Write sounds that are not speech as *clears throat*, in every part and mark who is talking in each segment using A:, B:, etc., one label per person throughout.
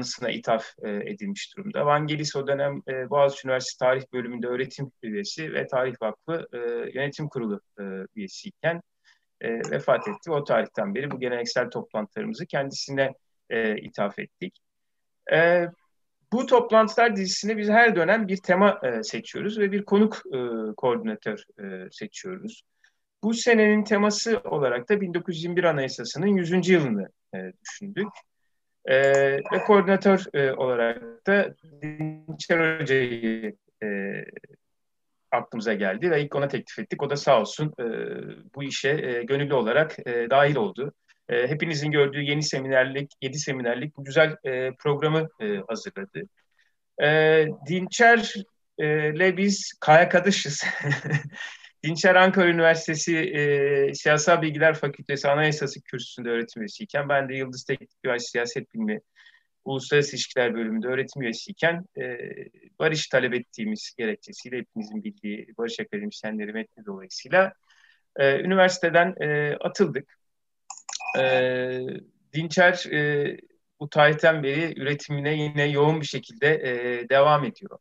A: anısına ithaf edilmiş durumda. Vangelis o dönem Boğaziçi Üniversitesi Tarih Bölümünde öğretim üyesi ve Tarih Vakfı Yönetim Kurulu üyesiyken vefat etti. O tarihten beri bu geleneksel toplantılarımızı kendisine ithaf ettik. Bu toplantılar dizisine biz her dönem bir tema seçiyoruz ve bir konuk koordinatör seçiyoruz. Bu senenin teması olarak da 1921 Anayasası'nın 100. yılını e, düşündük. E, ve koordinatör e, olarak da Dinçer Hoca'yı e, aklımıza geldi ve ilk ona teklif ettik. O da sağ olsun e, bu işe e, gönüllü olarak e, dahil oldu. E, hepinizin gördüğü yeni seminerlik, yedi seminerlik bu güzel e, programı e, hazırladı. E, Dinçer'le biz kayakadışız. *laughs* Dinçer Ankara Üniversitesi e, Siyasal Bilgiler Fakültesi Anayasası kürsüsünde öğretim üyesiyken ben de Yıldız Teknik Üniversitesi Siyaset Bilimi Uluslararası İlişkiler Bölümünde öğretim üyesiyken e, barış talep ettiğimiz gerekçesiyle hepinizin bildiği barış akademisyenleri metni dolayısıyla e, üniversiteden e, atıldık. E, Dinçer e, bu tarihten beri üretimine yine yoğun bir şekilde e, devam ediyor.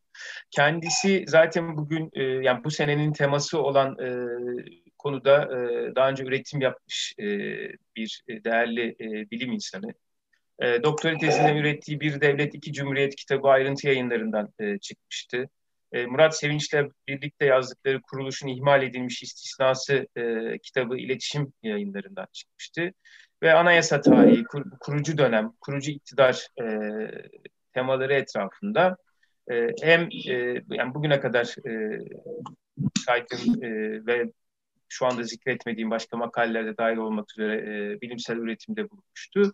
A: Kendisi zaten bugün e, yani bu senenin teması olan e, konuda e, daha önce üretim yapmış e, bir değerli e, bilim insanı. E, doktora tezinden ürettiği Bir Devlet İki Cumhuriyet kitabı ayrıntı yayınlarından e, çıkmıştı. E, Murat Sevinç'le birlikte yazdıkları kuruluşun ihmal edilmiş istisnası e, kitabı iletişim yayınlarından çıkmıştı ve anayasa tarihi, kur, kurucu dönem, kurucu iktidar e, temaları etrafında e, hem e, yani bugüne kadar e, saydığım e, ve şu anda zikretmediğim başka makalelerde dahil olmak üzere e, bilimsel üretimde bulunmuştu.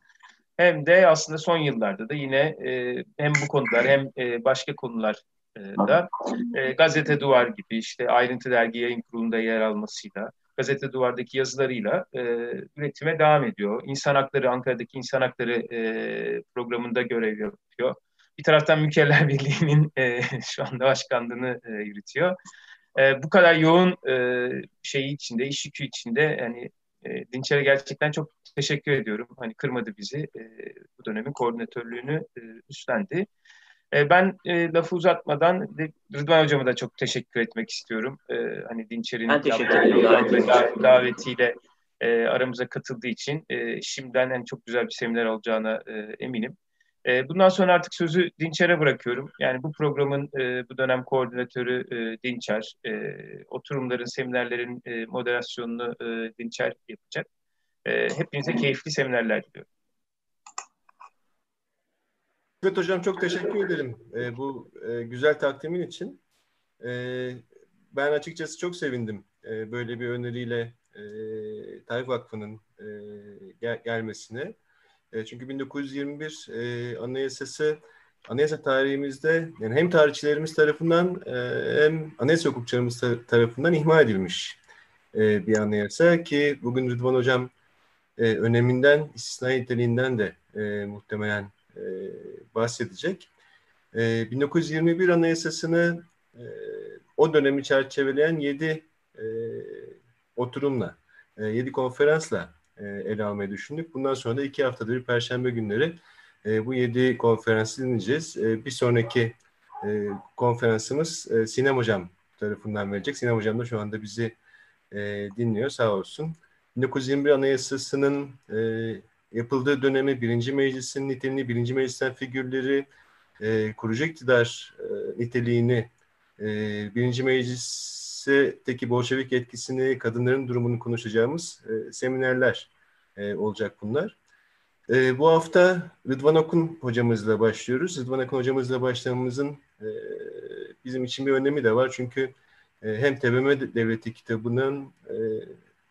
A: Hem de aslında son yıllarda da yine e, hem bu konular hem e, başka konular e, da e, Gazete Duvar gibi işte ayrıntı dergi yayın kurulunda yer almasıyla Gazete Duvar'daki yazılarıyla e, üretime devam ediyor. İnsan Hakları, Ankara'daki İnsan Hakları e, programında görev yapıyor. Bir taraftan Mükeller *laughs* Birliği'nin e, şu anda başkanlığını e, yürütüyor. E, bu kadar yoğun e, şeyi içinde, iş yükü içinde yani e, Dinçer'e gerçekten çok teşekkür ediyorum. Hani kırmadı bizi. E, bu dönemin koordinatörlüğünü e, üstlendi. E, ben e, lafı uzatmadan Rıdvan Hocam'a da çok teşekkür etmek istiyorum. E, hani Dinçer'in davetiyle e, aramıza katıldığı için e, şimdiden en çok güzel bir seminer olacağına e, eminim. E, bundan sonra artık sözü Dinçer'e bırakıyorum. Yani bu programın e, bu dönem koordinatörü e, Dinçer. E, oturumların, seminerlerin e, moderasyonunu e, Dinçer yapacak. E, hepinize keyifli seminerler diliyorum.
B: Evet hocam çok teşekkür ederim e, bu e, güzel takdimin için. E, ben açıkçası çok sevindim e, böyle bir öneriyle e, Tarih Vakfı'nın e, gel gelmesine. E, çünkü 1921 e, Anayasası anayasa tarihimizde yani hem tarihçilerimiz tarafından e, hem anayasa hukukçularımız tarafından ihmal edilmiş e, bir anayasa ki bugün Rıdvan Hocam e, öneminden, istisnai niteliğinden de e, muhtemelen e, bahsedecek. E, 1921 Anayasası'nı e, o dönemi çerçeveleyen yedi e, oturumla, e, yedi konferansla e, ele almayı düşündük. Bundan sonra da iki haftada bir Perşembe günleri e, bu yedi konferansı dinleyeceğiz. E, bir sonraki e, konferansımız e, Sinem Hocam tarafından verecek. Sinem Hocam da şu anda bizi e, dinliyor sağ olsun. 1921 Anayasası'nın e, yapıldığı dönemi, birinci meclisin niteliğini, birinci meclisten figürleri, e, kurucu iktidar e, niteliğini, e, birinci meclisteki Bolşevik etkisini, kadınların durumunu konuşacağımız e, seminerler e, olacak bunlar. E, bu hafta Rıdvan Okun hocamızla başlıyoruz. Rıdvan Okun hocamızla başlamamızın e, bizim için bir önemi de var. Çünkü e, hem TBMM Devleti kitabının e,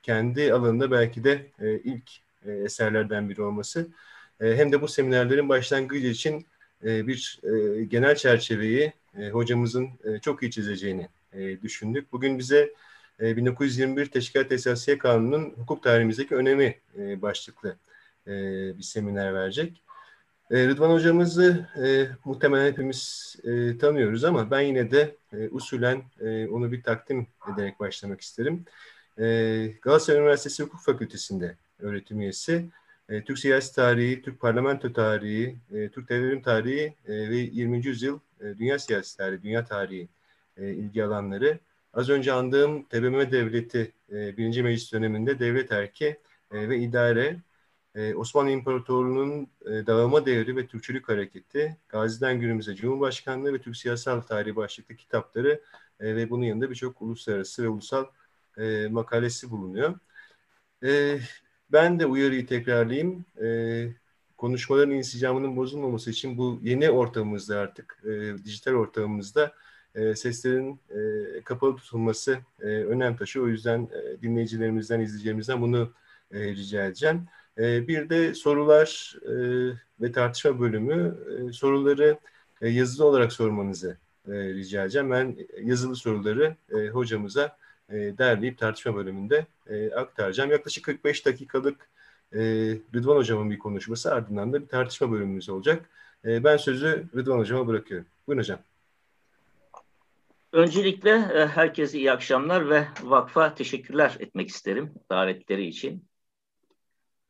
B: kendi alanında belki de e, ilk e, eserlerden biri olması e, hem de bu seminerlerin başlangıcı için e, bir genel çerçeveyi hocamızın çok iyi çizeceğini düşündük. Bugün bize 1921 Teşkilat Esasiye Kanunu'nun hukuk tarihimizdeki önemi başlıklı bir seminer verecek. Rıdvan hocamızı e, muhtemelen hepimiz e, tanıyoruz ama ben yine de e, usulen e, onu bir takdim ederek başlamak isterim. E, Galatasaray Üniversitesi Hukuk Fakültesi'nde öğretim üyesi. e, Türk siyasi tarihi, Türk parlamento tarihi, e, Türk devrim tarihi e, ve 20. yüzyıl e, dünya siyasi tarihi, dünya tarihi e, ilgi alanları. Az önce andığım TBMM Devleti e, birinci meclis döneminde devlet erki e, ve idare, e, Osmanlı İmparatorluğu'nun e, dağılma devri ve Türkçülük hareketi, Gazi'den günümüze Cumhurbaşkanlığı ve Türk siyasal tarihi başlıklı kitapları e, ve bunun yanında birçok uluslararası ve ulusal e, makalesi bulunuyor. E, ben de uyarıyı tekrarlayayım. E, konuşmaların insicamının bozulmaması için bu yeni ortamımızda artık, e, dijital ortamımızda e, seslerin e, kapalı tutulması e, önem taşıyor. O yüzden e, dinleyicilerimizden, izleyicilerimizden bunu e, rica edeceğim. E, bir de sorular e, ve tartışma bölümü e, soruları e, yazılı olarak sormanızı e, rica edeceğim. Ben yazılı soruları e, hocamıza e, derleyip tartışma bölümünde e, aktaracağım. Yaklaşık 45 dakikalık e, Rıdvan Hocam'ın bir konuşması ardından da bir tartışma bölümümüz olacak. E, ben sözü Rıdvan Hocam'a bırakıyorum. Buyurun hocam.
C: Öncelikle e, herkese iyi akşamlar ve vakfa teşekkürler etmek isterim davetleri için.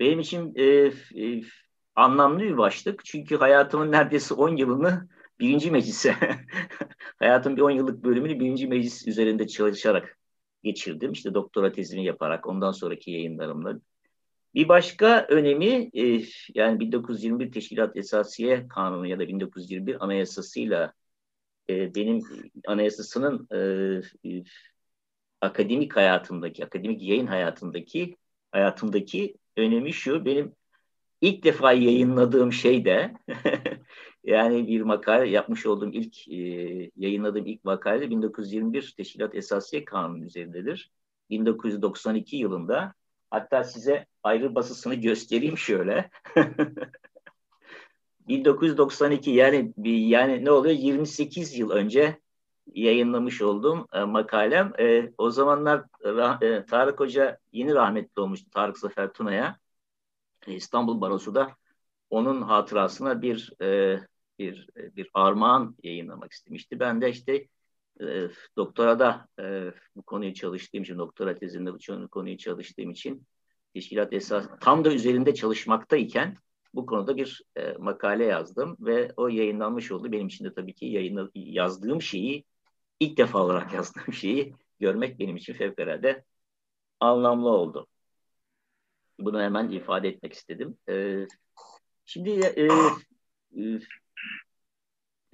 C: Benim için e, e, anlamlı bir başlık çünkü hayatımın neredeyse 10 yılını birinci meclise, *laughs* hayatım bir 10 yıllık bölümünü birinci meclis üzerinde çalışarak geçirdim. İşte doktora tezimi yaparak ondan sonraki yayınlarımla. Bir başka önemi e, yani 1921 Teşkilat Esasiye Kanunu ya da 1921 Anayasası'yla e, benim anayasasının e, e, akademik hayatımdaki, akademik yayın hayatındaki hayatımdaki önemi şu. Benim ilk defa yayınladığım şey de *laughs* yani bir makale yapmış olduğum ilk e, yayınladığım ilk makale 1921 Teşkilat Esasiye Kanunu üzerindedir. 1992 yılında hatta size ayrı basısını göstereyim şöyle. *laughs* 1992 yani yani ne oluyor 28 yıl önce yayınlamış olduğum e, makalem. E, o zamanlar e, Tarık Hoca yeni rahmetli olmuştu Tarık Zafer Tuna'ya. E, İstanbul Barosu da onun hatırasına bir e, bir bir armağan yayınlamak istemişti. Ben de işte e, doktorada e, bu konuyu çalıştığım için, doktora tezinde bu konuyu çalıştığım için teşkilat esas tam da üzerinde çalışmaktayken bu konuda bir e, makale yazdım ve o yayınlanmış oldu. Benim için de tabii ki yayınla, yazdığım şeyi ilk defa olarak *laughs* yazdığım şeyi görmek benim için fevkalade anlamlı oldu. Bunu hemen ifade etmek istedim. E, şimdi e, e,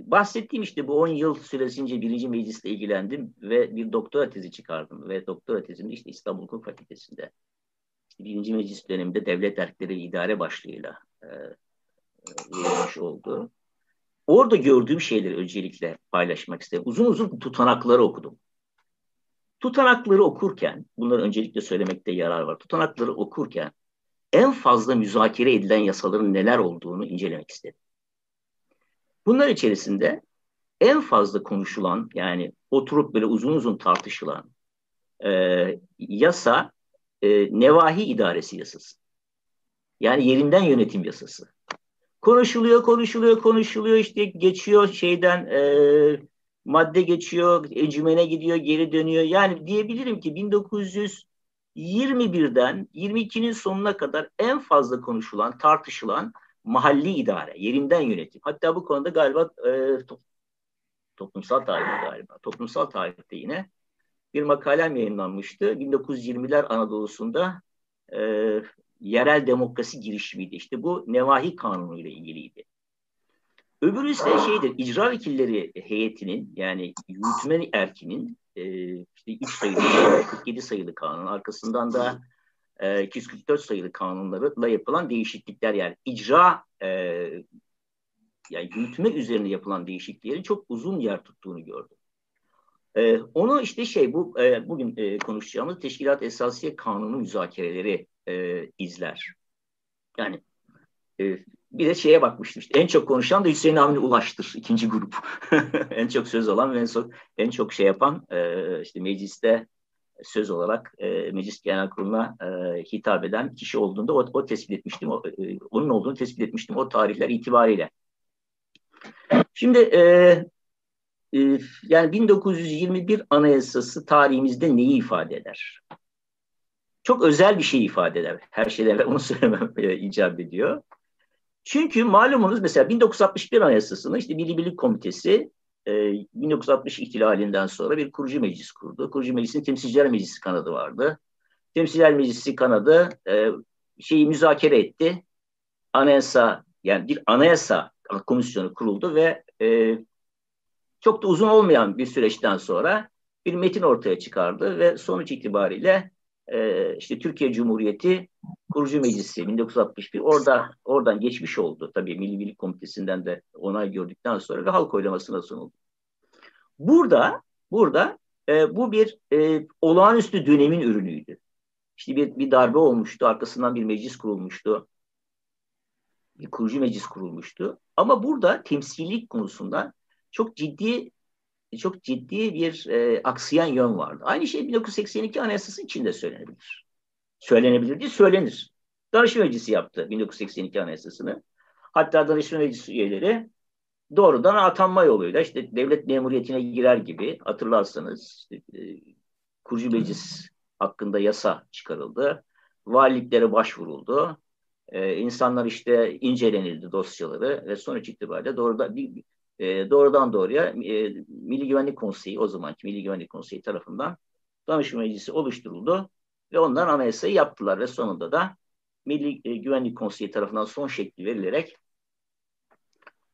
C: bahsettiğim işte bu 10 yıl süresince birinci meclisle ilgilendim ve bir doktora tezi çıkardım ve doktora tezimde işte İstanbul Hukuk Fakültesi'nde işte birinci meclis döneminde devlet erkleri idare başlığıyla e, verilmiş oldu. Orada gördüğüm şeyleri öncelikle paylaşmak istedim. Uzun uzun tutanakları okudum. Tutanakları okurken, bunları öncelikle söylemekte yarar var. Tutanakları okurken en fazla müzakere edilen yasaların neler olduğunu incelemek istedim. Bunlar içerisinde en fazla konuşulan yani oturup böyle uzun uzun tartışılan e, yasa e, nevahi idaresi yasası. Yani yerinden yönetim yasası. Konuşuluyor, konuşuluyor, konuşuluyor işte geçiyor şeyden e, madde geçiyor, encümene gidiyor, geri dönüyor. Yani diyebilirim ki 1921'den 22'nin sonuna kadar en fazla konuşulan, tartışılan mahalli idare, yerinden yönetim. Hatta bu konuda galiba e, toplumsal tarihte galiba, toplumsal tarihte yine bir makalem yayınlanmıştı. 1920'ler Anadolu'sunda e, yerel demokrasi girişimiydi. İşte bu Nevahi Kanunu ile ilgiliydi. Öbürü ise şeydir, icra vekilleri heyetinin yani yürütme erkinin e, işte 3 sayılı, 47 sayılı kanun, arkasından da e, 244 sayılı kanunlarla yapılan değişiklikler yani icra e, yani yürütme üzerine yapılan değişikliklerin çok uzun yer tuttuğunu gördüm. E, onu işte şey bu e, bugün e, konuşacağımız Teşkilat Esasiye Kanunu müzakereleri e, izler. Yani e, bir de şeye bakmıştım işte en çok konuşan da Hüseyin Avni Ulaş'tır ikinci grup. *laughs* en çok söz alan ve en çok, en çok şey yapan e, işte mecliste söz olarak e, Meclis Genel Kurulu'na e, hitap eden kişi olduğunda o, o tespit etmiştim. O, e, onun olduğunu tespit etmiştim o tarihler itibariyle. Şimdi e, e, yani 1921 Anayasası tarihimizde neyi ifade eder? çok özel bir şey ifade eder. Her şeyden *laughs* onu söylemem e, icap ediyor. Çünkü malumunuz mesela 1961 Anayasası'nı işte Milli Birlik Komitesi e, 1960 ihtilalinden sonra bir kurucu meclis kurdu. Kurucu meclisin temsilciler meclisi kanadı vardı. Temsilciler meclisi kanadı e, şeyi müzakere etti. Anayasa yani bir anayasa komisyonu kuruldu ve e, çok da uzun olmayan bir süreçten sonra bir metin ortaya çıkardı ve sonuç itibariyle e, işte Türkiye Cumhuriyeti Kurucu Meclisi 1961 orada oradan geçmiş oldu. Tabii Milli Birlik Komitesi'nden de onay gördükten sonra ve halk oylamasına sunuldu. Burada burada e, bu bir e, olağanüstü dönemin ürünüydü. İşte bir, bir darbe olmuştu, arkasından bir meclis kurulmuştu. Bir kurucu meclis kurulmuştu. Ama burada temsillik konusunda çok ciddi çok ciddi bir e, aksayan yön vardı. Aynı şey 1982 Anayasası için de söylenebilir. Söylenebilir değil, söylenir. Danışma Meclisi yaptı 1982 Anayasası'nı. Hatta Danışma Meclisi üyeleri doğrudan atanma yoluyla işte devlet memuriyetine girer gibi hatırlarsanız e, kurucu meclis hakkında yasa çıkarıldı. Valiliklere başvuruldu. Ee, insanlar işte incelenildi dosyaları ve sonuç itibariyle doğrudan bir, e, doğrudan doğruya e, Milli Güvenlik Konseyi o zamanki Milli Güvenlik Konseyi tarafından danışma meclisi oluşturuldu ve ondan anayasayı yaptılar ve sonunda da Milli e, Güvenlik Konseyi tarafından son şekli verilerek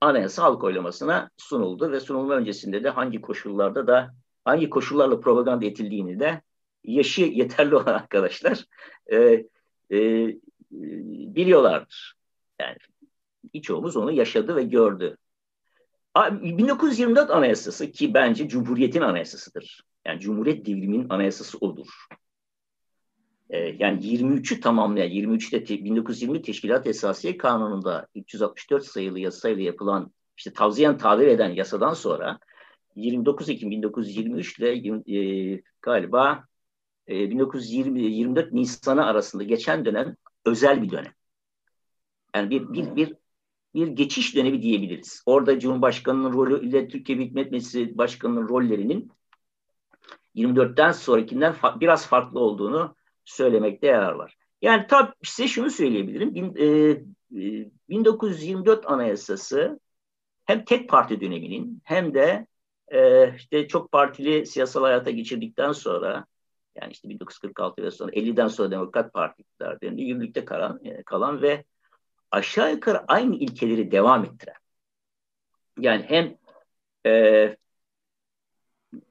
C: anayasa halk oylamasına sunuldu ve sunulma öncesinde de hangi koşullarda da hangi koşullarla propaganda edildiğini de yaşı yeterli *laughs* olan arkadaşlar e, e, biliyorlardır. Yani birçoğumuz onu yaşadı ve gördü. 1924 Anayasası ki bence Cumhuriyet'in anayasasıdır. Yani Cumhuriyet devriminin anayasası odur. Ee, yani 23'ü tamamlayan, 23'te 1920 Teşkilat Esasiye Kanunu'nda 364 sayılı yasayla yapılan, işte tavsiyen tabir eden yasadan sonra 29 Ekim 1923 ile e, galiba e, 1920 24 Nisan'a arasında geçen dönem özel bir dönem. Yani bir bir bir bir geçiş dönemi diyebiliriz. Orada Cumhurbaşkanı'nın rolü ile Türkiye Büyük Millet Meclisi Başkanı'nın rollerinin 24'ten sonrakinden fa- biraz farklı olduğunu söylemekte yarar var. Yani tabii size şunu söyleyebilirim. Bin, e, e, 1924 Anayasası hem tek parti döneminin hem de e, işte çok partili siyasal hayata geçirdikten sonra yani işte 1946 ve sonra 50'den sonra Demokrat Parti iktidarlarında yürürlükte kalan, kalan ve aşağı yukarı aynı ilkeleri devam ettiren. Yani hem e,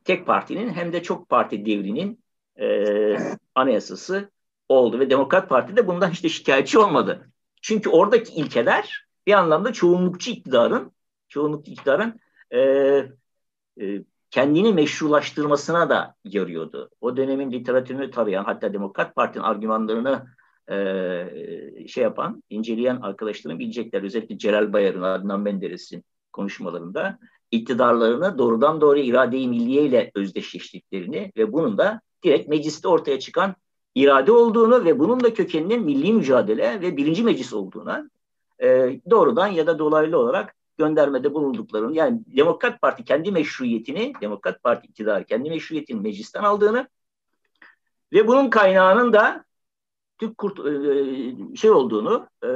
C: tek partinin hem de çok parti devrinin e, anayasası oldu ve Demokrat Parti de bundan işte şikayetçi olmadı. Çünkü oradaki ilkeler bir anlamda çoğunlukçu iktidarın çoğunlukçu iktidarın e, e, kendini meşrulaştırmasına da yarıyordu. O dönemin literatürünü tarayan hatta Demokrat Parti'nin argümanlarını e, şey yapan, inceleyen arkadaşlarım bilecekler. Özellikle Celal Bayar'ın, Adnan Menderes'in konuşmalarında iktidarlarını doğrudan doğruya irade-i milliye ile özdeşleştiklerini ve bunun da direkt mecliste ortaya çıkan irade olduğunu ve bunun da kökeninin milli mücadele ve birinci meclis olduğuna e, doğrudan ya da dolaylı olarak göndermede bulunduklarını yani Demokrat Parti kendi meşruiyetini, Demokrat Parti iktidarı kendi meşruiyetini meclisten aldığını ve bunun kaynağının da Türk kurt e, şey olduğunu e,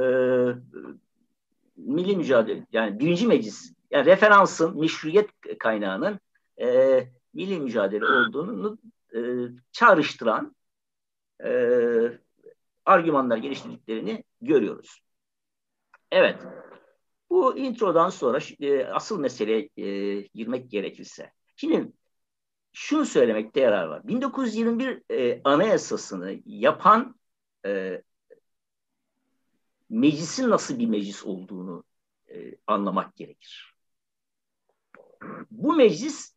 C: milli mücadele yani birinci meclis yani referansın meşruiyet kaynağının e, milli mücadele olduğunu e, çağrıştıran e, argümanlar geliştirdiklerini görüyoruz. Evet. Bu introdan sonra e, asıl meseleye e, girmek gerekirse. Şimdi şunu söylemekte yarar var. 1921 e, anayasasını yapan e, meclisin nasıl bir meclis olduğunu e, anlamak gerekir. Bu meclis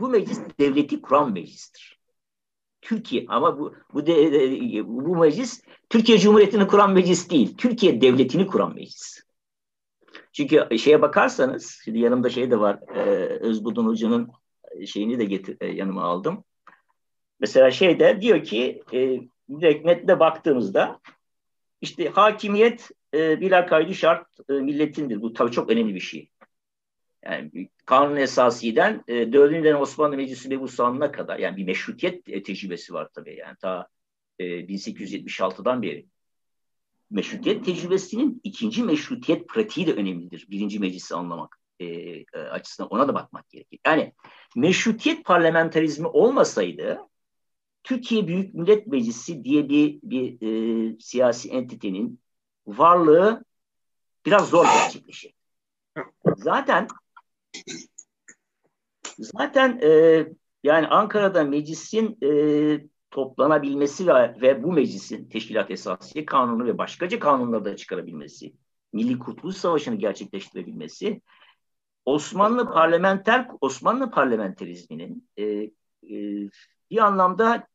C: bu meclis devleti kuran meclistir. Türkiye ama bu bu, de, bu meclis Türkiye Cumhuriyeti'ni kuran meclis değil. Türkiye devletini kuran meclis. Çünkü şeye bakarsanız, şimdi yanımda şey de var, e, Özbudun Hoca'nın şeyini de getir, e, yanıma aldım. Mesela şeyde diyor ki, e, direkt metne baktığımızda, işte hakimiyet e, bila kaydı şart e, milletindir. Bu tabii çok önemli bir şey. Yani kanun esasiden e, 4. Osmanlı Meclisi mebusanına kadar yani bir meşrutiyet e, tecrübesi var tabii. Yani ta e, 1876'dan beri. Meşrutiyet tecrübesinin ikinci meşrutiyet pratiği de önemlidir. Birinci meclisi anlamak e, e, açısından ona da bakmak gerekir. Yani meşrutiyet parlamenterizmi olmasaydı Türkiye Büyük Millet Meclisi diye bir, bir e, siyasi entitenin varlığı biraz zor gerçekleşir. Zaten zaten e, yani Ankara'da meclisin e, toplanabilmesi ve, ve bu meclisin teşkilat esası kanunu ve başkaca kanunları da çıkarabilmesi, Milli Kurtuluş Savaşı'nı gerçekleştirebilmesi, Osmanlı parlamenter Osmanlı parlamenterizminin e, e, bir anlamda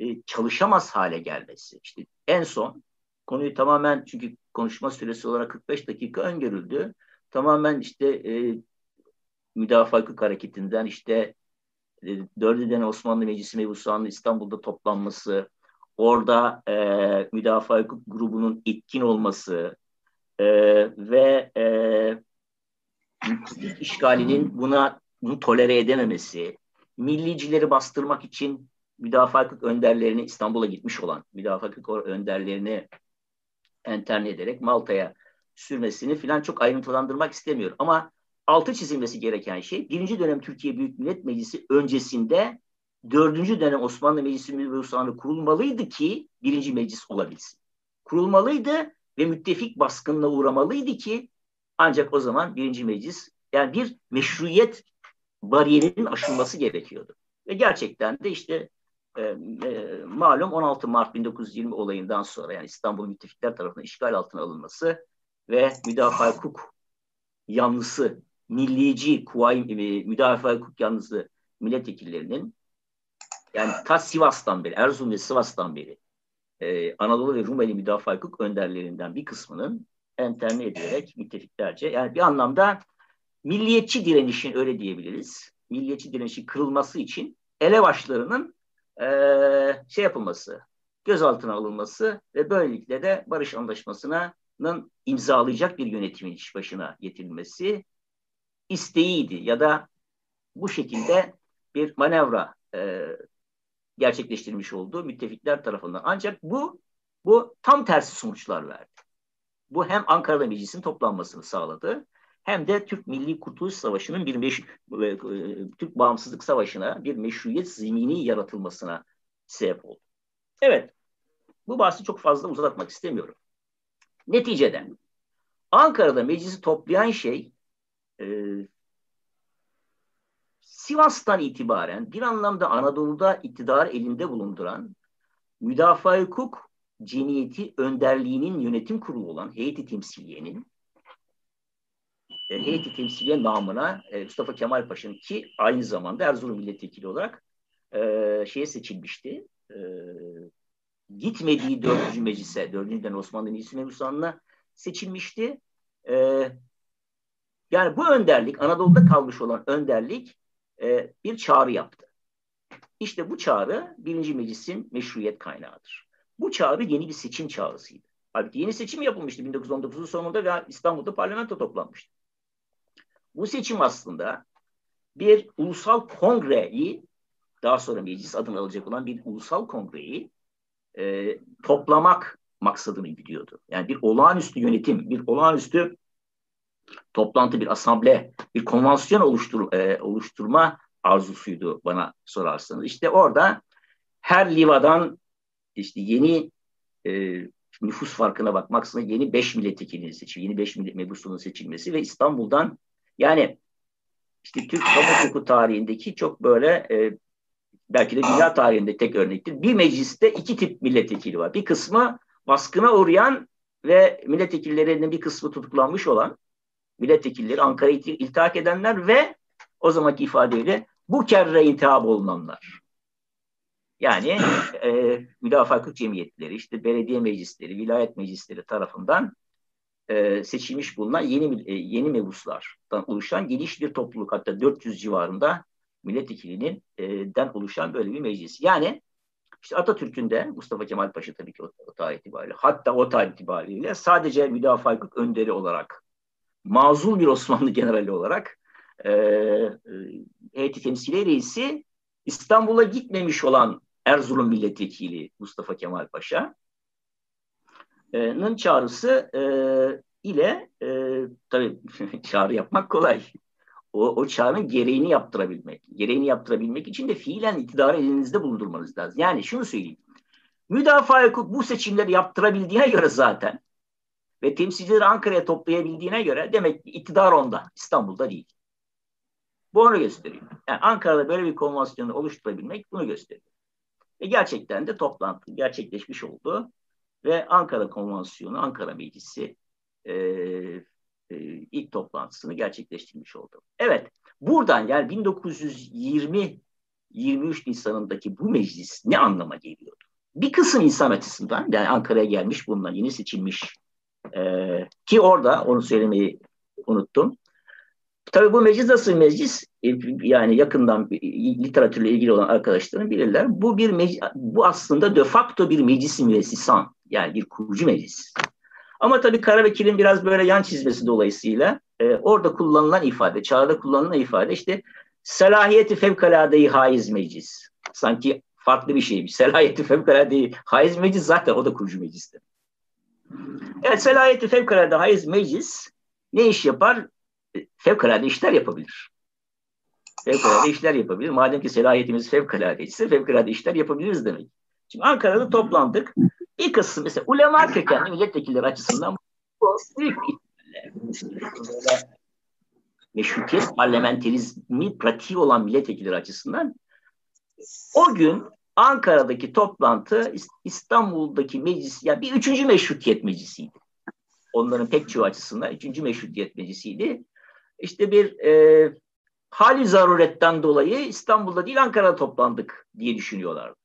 C: e, çalışamaz hale gelmesi. İşte en son konuyu tamamen çünkü konuşma süresi olarak 45 dakika öngörüldü. Tamamen işte e, müdafaa hukuk hareketinden işte e, dördü Osmanlı Meclisi mebusanın İstanbul'da toplanması, orada e, müdafaa hukuk grubunun etkin olması e, ve e, işgalinin buna bunu tolere edememesi, millicileri bastırmak için müdafaa hukuk önderlerini İstanbul'a gitmiş olan müdafaa hukuk önderlerini enterne ederek Malta'ya sürmesini filan çok ayrıntılandırmak istemiyorum. Ama altı çizilmesi gereken şey birinci dönem Türkiye Büyük Millet Meclisi öncesinde dördüncü dönem Osmanlı Meclisi Müdürlüğü kurulmalıydı ki birinci meclis olabilsin. Kurulmalıydı ve müttefik baskınına uğramalıydı ki ancak o zaman birinci meclis yani bir meşruiyet bariyerinin aşılması gerekiyordu. Ve gerçekten de işte e, e, malum 16 Mart 1920 olayından sonra yani İstanbul müttefikler tarafından işgal altına alınması ve müdafaa hukuk yanlısı, millici, kuvayi, e, müdafaa hukuk yanlısı milletvekillerinin yani ta Sivas'tan beri, Erzurum ve Sivas'tan beri e, Anadolu ve Rumeli müdafaa hukuk önderlerinden bir kısmının enterne edilerek müttefiklerce yani bir anlamda milliyetçi direnişin öyle diyebiliriz. Milliyetçi direnişin kırılması için elebaşlarının e, şey yapılması, gözaltına alınması ve böylelikle de barış anlaşmasının imzalayacak bir yönetimin iş başına getirilmesi isteğiydi ya da bu şekilde bir manevra e, gerçekleştirmiş olduğu müttefikler tarafından. Ancak bu bu tam tersi sonuçlar verdi. Bu hem Ankara'da meclisin toplanmasını sağladı hem de Türk Milli Kurtuluş Savaşı'nın bir meş e, e, Türk Bağımsızlık Savaşı'na bir meşruiyet zemini yaratılmasına sebep oldu. Evet, bu bahsi çok fazla uzatmak istemiyorum. Neticede Ankara'da meclisi toplayan şey e, Sivas'tan itibaren bir anlamda Anadolu'da iktidar elinde bulunduran müdafaa hukuk cemiyeti önderliğinin yönetim kurulu olan heyeti temsiliyenin e, heyeti temsiliye namına e, Mustafa Kemal Paşa'nın ki aynı zamanda Erzurum milletvekili olarak e, şeye seçilmişti. E, gitmediği dördüncü meclise, dördüncü dönem Osmanlı Meclisi Mebusanı'na seçilmişti. E, yani bu önderlik, Anadolu'da kalmış olan önderlik e, bir çağrı yaptı. İşte bu çağrı birinci meclisin meşruiyet kaynağıdır. Bu çağrı yeni bir seçim çağrısıydı. Halbuki yeni seçim yapılmıştı 1919'un sonunda ve İstanbul'da parlamento toplanmıştı. Bu seçim aslında bir ulusal kongreyi, daha sonra meclis adını alacak olan bir ulusal kongreyi e, toplamak maksadını gidiyordu. Yani bir olağanüstü yönetim, bir olağanüstü toplantı, bir asamble, bir konvansiyon oluştur, e, oluşturma arzusuydu bana sorarsanız. İşte orada her livadan işte yeni e, nüfus farkına bakmaksızın yeni beş milletvekilinin seçilmesi, yeni beş mebusunun seçilmesi ve İstanbul'dan yani işte Türk kamu hukuku tarihindeki çok böyle e, belki de dünya tarihinde tek örnektir. Bir mecliste iki tip milletvekili var. Bir kısmı baskına uğrayan ve milletvekillerinin bir kısmı tutuklanmış olan milletvekilleri Ankara'yı iltihak edenler ve o zamanki ifadeyle bu kerre intihab olunanlar. Yani e, müdafaa cemiyetleri, işte belediye meclisleri, vilayet meclisleri tarafından e, seçilmiş bulunan yeni e, yeni mebuslardan oluşan geniş bir topluluk hatta 400 civarında milletvekilinin e, den oluşan böyle bir meclis. Yani işte Atatürk'ün de Mustafa Kemal Paşa tabii ki o, o tarih itibariyle hatta o tarih itibariyle sadece müdafaa hukuk önderi olarak mazul bir Osmanlı *laughs* generali olarak e, e, heyeti temsili reisi İstanbul'a gitmemiş olan Erzurum Milletvekili Mustafa Kemal Paşa'nın çağrısı e, ile e, tabii *laughs* çağrı yapmak kolay. O, o çağrının gereğini yaptırabilmek. Gereğini yaptırabilmek için de fiilen iktidarı elinizde bulundurmanız lazım. Yani şunu söyleyeyim. Müdafaa hukuk bu seçimleri yaptırabildiğine göre zaten ve temsilcileri Ankara'ya toplayabildiğine göre demek ki iktidar onda, İstanbul'da değil. Bu onu gösteriyor. Yani Ankara'da böyle bir konvansiyonu oluşturabilmek bunu gösteriyor. Ve gerçekten de toplantı gerçekleşmiş oldu. Ve Ankara Konvansiyonu, Ankara Meclisi e, e, ilk toplantısını gerçekleştirmiş oldu. Evet, buradan yani 1920 23 Nisan'ındaki bu meclis ne anlama geliyordu? Bir kısım insan açısından yani Ankara'ya gelmiş bulunan yeni seçilmiş e, ki orada onu söylemeyi unuttum. Tabii bu meclis nasıl meclis? E, yani yakından literatürle ilgili olan arkadaşlarım bilirler. Bu bir meclis, bu aslında de facto bir meclis müessisan. Yani bir kurucu meclis. Ama tabii Karabekir'in biraz böyle yan çizmesi dolayısıyla e, orada kullanılan ifade, çağrıda kullanılan ifade işte selahiyeti fevkaladeyi haiz meclis. Sanki farklı bir şeymiş. Selahiyeti fevkaladeyi haiz meclis zaten o da kurucu meclistir. Evet selahiyeti fevkalade haiz meclis ne iş yapar? Fevkalade işler yapabilir. Fevkalade işler yapabilir. Madem ki selahiyetimiz fevkalade ise fevkalade işler yapabiliriz demek. Şimdi Ankara'da toplandık. Bir kısım mesela ulema kökenli milletvekilleri açısından bu büyük meşrutiyet parlamenterizmi pratiği olan milletvekilleri açısından o gün Ankara'daki toplantı İstanbul'daki meclis, yani bir üçüncü meşrutiyet meclisiydi. Onların pek çoğu açısından üçüncü meşrutiyet meclisiydi. İşte bir e, hali zaruretten dolayı İstanbul'da değil Ankara'da toplandık diye düşünüyorlardı.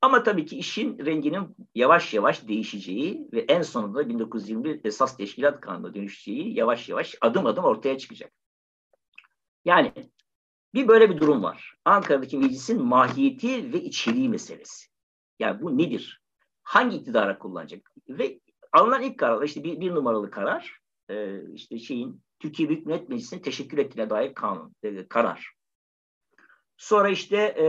C: Ama tabii ki işin renginin yavaş yavaş değişeceği ve en sonunda 1921 esas teşkilat kanuna dönüşeceği yavaş yavaş adım adım ortaya çıkacak. Yani bir böyle bir durum var. Ankara'daki meclisin mahiyeti ve içeriği meselesi. Yani bu nedir? Hangi iktidara kullanacak? Ve alınan ilk karar işte bir, bir numaralı karar e, işte şeyin Türkiye Büyük Millet Meclisi'nin teşekkür ettiğine dair kanun, e, karar. Sonra işte e,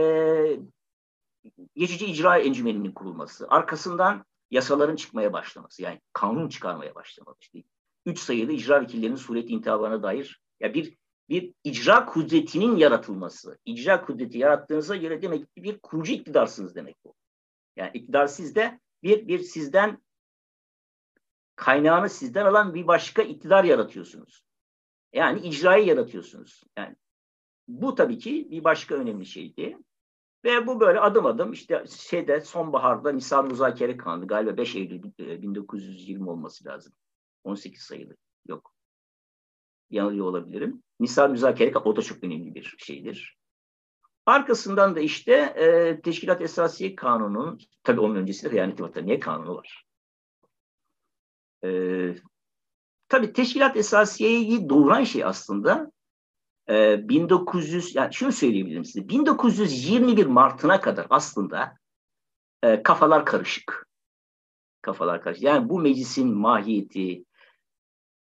C: geçici icra encümeninin kurulması. Arkasından yasaların çıkmaya başlaması. Yani kanun çıkarmaya başlaması. İşte üç sayılı icra vekillerinin sureti intihabına dair ya bir bir icra kudretinin yaratılması. İcra kudreti yarattığınıza göre demek ki bir kurucu iktidarsınız demek bu. Yani iktidar sizde bir, bir sizden kaynağını sizden alan bir başka iktidar yaratıyorsunuz. Yani icrayı yaratıyorsunuz. Yani bu tabii ki bir başka önemli şeydi. Ve bu böyle adım adım işte şeyde sonbaharda Nisan Müzakere Kanunu galiba 5 Eylül 1920 olması lazım. 18 sayılı. Yok yanılıyor olabilirim. Misal müzakere o da çok önemli bir şeydir. Arkasından da işte e, Teşkilat Esasiye Kanunu'nun, tabii onun öncesinde Hıyanet Vataniye Kanunu var. E, tabii Teşkilat Esasiye'yi doğuran şey aslında e, 1900, yani şunu söyleyebilirim size, 1921 Mart'ına kadar aslında e, kafalar karışık. Kafalar karışık. Yani bu meclisin mahiyeti,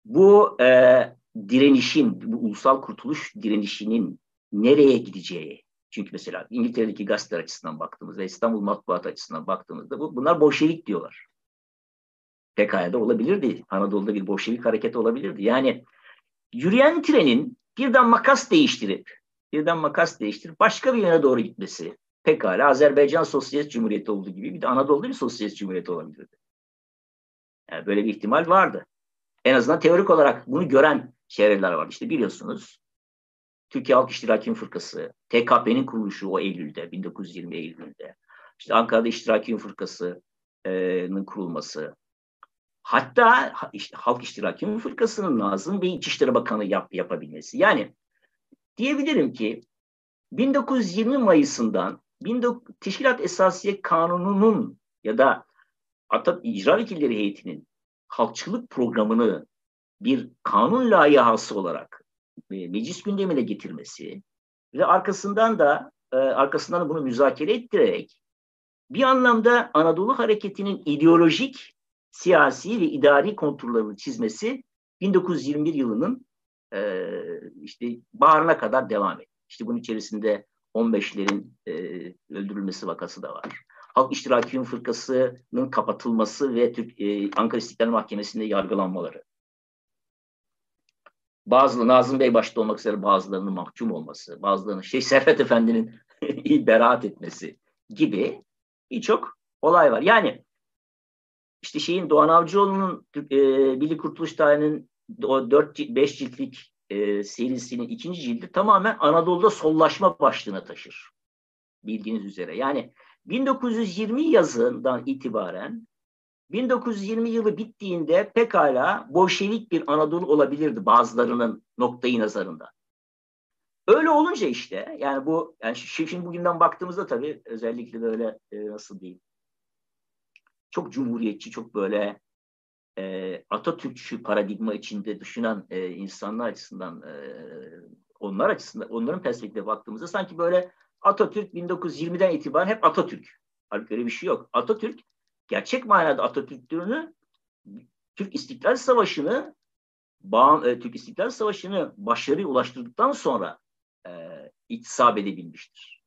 C: bu e, direnişin, bu ulusal kurtuluş direnişinin nereye gideceği. Çünkü mesela İngiltere'deki gazeteler açısından baktığımızda, İstanbul matbuat açısından baktığımızda bu, bunlar Bolşevik diyorlar. Pekala da olabilirdi. Anadolu'da bir Bolşevik hareketi olabilirdi. Yani yürüyen trenin birden makas değiştirip, birden makas değiştirip başka bir yöne doğru gitmesi pekala Azerbaycan Sosyalist Cumhuriyeti olduğu gibi bir de Anadolu'da bir Sosyalist Cumhuriyeti olabilirdi. Yani böyle bir ihtimal vardı. En azından teorik olarak bunu gören çevreler var. İşte biliyorsunuz Türkiye Halk İştiraki Fırkası, TKP'nin kuruluşu o Eylül'de, 1920 Eylül'de. İşte Ankara'da İştiraki Fırkası'nın kurulması. Hatta işte Halk İştiraki Fırkası'nın Nazım Bey İçişleri Bakanı yap, yapabilmesi. Yani diyebilirim ki 1920 Mayıs'ından 19, Teşkilat Esasiye Kanunu'nun ya da Atat İcra Vekilleri Heyeti'nin halkçılık programını bir kanun layihası olarak e, meclis gündemine getirmesi ve arkasından da e, arkasından da bunu müzakere ettirerek bir anlamda Anadolu Hareketi'nin ideolojik, siyasi ve idari konturlarını çizmesi 1921 yılının e, işte baharına kadar devam etti. İşte bunun içerisinde 15'lerin e, öldürülmesi vakası da var. Halk İştirakiyun Fırkası'nın kapatılması ve Türk, Ankara İstiklal Mahkemesi'nde yargılanmaları. Bazı Nazım Bey başta olmak üzere bazılarının mahkum olması, bazılarının Şeyh Servet Efendi'nin *laughs* beraat etmesi gibi birçok olay var. Yani işte şeyin Doğan Avcıoğlu'nun e, Milli Kurtuluş Tarihi'nin o 4-5 ciltlik e, serisinin ikinci cildi tamamen Anadolu'da sollaşma başlığına taşır. Bildiğiniz üzere. Yani 1920 yazından itibaren 1920 yılı bittiğinde pekala Bolşevik bir Anadolu olabilirdi bazılarının noktayı nazarında. Öyle olunca işte yani bu yani şimdi bugünden baktığımızda tabii özellikle böyle e, nasıl diyeyim çok cumhuriyetçi çok böyle e, Atatürkçü paradigma içinde düşünen e, insanlar açısından e, onlar açısından onların perspektife baktığımızda sanki böyle Atatürk 1920'den itibaren hep Atatürk. Halbuki öyle bir şey yok. Atatürk gerçek manada Atatürk'lüğünü Türk İstiklal Savaşı'nı e, Türk İstiklal Savaşı'nı başarıya ulaştırdıktan sonra e, iktisap edebilmiştir.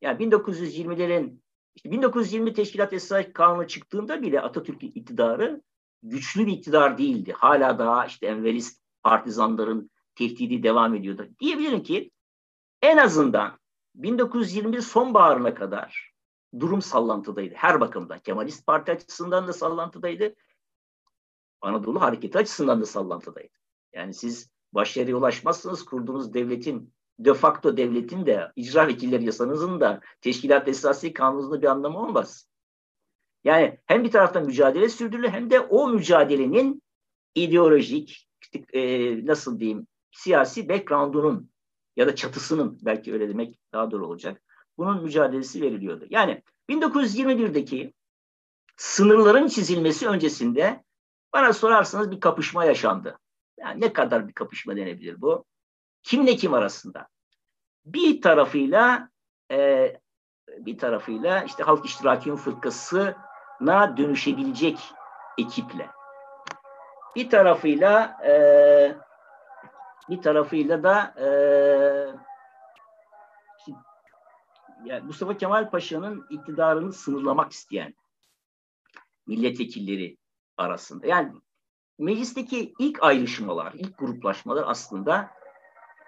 C: Yani 1920'lerin işte 1920 Teşkilat Esas Kanunu çıktığında bile Atatürk iktidarı güçlü bir iktidar değildi. Hala daha işte Enverist partizanların tehdidi devam ediyordu. Diyebilirim ki en azından 1921 sonbaharına kadar durum sallantıdaydı. Her bakımdan. Kemalist Parti açısından da sallantıdaydı. Anadolu Hareketi açısından da sallantıdaydı. Yani siz başarıya ulaşmazsınız kurduğunuz devletin de facto devletin de icra vekilleri yasanızın da teşkilat esası kanununda bir anlamı olmaz. Yani hem bir taraftan mücadele sürdürülür hem de o mücadelenin ideolojik, e, nasıl diyeyim, siyasi background'unun ya da çatısının belki öyle demek daha doğru olacak. Bunun mücadelesi veriliyordu. Yani 1921'deki sınırların çizilmesi öncesinde bana sorarsanız bir kapışma yaşandı. Yani ne kadar bir kapışma denebilir bu? Kimle kim arasında? Bir tarafıyla e, bir tarafıyla işte Halk İştirakiyun Fırkası'na dönüşebilecek ekiple. Bir tarafıyla e, bir tarafıyla da e, yani Mustafa Kemal Paşa'nın iktidarını sınırlamak isteyen milletvekilleri arasında. Yani meclisteki ilk ayrışmalar, ilk gruplaşmalar aslında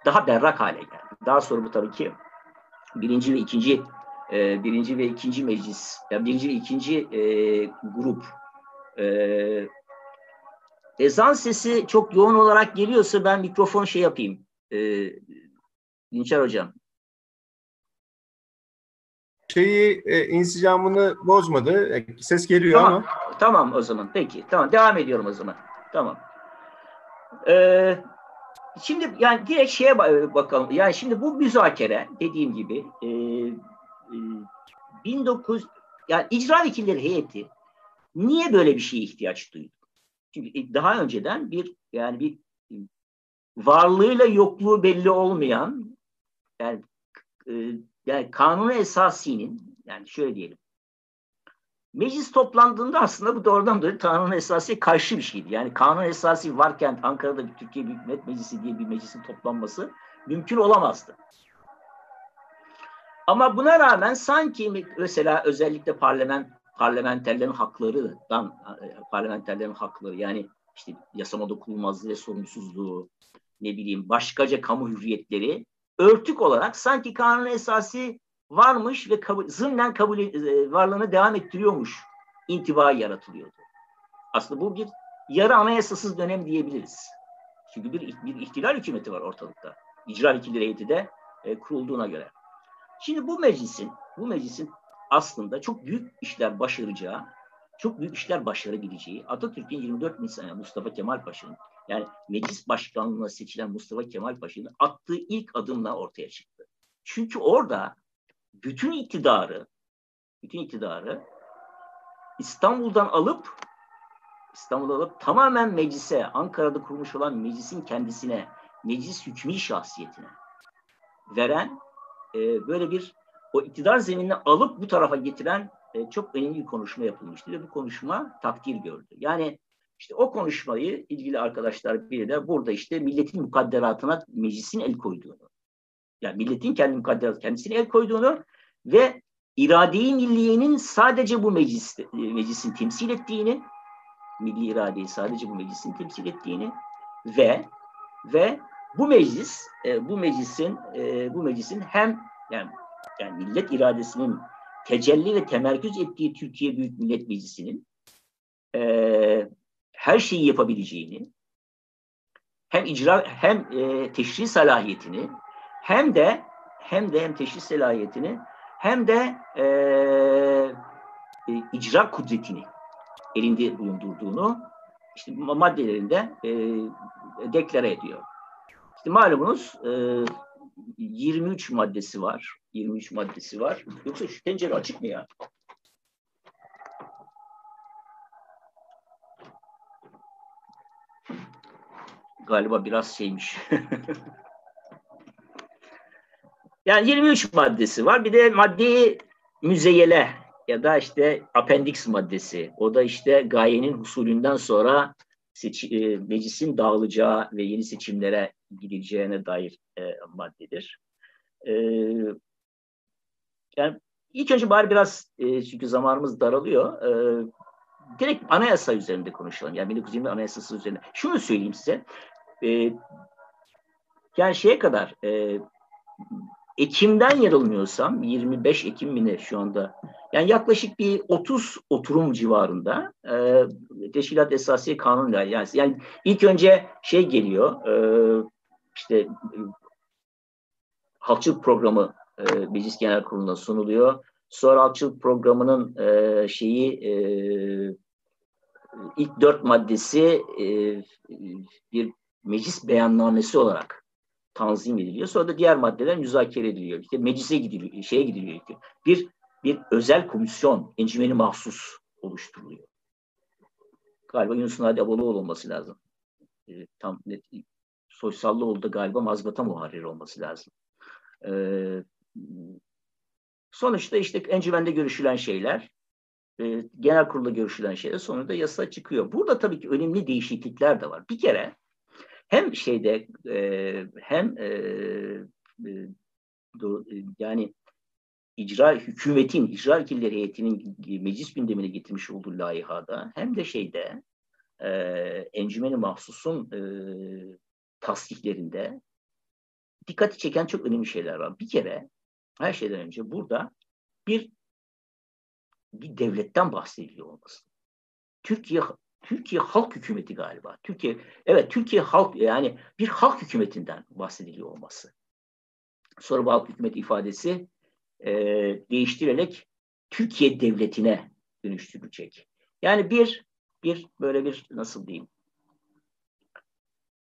C: daha berrak hale geldi. Daha sonra bu tabii ki birinci ve ikinci e, birinci ve ikinci meclis, yani birinci ve ikinci e, grup e, ezan sesi çok yoğun olarak geliyorsa ben mikrofon şey yapayım. E, Dinçer Hocam.
B: Şeyi e, insicamını bozmadı. E, ses geliyor
C: tamam,
B: ama.
C: Tamam o zaman. Peki. Tamam. Devam ediyorum o zaman. Tamam. Ee, Şimdi yani direkt şeye bakalım. Yani şimdi bu müzakere dediğim gibi e, e, 19 yani icra vekilleri heyeti niye böyle bir şeye ihtiyaç duydu? Çünkü daha önceden bir yani bir varlığıyla yokluğu belli olmayan yani e, yani kanunu esasinin yani şöyle diyelim Meclis toplandığında aslında bu doğrudan doğru kanun esası karşı bir şeydi. Yani kanun esası varken Ankara'da bir Türkiye Büyük Millet Meclisi diye bir meclisin toplanması mümkün olamazdı. Ama buna rağmen sanki mesela özellikle parlament parlamenterlerin haklarından parlamenterlerin hakları yani işte yasama dokunulmazlığı ve sorumsuzluğu ne bileyim başkaca kamu hürriyetleri örtük olarak sanki kanun esası varmış ve kabul, zımnen kabul e, varlığını devam ettiriyormuş intiba yaratılıyordu. Aslında bu bir yarı anayasasız dönem diyebiliriz. Çünkü bir, bir ihtilal hükümeti var ortalıkta. İcra vekilleri heyeti de e, kurulduğuna göre. Şimdi bu meclisin, bu meclisin aslında çok büyük işler başaracağı, çok büyük işler başarabileceği Atatürk'ün 24 Nisan Mustafa Kemal Paşa'nın yani meclis başkanlığına seçilen Mustafa Kemal Paşa'nın attığı ilk adımla ortaya çıktı. Çünkü orada bütün iktidarı bütün iktidarı İstanbul'dan alıp İstanbul'da alıp tamamen meclise, Ankara'da kurmuş olan meclisin kendisine, meclis hükmü şahsiyetine veren e, böyle bir o iktidar zeminini alıp bu tarafa getiren e, çok önemli bir konuşma yapılmıştı ve bu konuşma takdir gördü. Yani işte o konuşmayı ilgili arkadaşlar bir de burada işte milletin mukadderatına meclisin el koyduğunu, yani milletin kendi mukadderat kendisine el koyduğunu ve iradeyi milliyenin sadece bu meclis, e, meclisin temsil ettiğini, milli iradeyi sadece bu meclisin temsil ettiğini ve ve bu meclis, e, bu meclisin e, bu meclisin hem yani, yani millet iradesinin tecelli ve temerküz ettiği Türkiye Büyük Millet Meclisi'nin her şeyi yapabileceğini, hem icra hem e, teşri salahiyetini hem de hem de hem teşri salahiyetini hem de e, e, icra kudretini elinde bulundurduğunu işte maddelerinde e, deklare ediyor. İşte malumunuz e, 23 maddesi var. 23 maddesi var. Yoksa şu tencere açık mı ya? Galiba biraz şeymiş. yani 23 maddesi var. Bir de maddeyi müzeyele ya da işte appendix maddesi. O da işte gayenin husulünden sonra seç, e, meclisin dağılacağı ve yeni seçimlere gidileceğine dair e, maddedir. E, yani ilk önce bari biraz e, çünkü zamanımız daralıyor. E, direkt anayasa üzerinde konuşalım. Yani 1920 anayasası üzerinde. Şunu söyleyeyim size. E, yani şeye kadar e, Ekim'den yanılmıyorsam 25 Ekim mi ne şu anda yani yaklaşık bir 30 oturum civarında e, teşkilat esası kanunla yani, yani ilk önce şey geliyor e, işte e, halkçılık programı e, Meclis Genel Kurulu'na sunuluyor. Sonra halkçılık programının e, şeyi e, ilk dört maddesi e, bir meclis beyannamesi olarak tanzim ediliyor. Sonra da diğer maddeler müzakere ediliyor. İşte meclise gidiliyor, şeye gidiliyor. Bir bir özel komisyon, encümeni mahsus oluşturuluyor. Galiba Yunus Nadi Abaloğlu olması lazım. E, tam net, Soysallıoğlu da galiba mazbata muharrir olması lazım. E, sonuçta işte encümende görüşülen şeyler, e, genel kurulda görüşülen şeyler sonunda yasa çıkıyor. Burada tabii ki önemli değişiklikler de var. Bir kere hem şeyde e, hem e, e, do, yani icra hükümetin, icra vekilleri heyetinin meclis gündemine getirmiş olduğu layihada hem de şeyde e, encümeni mahsusun e, tasdiklerinde dikkati çeken çok önemli şeyler var. Bir kere her şeyden önce burada bir bir devletten bahsediliyor olması. Türkiye Türkiye halk hükümeti galiba. Türkiye evet Türkiye halk yani bir halk hükümetinden bahsediliyor olması. Sonra bu halk hükümeti ifadesi e, değiştirerek Türkiye devletine dönüştürecek. Yani bir bir böyle bir nasıl diyeyim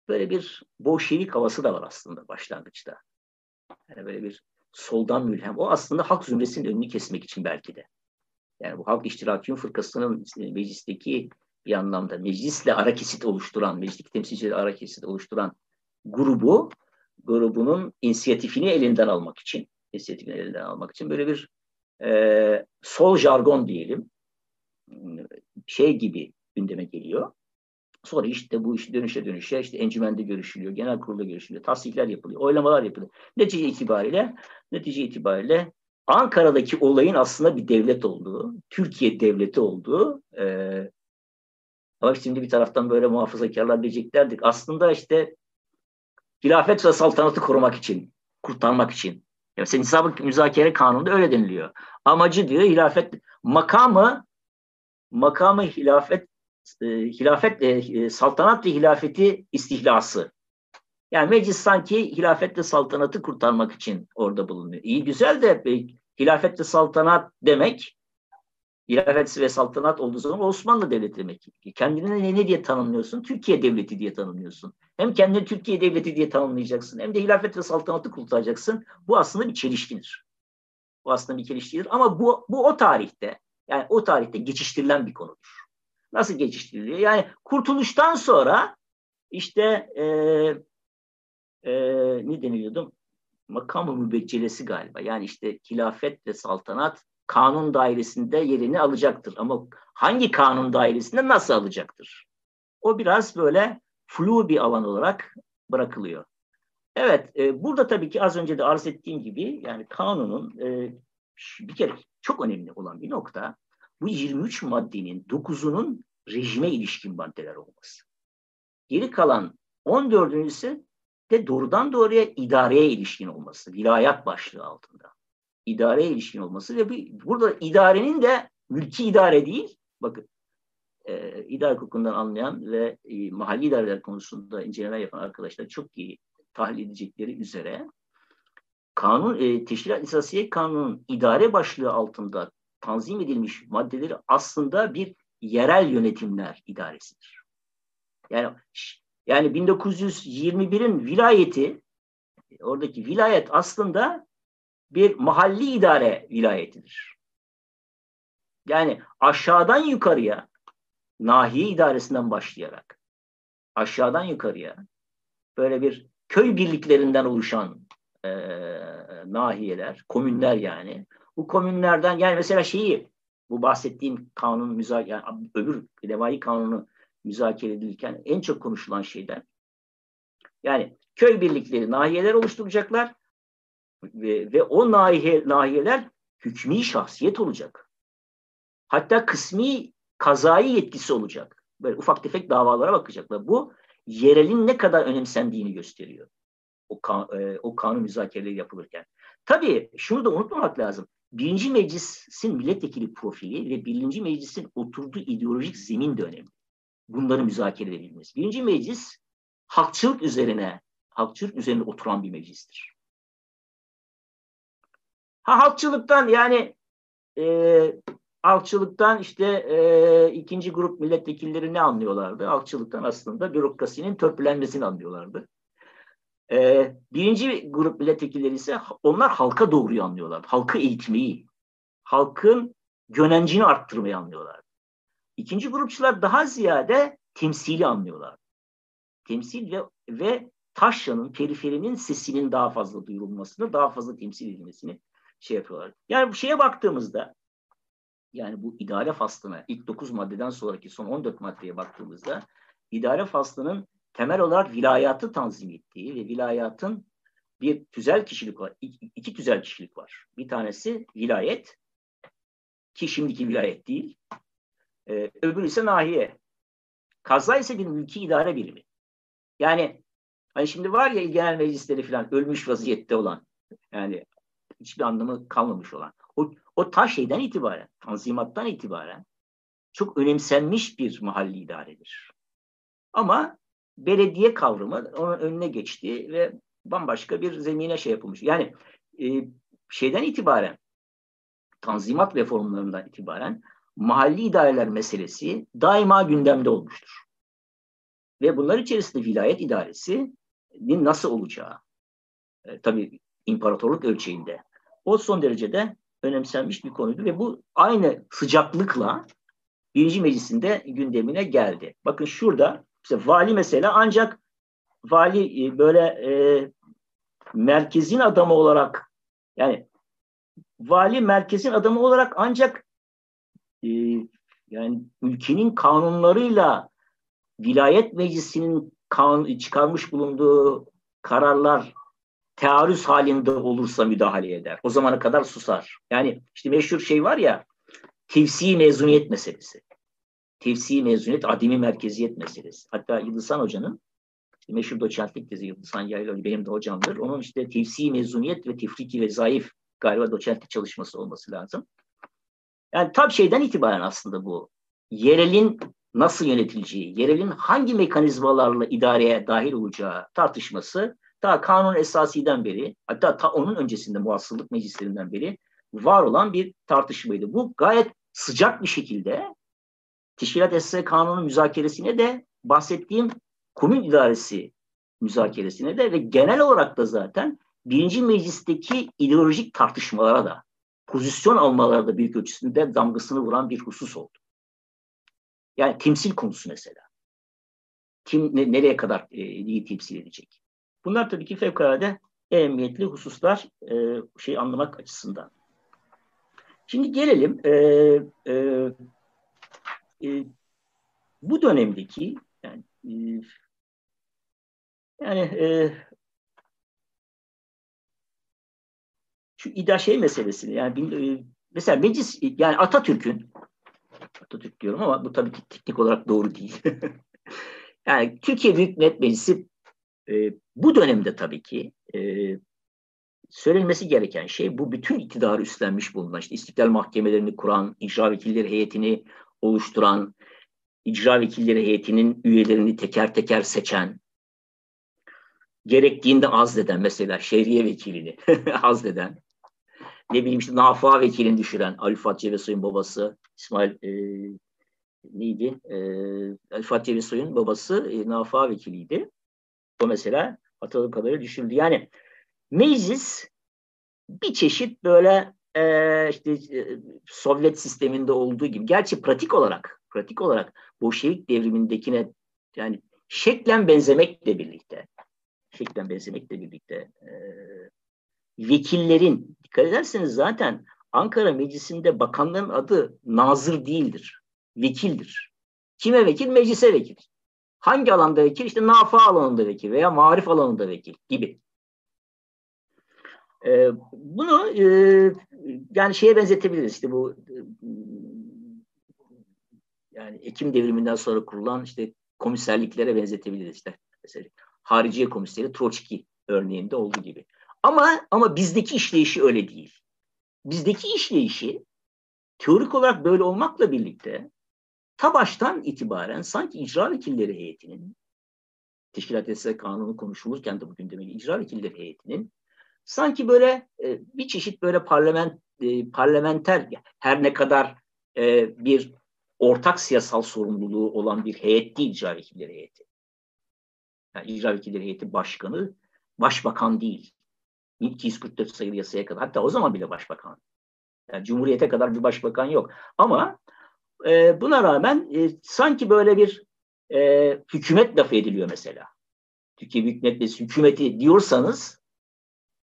C: böyle bir Bolşevik havası da var aslında başlangıçta. Yani böyle bir soldan mülhem. O aslında halk zümresinin önünü kesmek için belki de. Yani bu Halk İştirakiyun Fırkası'nın meclisteki bir anlamda meclisle ara kesit oluşturan, meclisteki temsilcileri ara kesit oluşturan grubu, grubunun inisiyatifini elinden almak için inisiyatifini elinden almak için böyle bir e, sol jargon diyelim şey gibi gündeme geliyor. Sonra işte bu iş dönüşe dönüşe işte encümende görüşülüyor, genel kurulda görüşülüyor, tasdikler yapılıyor, oylamalar yapılıyor. Netice itibariyle netice itibariyle Ankara'daki olayın aslında bir devlet olduğu, Türkiye devleti olduğu e, ama şimdi bir taraftan böyle muhafazakarlar diyeceklerdik. Aslında işte hilafet ve saltanatı korumak için, kurtarmak için ya sen hesabı müzakere kanununda öyle deniliyor. Amacı diyor hilafet makamı makamı hilafet e, hilafet e, saltanat ve hilafeti istihlası. Yani meclis sanki hilafet ve saltanatı kurtarmak için orada bulunuyor. İyi güzel de e, hilafet ve saltanat demek hilafet ve saltanat olduğu zaman Osmanlı Devleti demek. Kendini ne, ne diye tanımlıyorsun? Türkiye Devleti diye tanımlıyorsun. Hem kendini Türkiye Devleti diye tanımlayacaksın hem de hilafet ve saltanatı kurtaracaksın. Bu aslında bir çelişkidir. Bu aslında bir çelişkidir ama bu, bu o tarihte yani o tarihte geçiştirilen bir konudur. Nasıl geçiştiriliyor? Yani kurtuluştan sonra işte e, e, ne deniliyordu? Makamı mübeccelesi galiba. Yani işte hilafet ve saltanat kanun dairesinde yerini alacaktır. Ama hangi kanun dairesinde nasıl alacaktır? O biraz böyle flu bir alan olarak bırakılıyor. Evet, e, burada tabii ki az önce de arz ettiğim gibi yani kanunun e, bir kere çok önemli olan bir nokta bu 23 maddenin 9'unun rejime ilişkin maddeler olması. Geri kalan 14'ün ise de doğrudan doğruya idareye ilişkin olması, vilayet başlığı altında. İdareye ilişkin olması ve bir, burada idarenin de mülki idare değil, bakın e, idare hukukundan anlayan ve e, mahalli idareler konusunda inceleme yapan arkadaşlar çok iyi tahlil edecekleri üzere kanun e, teşkilat esasiye kanunun idare başlığı altında tanzim edilmiş maddeleri aslında bir yerel yönetimler idaresidir. Yani yani 1921'in vilayeti oradaki vilayet aslında bir mahalli idare vilayetidir. Yani aşağıdan yukarıya nahiye idaresinden başlayarak aşağıdan yukarıya böyle bir köy birliklerinden oluşan e, nahiyeler, komünler yani. Bu komünlerden yani mesela şeyi bu bahsettiğim kanun müzakere yani öbür levai kanunu müzakere edilirken en çok konuşulan şeyler yani köy birlikleri nahiyeler oluşturacaklar ve, ve o nahiye, nahiyeler hükmü şahsiyet olacak. Hatta kısmi kazayı yetkisi olacak. Böyle ufak tefek davalara bakacaklar. Bu yerelin ne kadar önemsendiğini gösteriyor. O, kan, e, o kanun müzakereleri yapılırken. Tabii şunu da unutmamak lazım. Birinci meclisin milletvekili profili ve birinci meclisin oturduğu ideolojik zemin de önemli. Bunları müzakere edebilmesi. Birinci meclis halkçılık üzerine halkçılık üzerine oturan bir meclistir. Ha halkçılıktan yani e, halkçılıktan işte e, ikinci grup milletvekilleri ne anlıyorlardı? Halkçılıktan aslında bürokrasinin törpülenmesini anlıyorlardı. E, birinci grup milletvekilleri ise onlar halka doğruyu anlıyorlar. Halkı eğitmeyi, halkın gönencini arttırmayı anlıyorlar. İkinci grupçular daha ziyade temsili anlıyorlar. Temsil ve, ve taşranın, periferinin sesinin daha fazla duyurulmasını, daha fazla temsil edilmesini şey yapıyorlar. Yani bu şeye baktığımızda yani bu idare faslına ilk 9 maddeden sonraki son 14 maddeye baktığımızda idare faslının temel olarak vilayatı tanzim ettiği ve vilayatın bir tüzel kişilik var. İki, tüzel kişilik var. Bir tanesi vilayet ki şimdiki vilayet değil. Ee, öbürü ise nahiye. Kaza ise bir mülki idare birimi. Yani hani şimdi var ya genel meclisleri falan ölmüş vaziyette olan yani hiçbir anlamı kalmamış olan. O, o ta şeyden itibaren, tanzimattan itibaren çok önemsenmiş bir mahalli idaredir. Ama belediye kavramı onun önüne geçti ve bambaşka bir zemine şey yapılmış. Yani e, şeyden itibaren, tanzimat reformlarından itibaren mahalli idareler meselesi daima gündemde olmuştur. Ve bunlar içerisinde vilayet idaresinin nasıl olacağı, e, tabii imparatorluk ölçeğinde o son derecede önemsenmiş bir konuydu ve bu aynı sıcaklıkla birinci meclisinde gündemine geldi. Bakın şurada işte vali mesela ancak vali e, böyle e, merkezin adamı olarak yani vali merkezin adamı olarak ancak e, yani ülkenin kanunlarıyla vilayet meclisinin kanun, çıkarmış bulunduğu kararlar tearüz halinde olursa müdahale eder. O zamana kadar susar. Yani işte meşhur şey var ya tevsi mezuniyet meselesi. Tevsi mezuniyet, adimi merkeziyet meselesi. Hatta Yıldızhan Hoca'nın meşhur doçentlik tezi Yıldızhan Yaylı benim de hocamdır. Onun işte tevsi mezuniyet ve tefriki ve zayıf galiba doçentlik çalışması olması lazım. Yani tam şeyden itibaren aslında bu yerelin nasıl yönetileceği, yerelin hangi mekanizmalarla idareye dahil olacağı tartışması ta kanun esasiden beri hatta ta onun öncesinde muhassıllık meclislerinden beri var olan bir tartışmaydı. Bu gayet sıcak bir şekilde Teşkilat Esası Kanunu müzakeresine de bahsettiğim komün idaresi müzakeresine de ve genel olarak da zaten birinci meclisteki ideolojik tartışmalara da pozisyon almalara da büyük ölçüsünde damgasını vuran bir husus oldu. Yani temsil konusu mesela. Kim ne, nereye kadar e, iyi temsil edecek? Bunlar tabii ki fevkalade ehemmiyetli hususlar e, şey anlamak açısından. Şimdi gelelim e, e, e, bu dönemdeki yani e, yani e, şu ida şey meselesini yani e, mesela meclis yani Atatürk'ün Atatürk diyorum ama bu tabii ki teknik olarak doğru değil. *laughs* yani Türkiye Büyük Millet Meclisi e, bu dönemde tabii ki e, söylenmesi gereken şey bu bütün iktidarı üstlenmiş bulunan işte istiklal mahkemelerini kuran, icra vekilleri heyetini oluşturan, icra vekilleri heyetinin üyelerini teker teker seçen, gerektiğinde azleden mesela şehriye vekilini *laughs* azleden, ne bileyim işte Nafa vekilini düşüren Ali Fuat Cebesoy'un babası İsmail e, neydi? E, Ali Fuat Cebesoy'un babası e, Nafa vekiliydi. O mesela hatırladığım kadarıyla düşürdü. Yani meclis bir çeşit böyle e, işte e, Sovyet sisteminde olduğu gibi gerçi pratik olarak pratik olarak Bolşevik devrimindekine yani şeklen benzemekle birlikte şeklen benzemekle birlikte e, vekillerin dikkat ederseniz zaten Ankara Meclisi'nde bakanların adı nazır değildir. Vekildir. Kime vekil? Meclise vekil. Hangi alanda vekil? İşte nafa alanında vekil veya marif alanında vekil gibi. Ee, bunu e, yani şeye benzetebiliriz. İşte bu e, yani Ekim devriminden sonra kurulan işte komiserliklere benzetebiliriz işte. Mesela Hariciye Komiseri Troçki örneğinde olduğu gibi. Ama ama bizdeki işleyişi öyle değil. Bizdeki işleyişi teorik olarak böyle olmakla birlikte ta baştan itibaren sanki icra vekilleri heyetinin Teşkilat Yasası Kanunu konuşulurken de bu gündemeli icra vekilleri heyetinin sanki böyle e, bir çeşit böyle parlament e, parlamenter her ne kadar e, bir ortak siyasal sorumluluğu olan bir heyet değil icra vekilleri heyeti. Yani icra vekilleri heyeti başkanı başbakan değil. 244 sayılı yasaya kadar hatta o zaman bile başbakan. Yani Cumhuriyete kadar bir başbakan yok. Ama e, buna rağmen e, sanki böyle bir e, hükümet lafı ediliyor mesela. Türkiye Büyük Millet Meclisi hükümeti diyorsanız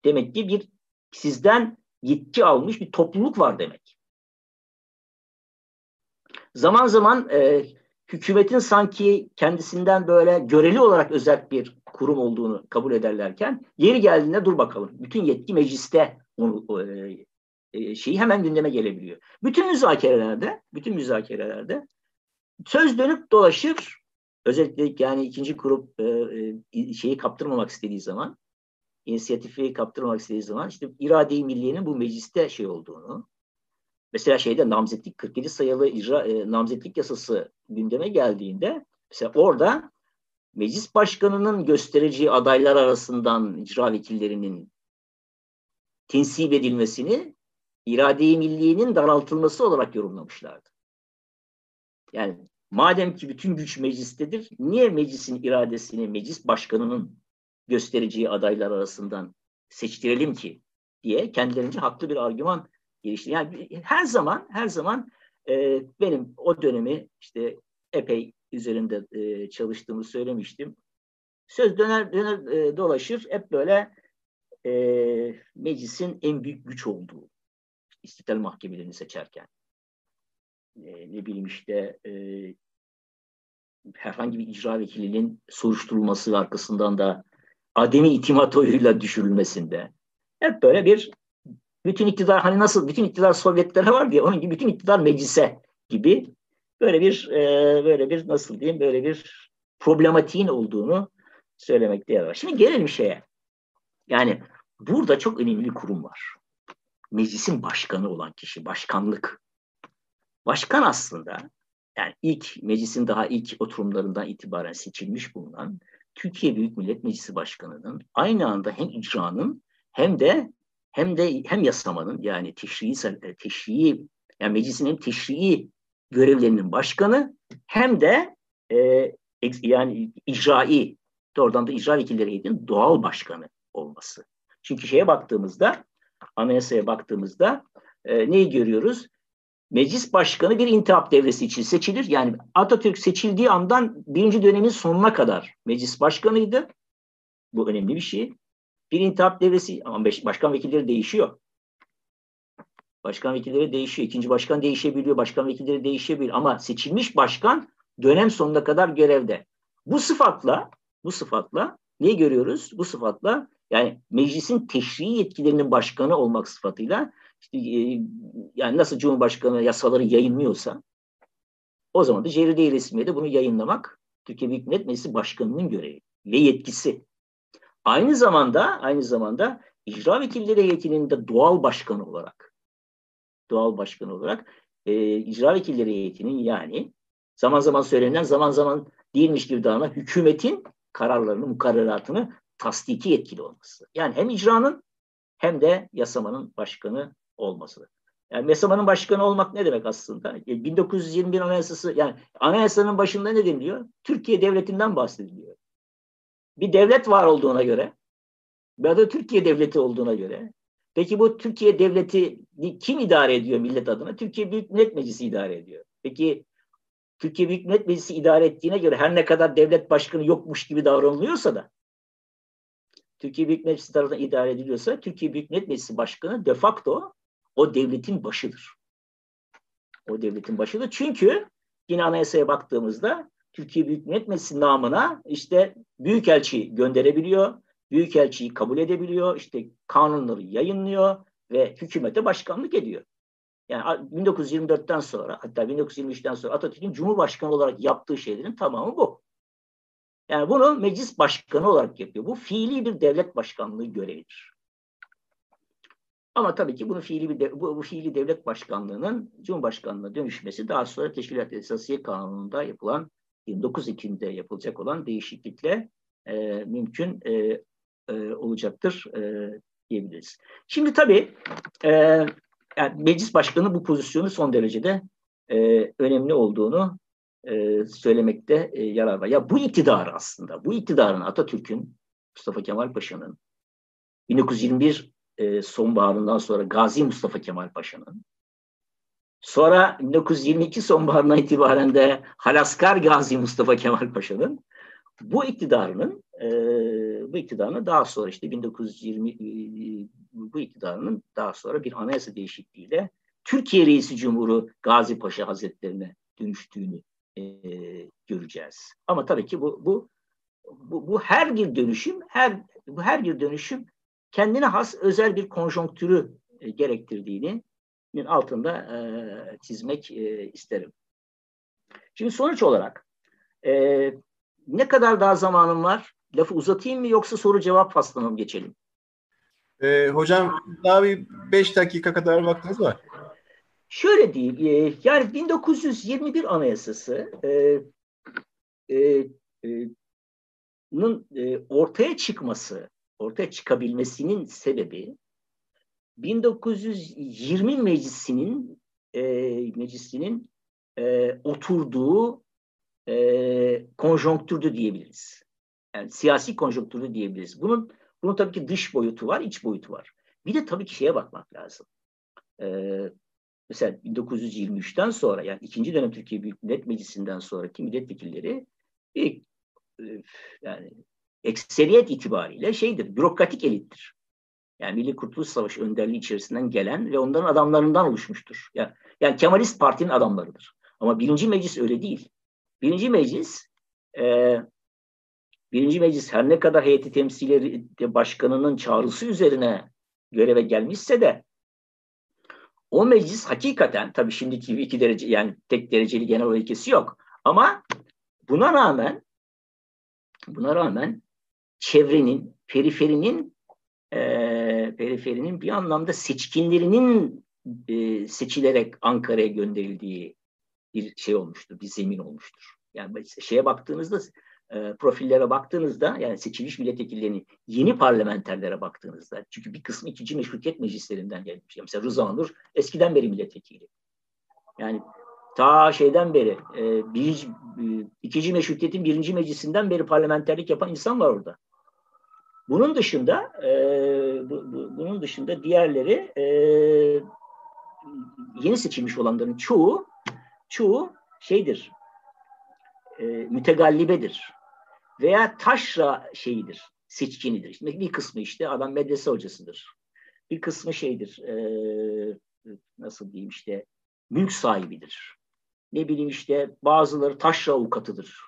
C: demek ki bir sizden yetki almış bir topluluk var demek. Zaman zaman e, hükümetin sanki kendisinden böyle göreli olarak özel bir kurum olduğunu kabul ederlerken yeri geldiğinde dur bakalım. Bütün yetki mecliste onu, e, e, şeyi hemen gündeme gelebiliyor. Bütün müzakerelerde, bütün müzakerelerde söz dönüp dolaşır. Özellikle yani ikinci grup e, e, şeyi kaptırmamak istediği zaman, inisiyatifi kaptırmamak istediği zaman işte irade-i milliyenin bu mecliste şey olduğunu, mesela şeyde namzetlik 47 sayılı icra e, namzetlik yasası gündeme geldiğinde mesela orada meclis başkanının göstereceği adaylar arasından icra vekillerinin tensip edilmesini irade-i milliyenin daraltılması olarak yorumlamışlardı. Yani madem ki bütün güç meclistedir, niye meclisin iradesini meclis başkanının göstereceği adaylar arasından seçtirelim ki diye kendilerince haklı bir argüman gelişti. Yani her zaman her zaman e, benim o dönemi işte epey üzerinde e, çalıştığımı söylemiştim. Söz döner döner e, dolaşır hep böyle e, meclisin en büyük güç olduğu istiklal mahkemelerini seçerken e, ne bileyim işte e, herhangi bir icra vekilinin soruşturulması arkasından da ademi itimat oyuyla düşürülmesinde hep böyle bir bütün iktidar hani nasıl bütün iktidar Sovyetlere var diye onun gibi bütün iktidar meclise gibi böyle bir e, böyle bir nasıl diyeyim böyle bir problematiğin olduğunu söylemekte yer var. Şimdi gelelim şeye. Yani burada çok önemli bir kurum var. Meclisin başkanı olan kişi, başkanlık. Başkan aslında yani ilk meclisin daha ilk oturumlarından itibaren seçilmiş bulunan Türkiye Büyük Millet Meclisi Başkanı'nın aynı anda hem icranın hem de hem de hem yasamanın yani teşrii teşrii yani meclisinin teşrii görevlerinin başkanı hem de e, yani icrai doğrudan da icra vekilleri heyetinin doğal başkanı olması. Çünkü şeye baktığımızda anayasaya baktığımızda e, neyi görüyoruz? Meclis başkanı bir intihap devresi için seçilir. Yani Atatürk seçildiği andan birinci dönemin sonuna kadar meclis başkanıydı. Bu önemli bir şey. Bir intihap devresi ama başkan vekilleri değişiyor. Başkan vekilleri değişiyor. İkinci başkan değişebiliyor. Başkan vekilleri değişebiliyor. Ama seçilmiş başkan dönem sonuna kadar görevde. Bu sıfatla bu sıfatla ne görüyoruz? Bu sıfatla Yani meclisin teşrii yetkilerinin başkanı olmak sıfatıyla işte, e, yani nasıl Cumhurbaşkanı yasaları yayınlıyorsa o zaman da Ceride-i Resmiye'de bunu yayınlamak Türkiye Büyük Millet Meclisi Başkanı'nın görevi ve yetkisi. Aynı zamanda aynı zamanda icra vekilleri heyetinin de doğal başkanı olarak doğal başkanı olarak e, icra vekilleri heyetinin yani zaman zaman söylenen zaman zaman değilmiş gibi davranan hükümetin kararlarını, mukarreratını tasdiki yetkili olması. Yani hem icranın hem de yasamanın başkanı olması. Yani yasamanın başkanı olmak ne demek aslında? 1921 e, Anayasası yani anayasanın başında ne deniliyor? Türkiye devletinden bahsediliyor. Bir devlet var olduğuna göre ya da Türkiye devleti olduğuna göre peki bu Türkiye devleti kim idare ediyor millet adına? Türkiye Büyük Millet Meclisi idare ediyor. Peki Türkiye Büyük Millet Meclisi idare ettiğine göre her ne kadar devlet başkanı yokmuş gibi davranılıyorsa da Türkiye Büyük Meclisi tarafından idare ediliyorsa Türkiye Büyük Millet Meclisi Başkanı de facto o devletin başıdır. O devletin başıdır. Çünkü yine anayasaya baktığımızda Türkiye Büyük Millet Meclisi namına işte büyükelçi gönderebiliyor, büyükelçiyi kabul edebiliyor, işte kanunları yayınlıyor ve hükümete başkanlık ediyor. Yani 1924'ten sonra hatta 1923'ten sonra Atatürk'ün Cumhurbaşkanı olarak yaptığı şeylerin tamamı bu. Yani bunu meclis başkanı olarak yapıyor. Bu fiili bir devlet başkanlığı görevidir. Ama tabii ki bunu fiili bir de, bu, bu fiili devlet başkanlığının Cumhurbaşkanlığına dönüşmesi daha sonra Teşkilat Esasiye Kanunu'nda yapılan 29 Ekim'de yapılacak olan değişiklikle e, mümkün e, e, olacaktır e, diyebiliriz. Şimdi tabii e, yani meclis başkanı bu pozisyonu son derecede e, önemli olduğunu e, söylemekte e, yarar var. Ya bu iktidar aslında, bu iktidarın Atatürk'ün, Mustafa Kemal Paşa'nın 1921 e, sonbaharından sonra Gazi Mustafa Kemal Paşa'nın sonra 1922 sonbaharından itibaren de Halaskar Gazi Mustafa Kemal Paşa'nın bu iktidarının e, bu iktidarının daha sonra işte 1920 e, bu iktidarının daha sonra bir anayasa değişikliğiyle Türkiye Reisi Cumhuru Gazi Paşa Hazretlerine dönüştüğünü e, göreceğiz. Ama tabii ki bu, bu bu bu her bir dönüşüm her bu her bir dönüşüm kendine has özel bir konjonktürü e, gerektirdiğini altında e, çizmek e, isterim. Şimdi sonuç olarak e, ne kadar daha zamanım var? Lafı uzatayım mı yoksa soru cevap faslına mı geçelim?
B: E, hocam daha bir beş dakika kadar vaktiniz var.
C: Şöyle diyeyim, e, yani 1921 Anayasası e, e, e, e, ortaya çıkması, ortaya çıkabilmesinin sebebi 1920 meclisinin e, meclisinin e, oturduğu e, konjonktürdü diyebiliriz. Yani siyasi konjonktürdü diyebiliriz. Bunun bunun tabii ki dış boyutu var, iç boyutu var. Bir de tabii ki şeye bakmak lazım. Ee, mesela 1923'ten sonra yani ikinci dönem Türkiye Büyük Millet Meclisi'nden sonraki milletvekilleri bir, e, yani ekseriyet itibariyle şeydir, bürokratik elittir. Yani Milli Kurtuluş Savaşı önderliği içerisinden gelen ve onların adamlarından oluşmuştur. Yani, yani Kemalist Parti'nin adamlarıdır. Ama birinci meclis öyle değil. Birinci meclis e, birinci meclis her ne kadar heyeti temsilcileri başkanının çağrısı üzerine göreve gelmişse de o meclis hakikaten tabii şimdiki iki derece yani tek dereceli genel ilkesi yok. Ama buna rağmen buna rağmen çevrenin, periferinin e, periferinin bir anlamda seçkinlerinin e, seçilerek Ankara'ya gönderildiği bir şey olmuştur, bir zemin olmuştur. Yani şeye baktığınızda e, profillere baktığınızda yani seçilmiş milletvekillerinin yeni parlamenterlere baktığınızda çünkü bir kısmı ikinci meşrutiyet meclislerinden gelmiş. Mesela Rıza Nur eskiden beri milletvekili. Yani ta şeyden beri e, bir, e, ikinci meşrutiyetin birinci meclisinden beri parlamenterlik yapan insan var orada. Bunun dışında e, bu, bu, bunun dışında diğerleri e, yeni seçilmiş olanların çoğu çoğu şeydir e, mütegallibedir veya taşra şeyidir, seçkinidir. Şimdi bir kısmı işte adam medrese hocasıdır. Bir kısmı şeydir, e, nasıl diyeyim işte mülk sahibidir. Ne bileyim işte bazıları taşra avukatıdır.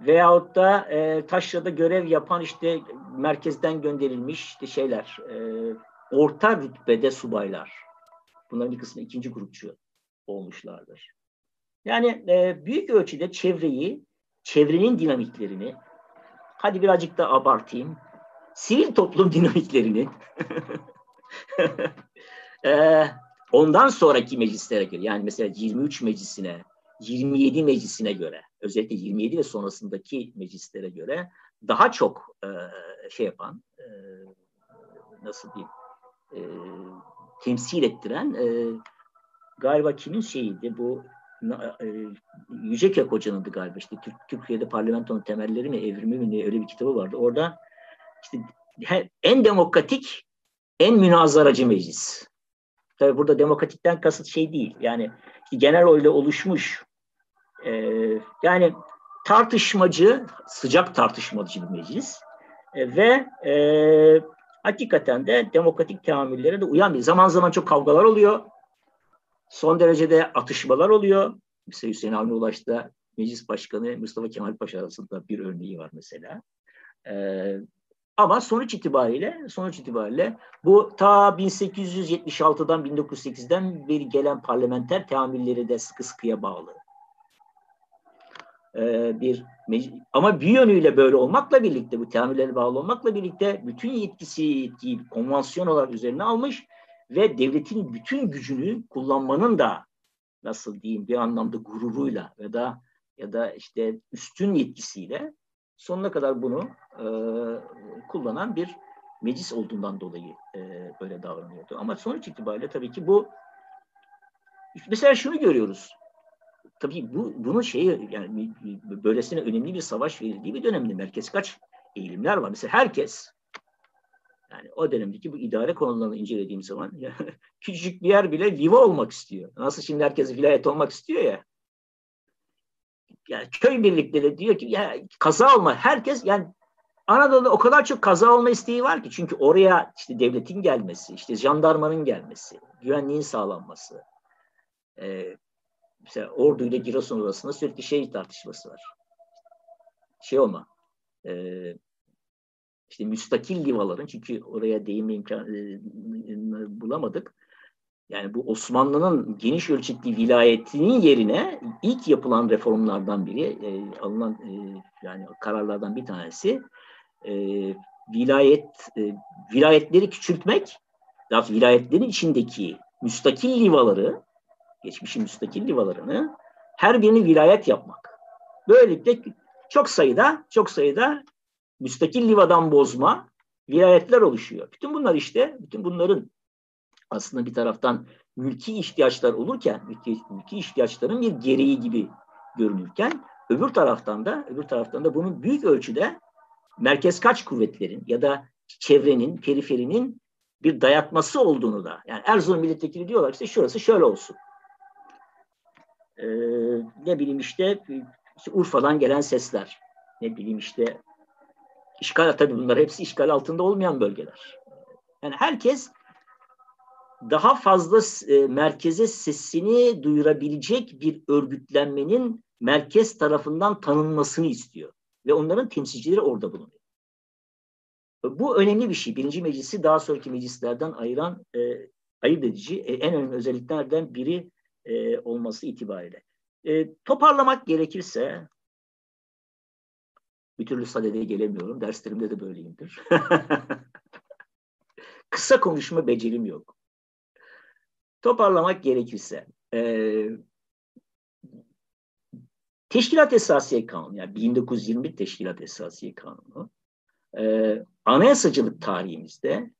C: Veyahut da e, taşrada görev yapan işte merkezden gönderilmiş işte şeyler, e, orta rütbede subaylar. Bunların bir kısmı ikinci grupçu olmuşlardır. Yani e, büyük ölçüde çevreyi, çevrenin dinamiklerini, hadi birazcık da abartayım, sivil toplum *laughs* dinamiklerini *laughs* ondan sonraki meclislere göre, yani mesela 23 meclisine, 27 meclisine göre, özellikle 27 ve sonrasındaki meclislere göre daha çok şey yapan, nasıl diyeyim, temsil ettiren galiba kimin şeyiydi bu e, Yücekök Hoca'nındı galiba işte Türk, Türkiye'de parlamentonun temelleri mi evrimi mi öyle bir kitabı vardı. Orada işte en demokratik en münazaracı meclis. Tabi burada demokratikten kasıt şey değil. Yani genel oyla oluşmuş e, yani tartışmacı, sıcak tartışmacı bir meclis e, ve e, hakikaten de demokratik teamüllere de uyan bir. Zaman zaman çok kavgalar oluyor. Son derecede atışmalar oluyor. Mesela Hüseyin Avni Ulaş'ta Meclis Başkanı Mustafa Kemal Paşa arasında bir örneği var mesela. Ee, ama sonuç itibariyle sonuç itibariyle bu ta 1876'dan 1908'den beri gelen parlamenter teamülleri de sıkı sıkıya bağlı. Ee, bir ama bir yönüyle böyle olmakla birlikte bu teamüllere bağlı olmakla birlikte bütün yetkisi yetkiyi konvansiyon olarak üzerine almış ve devletin bütün gücünü kullanmanın da nasıl diyeyim bir anlamda gururuyla ya da ya da işte üstün yetkisiyle sonuna kadar bunu e, kullanan bir meclis olduğundan dolayı e, böyle davranıyordu. Ama sonuç itibariyle tabii ki bu mesela şunu görüyoruz. Tabii bu bunun şeyi yani böylesine önemli bir savaş verildiği bir dönemde merkez kaç eğilimler var. Mesela herkes yani o dönemdeki bu idare konularını incelediğim zaman ya, *laughs* küçücük bir yer bile liva olmak istiyor. Nasıl şimdi herkes vilayet olmak istiyor ya. Yani köy birlikleri diyor ki ya kaza olma. Herkes yani Anadolu'da o kadar çok kaza olma isteği var ki çünkü oraya işte devletin gelmesi, işte jandarmanın gelmesi, güvenliğin sağlanması. Ee, mesela Ordu ile Giresun arasında sürekli şey tartışması var. Şey olma, e, işte müstakil livaların çünkü oraya değinme imkanı e, bulamadık. Yani bu Osmanlı'nın geniş ölçekli vilayetinin yerine ilk yapılan reformlardan biri, e, alınan e, yani kararlardan bir tanesi e, vilayet e, vilayetleri küçültmek, daha vilayetlerin içindeki müstakil livaları, geçmişin müstakil livalarını her birini vilayet yapmak. Böylelikle çok sayıda çok sayıda müstakil livadan bozma vilayetler oluşuyor. Bütün bunlar işte, bütün bunların aslında bir taraftan mülki ihtiyaçlar olurken, mülki, mülki ihtiyaçların bir gereği gibi görünürken, öbür taraftan da öbür taraftan da bunun büyük ölçüde merkez kaç kuvvetlerin ya da çevrenin, periferinin bir dayatması olduğunu da yani Erzurum milletvekili diyorlar işte şurası şöyle olsun. Ee, ne bileyim işte, işte Urfa'dan gelen sesler. Ne bileyim işte İşgal tabii bunlar hepsi işgal altında olmayan bölgeler. Yani herkes daha fazla e, merkeze sesini duyurabilecek bir örgütlenmenin merkez tarafından tanınmasını istiyor. Ve onların temsilcileri orada bulunuyor. Bu önemli bir şey. Birinci meclisi daha sonraki meclislerden ayıran e, ayırt edici e, en önemli özelliklerden biri e, olması itibariyle. E, toparlamak gerekirse bir türlü sadede gelemiyorum. Derslerimde de böyleyimdir. *laughs* Kısa konuşma becerim yok. Toparlamak gerekirse e, Teşkilat Esasiye Kanunu yani 1921 Teşkilat Esasiye Kanunu e, anayasacılık tarihimizde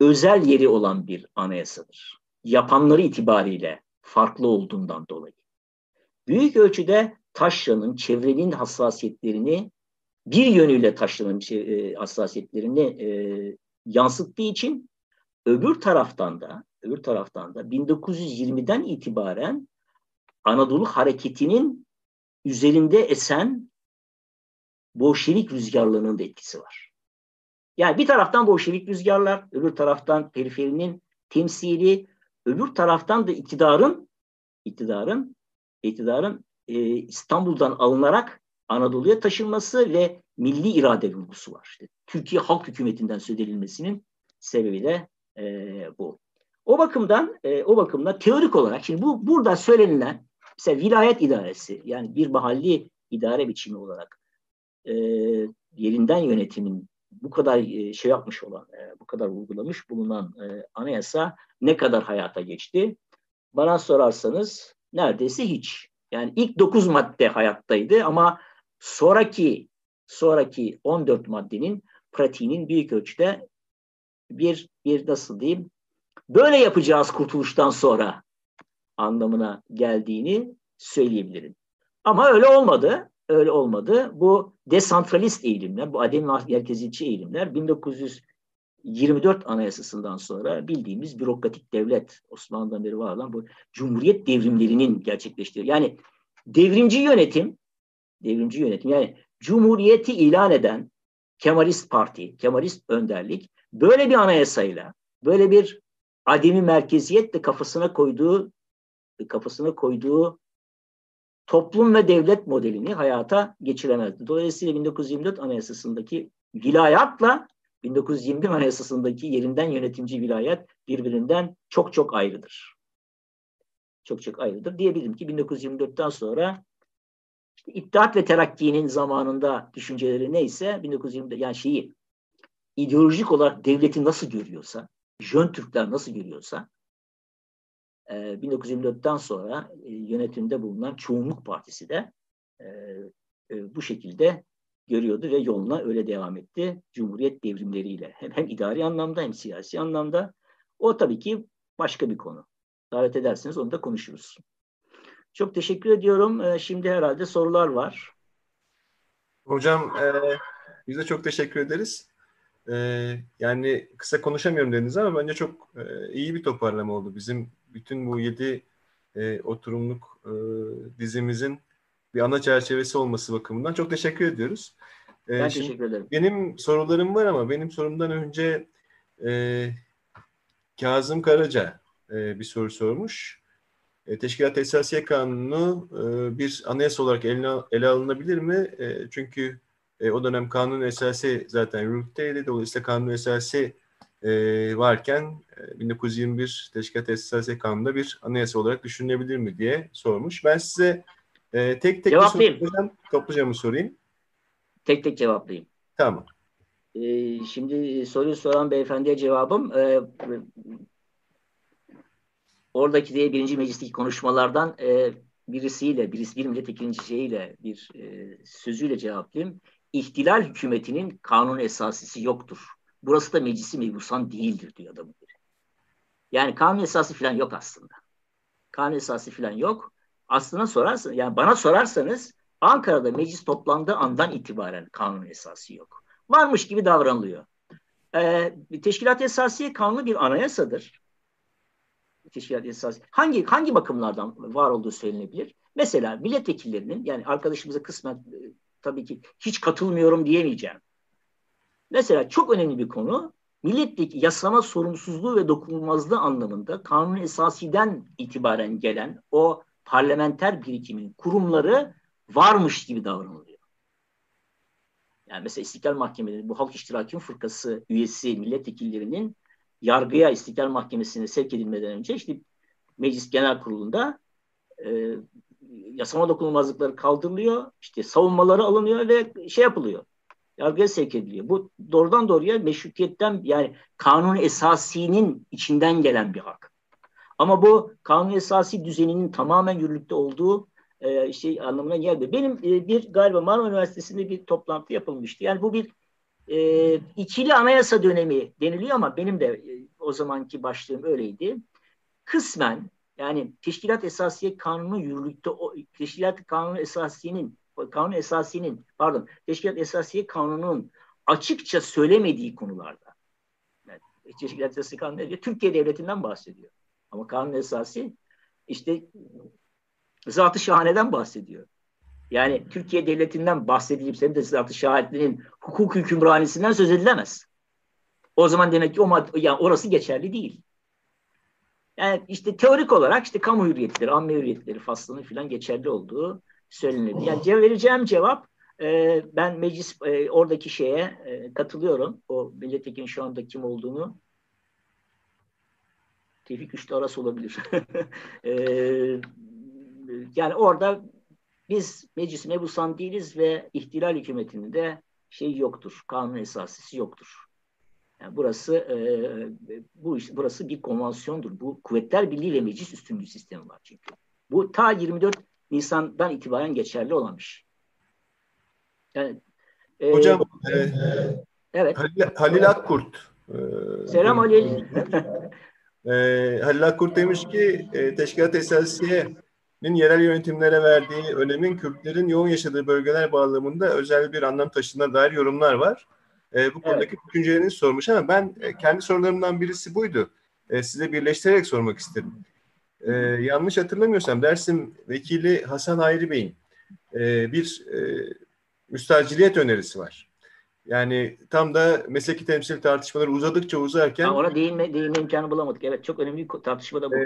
C: özel yeri olan bir anayasadır. Yapanları itibariyle farklı olduğundan dolayı. Büyük ölçüde taşranın, çevrenin hassasiyetlerini bir yönüyle taşlanan şey, e, hassasiyetlerini e, yansıttığı için öbür taraftan da öbür taraftan da 1920'den itibaren Anadolu hareketinin üzerinde esen Bolşevik rüzgarlarının da etkisi var. Yani bir taraftan Bolşevik rüzgarlar, öbür taraftan periferinin temsili, öbür taraftan da iktidarın iktidarın iktidarın e, İstanbul'dan alınarak Anadolu'ya taşınması ve milli irade vurgusu var. İşte Türkiye Halk Hükümeti'nden söz edilmesinin sebebi de e, bu. O bakımdan e, o bakımdan teorik olarak şimdi bu burada söylenilen mesela vilayet idaresi yani bir mahalli idare biçimi olarak e, yerinden yönetimin bu kadar e, şey yapmış olan, e, bu kadar uygulamış bulunan e, anayasa ne kadar hayata geçti? Bana sorarsanız neredeyse hiç. Yani ilk 9 madde hayattaydı ama sonraki sonraki 14 maddenin pratiğinin büyük ölçüde bir bir nasıl diyeyim böyle yapacağız kurtuluştan sonra anlamına geldiğini söyleyebilirim. Ama öyle olmadı. Öyle olmadı. Bu desantralist eğilimler, bu adem merkeziyetçi eğilimler 1924 Anayasası'ndan sonra bildiğimiz bürokratik devlet, Osmanlı'dan beri var olan bu cumhuriyet devrimlerinin gerçekleştiği. Yani devrimci yönetim, devrimci yönetim yani cumhuriyeti ilan eden Kemalist Parti, Kemalist önderlik böyle bir anayasayla, böyle bir ademi merkeziyetle kafasına koyduğu kafasına koyduğu toplum ve devlet modelini hayata geçiremezdi. Dolayısıyla 1924 Anayasası'ndaki vilayatla 1921 Anayasası'ndaki yerinden yönetimci vilayet birbirinden çok çok ayrıdır. Çok çok ayrıdır. Diyebilirim ki 1924'ten sonra işte İttihat ve Terakki'nin zamanında düşünceleri neyse 1920'de yani şeyi ideolojik olarak devleti nasıl görüyorsa, Jön Türkler nasıl görüyorsa 1924'ten sonra yönetimde bulunan Çoğunluk Partisi de bu şekilde görüyordu ve yoluna öyle devam etti. Cumhuriyet devrimleriyle hem, hem idari anlamda hem siyasi anlamda. O tabii ki başka bir konu. Davet ederseniz onu da konuşuruz. Çok teşekkür ediyorum. Şimdi herhalde sorular var.
B: Hocam e, biz de çok teşekkür ederiz. E, yani kısa konuşamıyorum dediniz ama bence çok e, iyi bir toparlama oldu. Bizim bütün bu yedi e, oturumluk e, dizimizin bir ana çerçevesi olması bakımından çok teşekkür ediyoruz.
C: E, ben şimdi teşekkür ederim.
B: Benim sorularım var ama benim sorumdan önce e, Kazım Karaca e, bir soru sormuş. E, Teşkilat Esasiye Kanunu e, bir anayasa olarak eline, ele alınabilir mi? E, çünkü e, o dönem kanun esası zaten yürürlükteydi. Dolayısıyla kanun esası e, varken e, 1921 Teşkilat Esasiye Kanunu'nda bir anayasa olarak düşünülebilir mi diye sormuş. Ben size e, tek tek
C: Cevaplayayım.
B: topluca mı sorayım?
C: Tek tek cevaplayayım.
B: Tamam.
C: Ee, şimdi soruyu soran beyefendiye cevabım e, oradaki diye birinci meclisteki konuşmalardan e, birisiyle, birisi bir milletvekilinin şeyiyle bir e, sözüyle cevaplayayım. İhtilal hükümetinin kanun esasisi yoktur. Burası da meclisi mebusan değildir diyor adam. Yani kanun esası falan yok aslında. Kanun esası falan yok. Aslına sorarsanız, yani bana sorarsanız Ankara'da meclis toplandığı andan itibaren kanun esası yok. Varmış gibi davranılıyor. Ee, teşkilat esası kanunu bir anayasadır. Teşkilat esası hangi hangi bakımlardan var olduğu söylenebilir? Mesela milletvekillerinin yani arkadaşımıza kısmen e, tabii ki hiç katılmıyorum diyemeyeceğim. Mesela çok önemli bir konu milletteki yasama sorumsuzluğu ve dokunulmazlığı anlamında kanun esasiden itibaren gelen o parlamenter birikimin kurumları varmış gibi davranılıyor. Yani mesela İstiklal Mahkemeleri, bu Halk İştirakinin Fırkası üyesi milletvekillerinin yargıya İstiklal Mahkemesi'ne sevk edilmeden önce işte Meclis Genel Kurulu'nda e, yasama dokunulmazlıkları kaldırılıyor, işte savunmaları alınıyor ve şey yapılıyor yargıya sevk ediliyor. Bu doğrudan doğruya meşrutiyetten yani kanun esasinin içinden gelen bir hak. Ama bu kanun esası düzeninin tamamen yürürlükte olduğu e, şey anlamına geldi. Benim e, bir galiba Marmara Üniversitesi'nde bir toplantı yapılmıştı. Yani bu bir e, ikili anayasa dönemi deniliyor ama benim de e, o zamanki başlığım öyleydi. Kısmen yani teşkilat esasiye kanunu yürürlükte o teşkilat kanunu esasiyenin kanun esasinin pardon teşkilat esasiye kanunun açıkça söylemediği konularda yani, teşkilat esasiye kanunu diyor? Türkiye devletinden bahsediyor. Ama kanun esası işte zatı şahaneden bahsediyor. Yani Türkiye devletinden bahsedilip senin de zatı şahitliğinin hukuk hükümranisinden söz edilemez. O zaman demek ki o yani orası geçerli değil. Yani işte teorik olarak işte kamu hürriyetleri, amme hürriyetleri faslının filan geçerli olduğu söylenirdi. Yani vereceğim cevap e, ben meclis e, oradaki şeye e, katılıyorum. O milletvekilinin şu anda kim olduğunu Tevfik Üçlü Aras olabilir. *laughs* e, yani orada biz meclis mebusan değiliz ve ihtilal hükümetinin de şey yoktur. Kanun esasisi yoktur. Yani burası e, bu burası bir konvansiyondur. Bu Kuvvetler Birliği ve Meclis Üstünlüğü sistemi var çünkü. Bu ta 24 Nisan'dan itibaren geçerli olan bir şey.
B: Yani, e, Hocam e, evet. Halil, Halil Akkurt.
C: E, Selam Halil. *laughs*
B: e, Halil Akkurt demiş ki e, Teşkilat Esasiye'nin yerel yönetimlere verdiği önemin Kürtlerin yoğun yaşadığı bölgeler bağlamında özel bir anlam taşıdığına dair yorumlar var. E, bu konudaki evet. düşüncelerini sormuş ama ben e, kendi sorularımdan birisi buydu. E, size birleştirerek sormak isterim. E, yanlış hatırlamıyorsam Dersim Vekili Hasan Hayri Bey'in e, bir e, müstaciliyet önerisi var. Yani tam da mesleki temsil tartışmaları uzadıkça uzarken... Ha,
C: ona değinme, değinme imkanı bulamadık. Evet çok önemli bir tartışma da bu. E,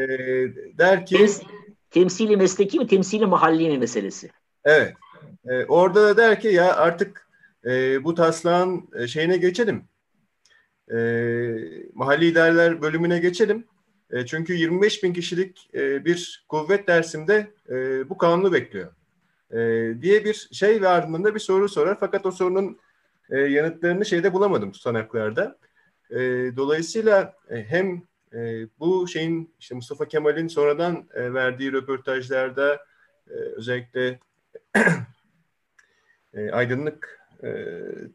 B: der ki...
C: Tems, temsili mesleki mi temsili mahalli mi meselesi?
B: Evet. E, orada da der ki ya artık e, bu taslağın e, şeyine geçelim. E, mahalli idareler bölümüne geçelim. E, çünkü 25 bin kişilik e, bir kuvvet dersimde e, bu kanunu bekliyor. E, diye bir şey ve ardından da bir soru sorar. Fakat o sorunun e, yanıtlarını şeyde bulamadım tutanaklarda. E, dolayısıyla e, hem e, bu şeyin işte Mustafa Kemal'in sonradan e, verdiği röportajlarda e, özellikle *clears throat* e, aydınlık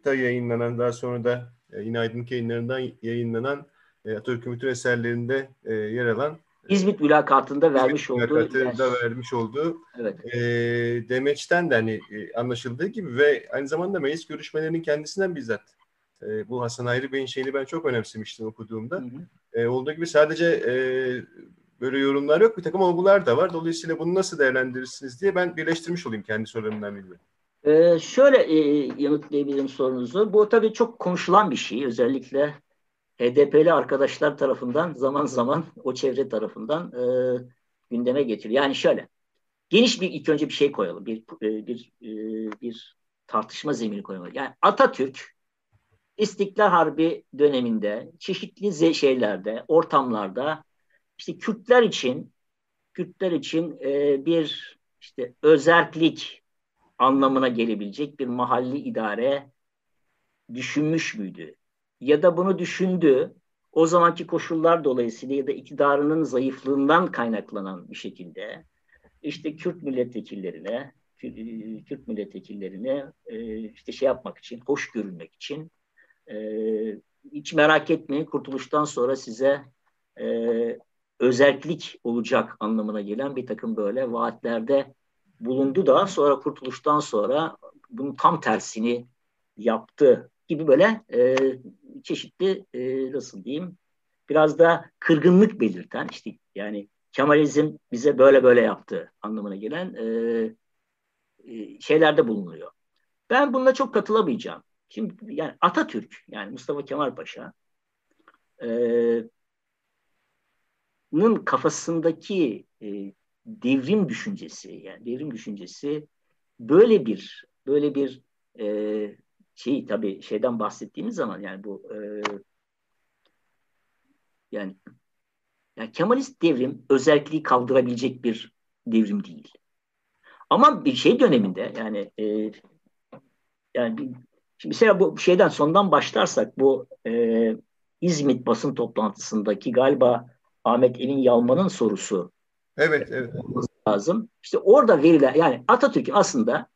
B: da yayınlanan daha sonra da yine aydınlık yayınlarından yayınlanan Atatürk'ün bütün eserlerinde yer alan
C: İzmit mülakatında vermiş
B: İzmit olduğu mülakatında vermiş olduğu evet. e, demeçten de hani e, anlaşıldığı gibi ve aynı zamanda meclis görüşmelerinin kendisinden bizzat e, bu Hasan Ayrı Bey'in şeyini ben çok önemsemiştim okuduğumda. Hı hı. E, olduğu gibi sadece e, böyle yorumlar yok bir takım olgular da var. Dolayısıyla bunu nasıl değerlendirirsiniz diye ben birleştirmiş olayım kendi sorularımdan biri.
C: Ee, şöyle e, yanıtlayabilirim sorunuzu. Bu tabii çok konuşulan bir şey. Özellikle HDP'li arkadaşlar tarafından zaman zaman o çevre tarafından e, gündeme getiriyor. Yani şöyle geniş bir ilk önce bir şey koyalım. Bir e, bir e, bir tartışma zemini koyalım. Yani Atatürk İstiklal Harbi döneminde çeşitli şeylerde, ortamlarda işte Kürtler için Kürtler için e, bir işte özerklik anlamına gelebilecek bir mahalli idare düşünmüş müydü? Ya da bunu düşündü, o zamanki koşullar dolayısıyla ya da iktidarının zayıflığından kaynaklanan bir şekilde işte Kürt milletvekillerine, Kürt milletvekillerine e, işte şey yapmak için, hoş görünmek için e, hiç merak etmeyin kurtuluştan sonra size e, özellik olacak anlamına gelen bir takım böyle vaatlerde bulundu da sonra kurtuluştan sonra bunun tam tersini yaptı gibi böyle e, çeşitli e, nasıl diyeyim biraz da kırgınlık belirten işte yani Kemalizm bize böyle böyle yaptı anlamına gelen e, e, şeylerde bulunuyor. Ben bununla çok katılamayacağım. Şimdi yani Atatürk yani Mustafa Kemal Paşa e, kafasındaki e, devrim düşüncesi yani devrim düşüncesi böyle bir böyle bir e, şey tabii şeyden bahsettiğimiz zaman yani bu e, yani, yani Kemalist devrim özelliği kaldırabilecek bir devrim değil. Ama bir şey döneminde yani e, yani bir, şimdi mesela bu şeyden sondan başlarsak bu e, İzmit basın toplantısındaki galiba Ahmet Emin Yalman'ın sorusu
B: Evet, evet.
C: Lazım. İşte orada verilen yani Atatürk'ün aslında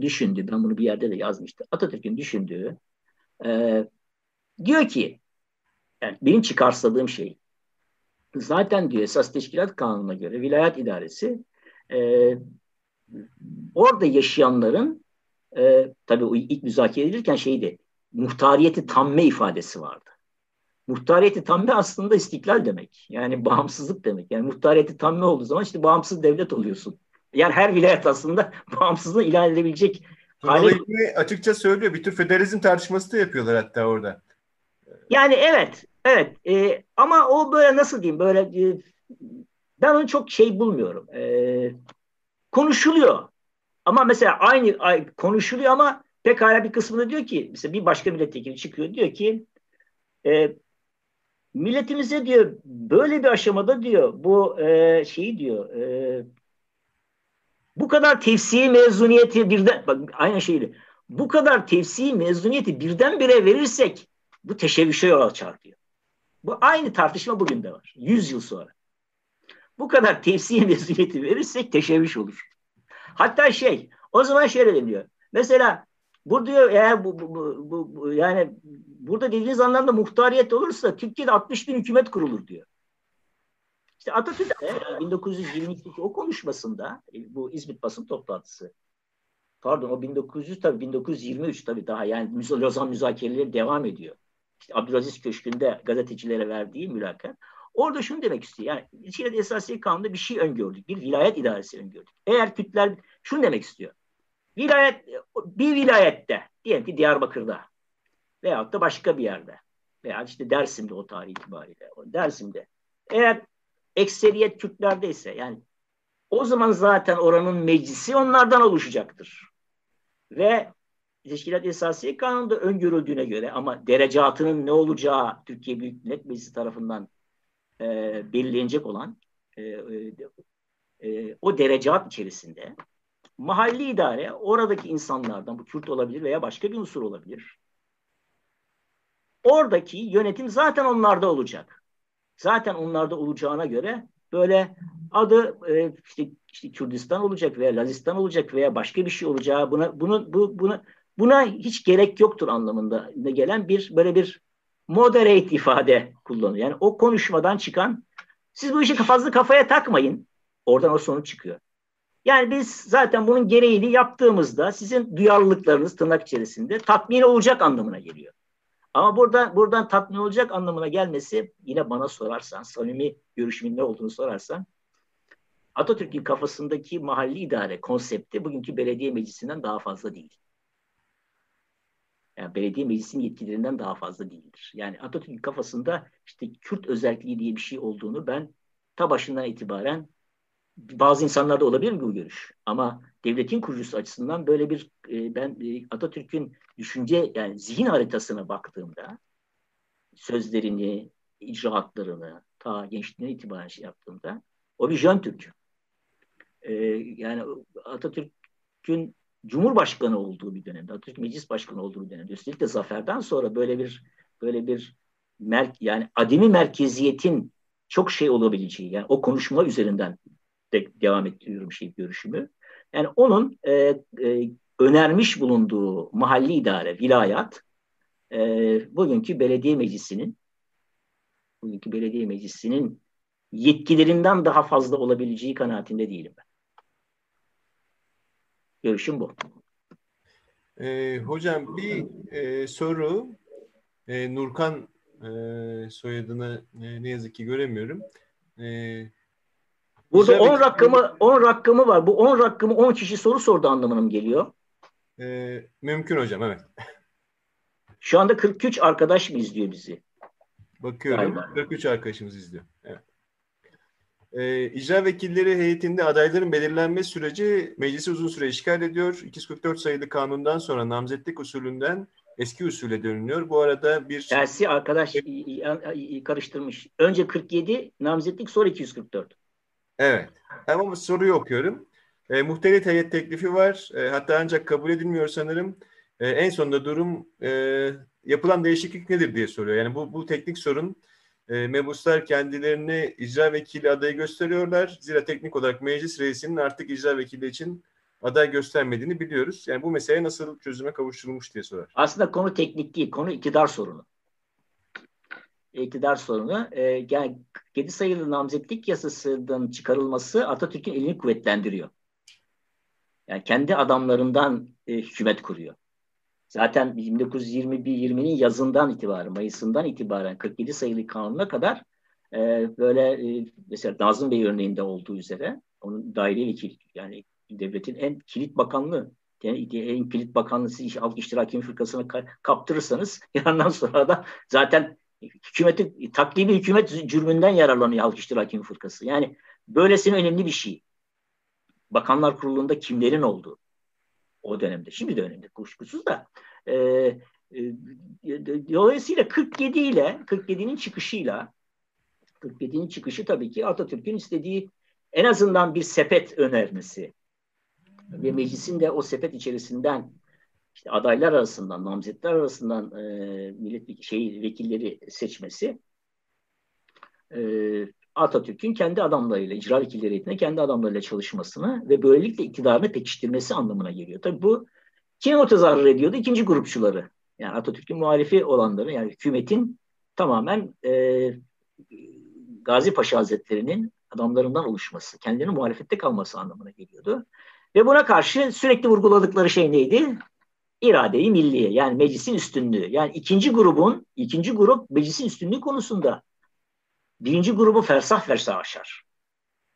C: düşündüğü, ben bunu bir yerde de yazmıştım. Atatürk'ün düşündüğü e, diyor ki yani benim çıkarsadığım şey zaten diyor esas teşkilat kanununa göre vilayet idaresi e, orada yaşayanların e, tabii ilk müzakere edilirken şeydi muhtariyeti tamme ifadesi vardı. Muhtariyeti tamme aslında istiklal demek. Yani bağımsızlık demek. Yani muhtariyeti tamme olduğu zaman işte bağımsız devlet oluyorsun. Yani her vilayet aslında *laughs* bağımsızlığı ilan edebilecek
B: hale... açıkça söylüyor. Bir tür federalizm tartışması da yapıyorlar hatta orada.
C: Yani evet. Evet. E, ama o böyle nasıl diyeyim böyle e, ben onu çok şey bulmuyorum. E, konuşuluyor. Ama mesela aynı konuşuluyor ama pekala bir kısmında diyor ki mesela bir başka milletvekili çıkıyor diyor ki e, milletimize diyor böyle bir aşamada diyor bu e, şeyi diyor e, bu kadar tefsiri mezuniyeti birden bak aynı şeydi. Bu kadar tefsiri mezuniyeti birdenbire verirsek bu teşebbüse yol açar diyor. Bu aynı tartışma bugün de var. Yüz yıl sonra. Bu kadar tefsir mezuniyeti verirsek teşebbüs olur. Hatta şey o zaman şöyle deniyor. Mesela bu diyor eğer bu, bu, bu, bu yani burada dediğiniz anlamda muhtariyet olursa Türkiye'de 60 bin hükümet kurulur diyor. İşte Atatürk de 1922'deki o konuşmasında e, bu İzmit basın toplantısı pardon o 1900 tabii 1923 tabii daha yani Lozan müzakereleri devam ediyor. İşte Abdülaziz Köşkü'nde gazetecilere verdiği mülakat. Orada şunu demek istiyor. Yani İçeride Esasiye Kanunu'nda bir şey öngördük. Bir vilayet idaresi öngördük. Eğer Kürtler şunu demek istiyor. Vilayet, bir vilayette, diyelim ki Diyarbakır'da veyahut da başka bir yerde veya işte Dersim'de o tarih itibariyle. Dersim'de. Eğer ekseriyet Kürtlerdeyse yani o zaman zaten oranın meclisi onlardan oluşacaktır. Ve Teşkilat Esasiye Kanunu'nda öngörüldüğüne göre ama derecatının ne olacağı Türkiye Büyük Millet Meclisi tarafından e, belirlenecek olan e, e, e, o derecat içerisinde mahalli idare oradaki insanlardan bu Kürt olabilir veya başka bir unsur olabilir. Oradaki yönetim zaten onlarda olacak. Zaten onlarda olacağına göre böyle adı e, işte, işte Kürdistan olacak veya Lazistan olacak veya başka bir şey olacağı buna bunu bu buna buna hiç gerek yoktur anlamında gelen bir böyle bir moderate ifade kullanıyor. Yani o konuşmadan çıkan siz bu işi fazla kafaya takmayın. Oradan o sonuç çıkıyor. Yani biz zaten bunun gereğini yaptığımızda sizin duyarlılıklarınız tırnak içerisinde tatmin olacak anlamına geliyor. Ama burada buradan tatmin olacak anlamına gelmesi yine bana sorarsan, samimi görüşümün ne olduğunu sorarsan Atatürk'ün kafasındaki mahalli idare konsepti bugünkü belediye meclisinden daha fazla değil. Yani belediye meclisinin yetkilerinden daha fazla değildir. Yani Atatürk'ün kafasında işte Kürt özelliği diye bir şey olduğunu ben ta başından itibaren bazı insanlarda olabilir mi bu görüş? Ama devletin kurucusu açısından böyle bir e, ben e, Atatürk'ün düşünce yani zihin haritasına baktığımda sözlerini, icraatlarını ta gençliğine itibaren şey yaptığımda o bir Jön Türk. E, yani Atatürk'ün Cumhurbaşkanı olduğu bir dönemde, Atatürk Meclis Başkanı olduğu bir dönemde, üstelik de zaferden sonra böyle bir böyle bir mer yani ademi merkeziyetin çok şey olabileceği, yani o konuşma üzerinden de devam ettiriyorum şey görüşümü. Yani onun e, e, önermiş bulunduğu mahalli idare, vilayet, e, bugünkü belediye meclisinin bugünkü belediye meclisinin yetkilerinden daha fazla olabileceği kanaatinde değilim ben. Görüşüm bu.
B: E, hocam bir e, soru e, Nurkan e, soyadını e, ne yazık ki göremiyorum. E,
C: Burada 10 rakamı 10 rakamı var. Bu 10 rakamı 10 kişi soru sordu anlamına mı geliyor?
B: E, mümkün hocam evet.
C: Şu anda 43 arkadaş mı izliyor bizi?
B: Bakıyorum. Galiba. 43 arkadaşımız izliyor. Evet. E, icra vekilleri heyetinde adayların belirlenme süreci meclisi uzun süre işgal ediyor. 244 sayılı kanundan sonra namzetlik usulünden eski usule dönülüyor. Bu arada bir...
C: Tersi arkadaş karıştırmış. Önce 47 namzetlik sonra 244.
B: Evet. Ama soruyu okuyorum. E, muhtelif heyet teklifi var. E, hatta ancak kabul edilmiyor sanırım. E, en sonunda durum e, yapılan değişiklik nedir diye soruyor. Yani bu, bu teknik sorun e, mebuslar kendilerini icra vekili adayı gösteriyorlar. Zira teknik olarak meclis reisinin artık icra vekili için aday göstermediğini biliyoruz. Yani bu mesele nasıl çözüme kavuşturulmuş diye sorar.
C: Aslında konu teknik değil, konu iktidar sorunu. İktidar sorunu. E, yani 7 sayılı namzetlik yasasının çıkarılması Atatürk'ün elini kuvvetlendiriyor. Yani kendi adamlarından e, hükümet kuruyor. Zaten 1921-20'nin yazından itibaren, Mayıs'ından itibaren 47 sayılı kanuna kadar e, böyle e, mesela Nazım Bey örneğinde olduğu üzere onun daire vekil yani devletin en kilit bakanlığı yani en kilit bakanlığı siz halk iştiraki fırkasına kaptırırsanız *laughs* yandan sonra da zaten hükümeti taklibi hükümet cürmünden yararlanıyor halk iştiraki fırkası. Yani böylesine önemli bir şey. Bakanlar Kurulu'nda kimlerin olduğu. O dönemde. Şimdi de önemli kuşkusuz da. E, e, dolayısıyla 47 ile 47'nin çıkışıyla 47'nin çıkışı tabii ki Atatürk'ün istediği en azından bir sepet önermesi ve meclisin de o sepet içerisinden işte adaylar arasından, namzetler arasından e, millet şey vekilleri seçmesi e, Atatürk'ün kendi adamlarıyla, icra vekilleri heyetine kendi adamlarıyla çalışmasını ve böylelikle iktidarını pekiştirmesi anlamına geliyor. Tabii bu kim o tezahür ediyordu? İkinci grupçuları. Yani Atatürk'ün muhalifi olanları, yani hükümetin tamamen e, Gazi Paşa Hazretleri'nin adamlarından oluşması, kendilerinin muhalefette kalması anlamına geliyordu. Ve buna karşı sürekli vurguladıkları şey neydi? İradeyi milliye yani meclisin üstünlüğü. Yani ikinci grubun, ikinci grup meclisin üstünlüğü konusunda birinci grubu fersah fersah aşar.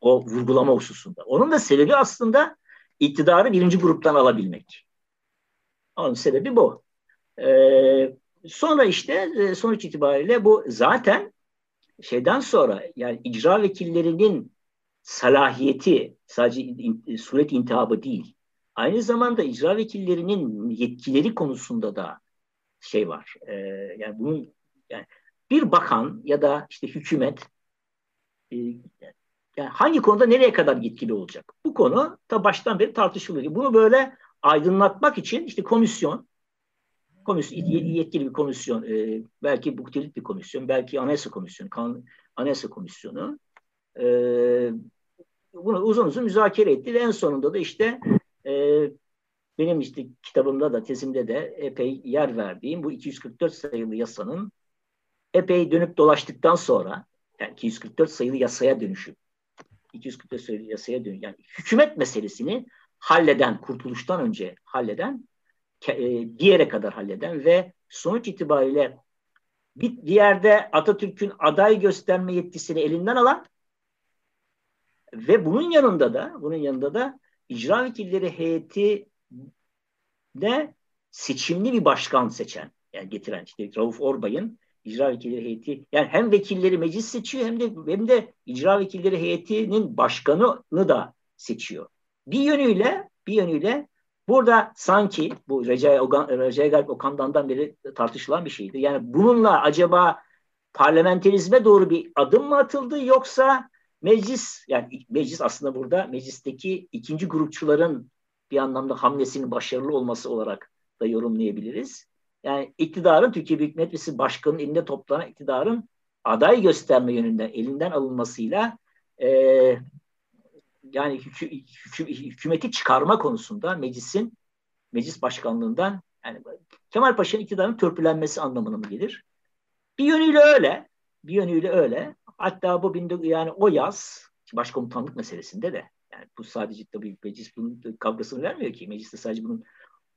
C: O vurgulama hususunda. Onun da sebebi aslında iktidarı birinci gruptan alabilmek. Onun sebebi bu. Ee, sonra işte e, sonuç itibariyle bu zaten şeyden sonra yani icra vekillerinin salahiyeti sadece suret intihabı değil. Aynı zamanda icra vekillerinin yetkileri konusunda da şey var. E, yani bunun yani bir bakan ya da işte hükümet e, yani hangi konuda nereye kadar yetkili olacak? Bu konu da baştan beri tartışılıyor. Bunu böyle aydınlatmak için işte komisyon, komisyon yetkili bir komisyon, e, belki buktelik bir komisyon, belki anayasa komisyonu, kan, anayasa komisyonu e, bunu uzun uzun müzakere etti ve en sonunda da işte benim işte kitabımda da tezimde de epey yer verdiğim bu 244 sayılı yasanın epey dönüp dolaştıktan sonra yani 244 sayılı yasaya dönüşü 244 sayılı yasaya dönüş yani hükümet meselesini halleden kurtuluştan önce halleden e, bir yere kadar halleden ve sonuç itibariyle bir, yerde Atatürk'ün aday gösterme yetkisini elinden alan ve bunun yanında da bunun yanında da icra vekilleri heyeti de seçimli bir başkan seçen yani getiren işte Rauf Orbay'ın icra vekilleri heyeti yani hem vekilleri meclis seçiyor hem de hem de icra vekilleri heyetinin başkanını da seçiyor. Bir yönüyle bir yönüyle burada sanki bu Recai, Ogan, Recai Galip Okan'dan beri tartışılan bir şeydi. Yani bununla acaba parlamenterizme doğru bir adım mı atıldı yoksa meclis yani meclis aslında burada meclisteki ikinci grupçuların bir anlamda hamlesinin başarılı olması olarak da yorumlayabiliriz. Yani iktidarın Türkiye Büyük Millet Meclisi Başkanı'nın elinde toplanan iktidarın aday gösterme yönünden elinden alınmasıyla e, yani hükü, hükü, hükümeti çıkarma konusunda meclisin meclis başkanlığından yani Kemal Paşa'nın iktidarın törpülenmesi anlamına mı gelir? Bir yönüyle öyle. Bir yönüyle öyle. Hatta bu yani o yaz başkomutanlık meselesinde de yani bu sadece tabii meclis bunun kavgasını vermiyor ki. Mecliste sadece bunun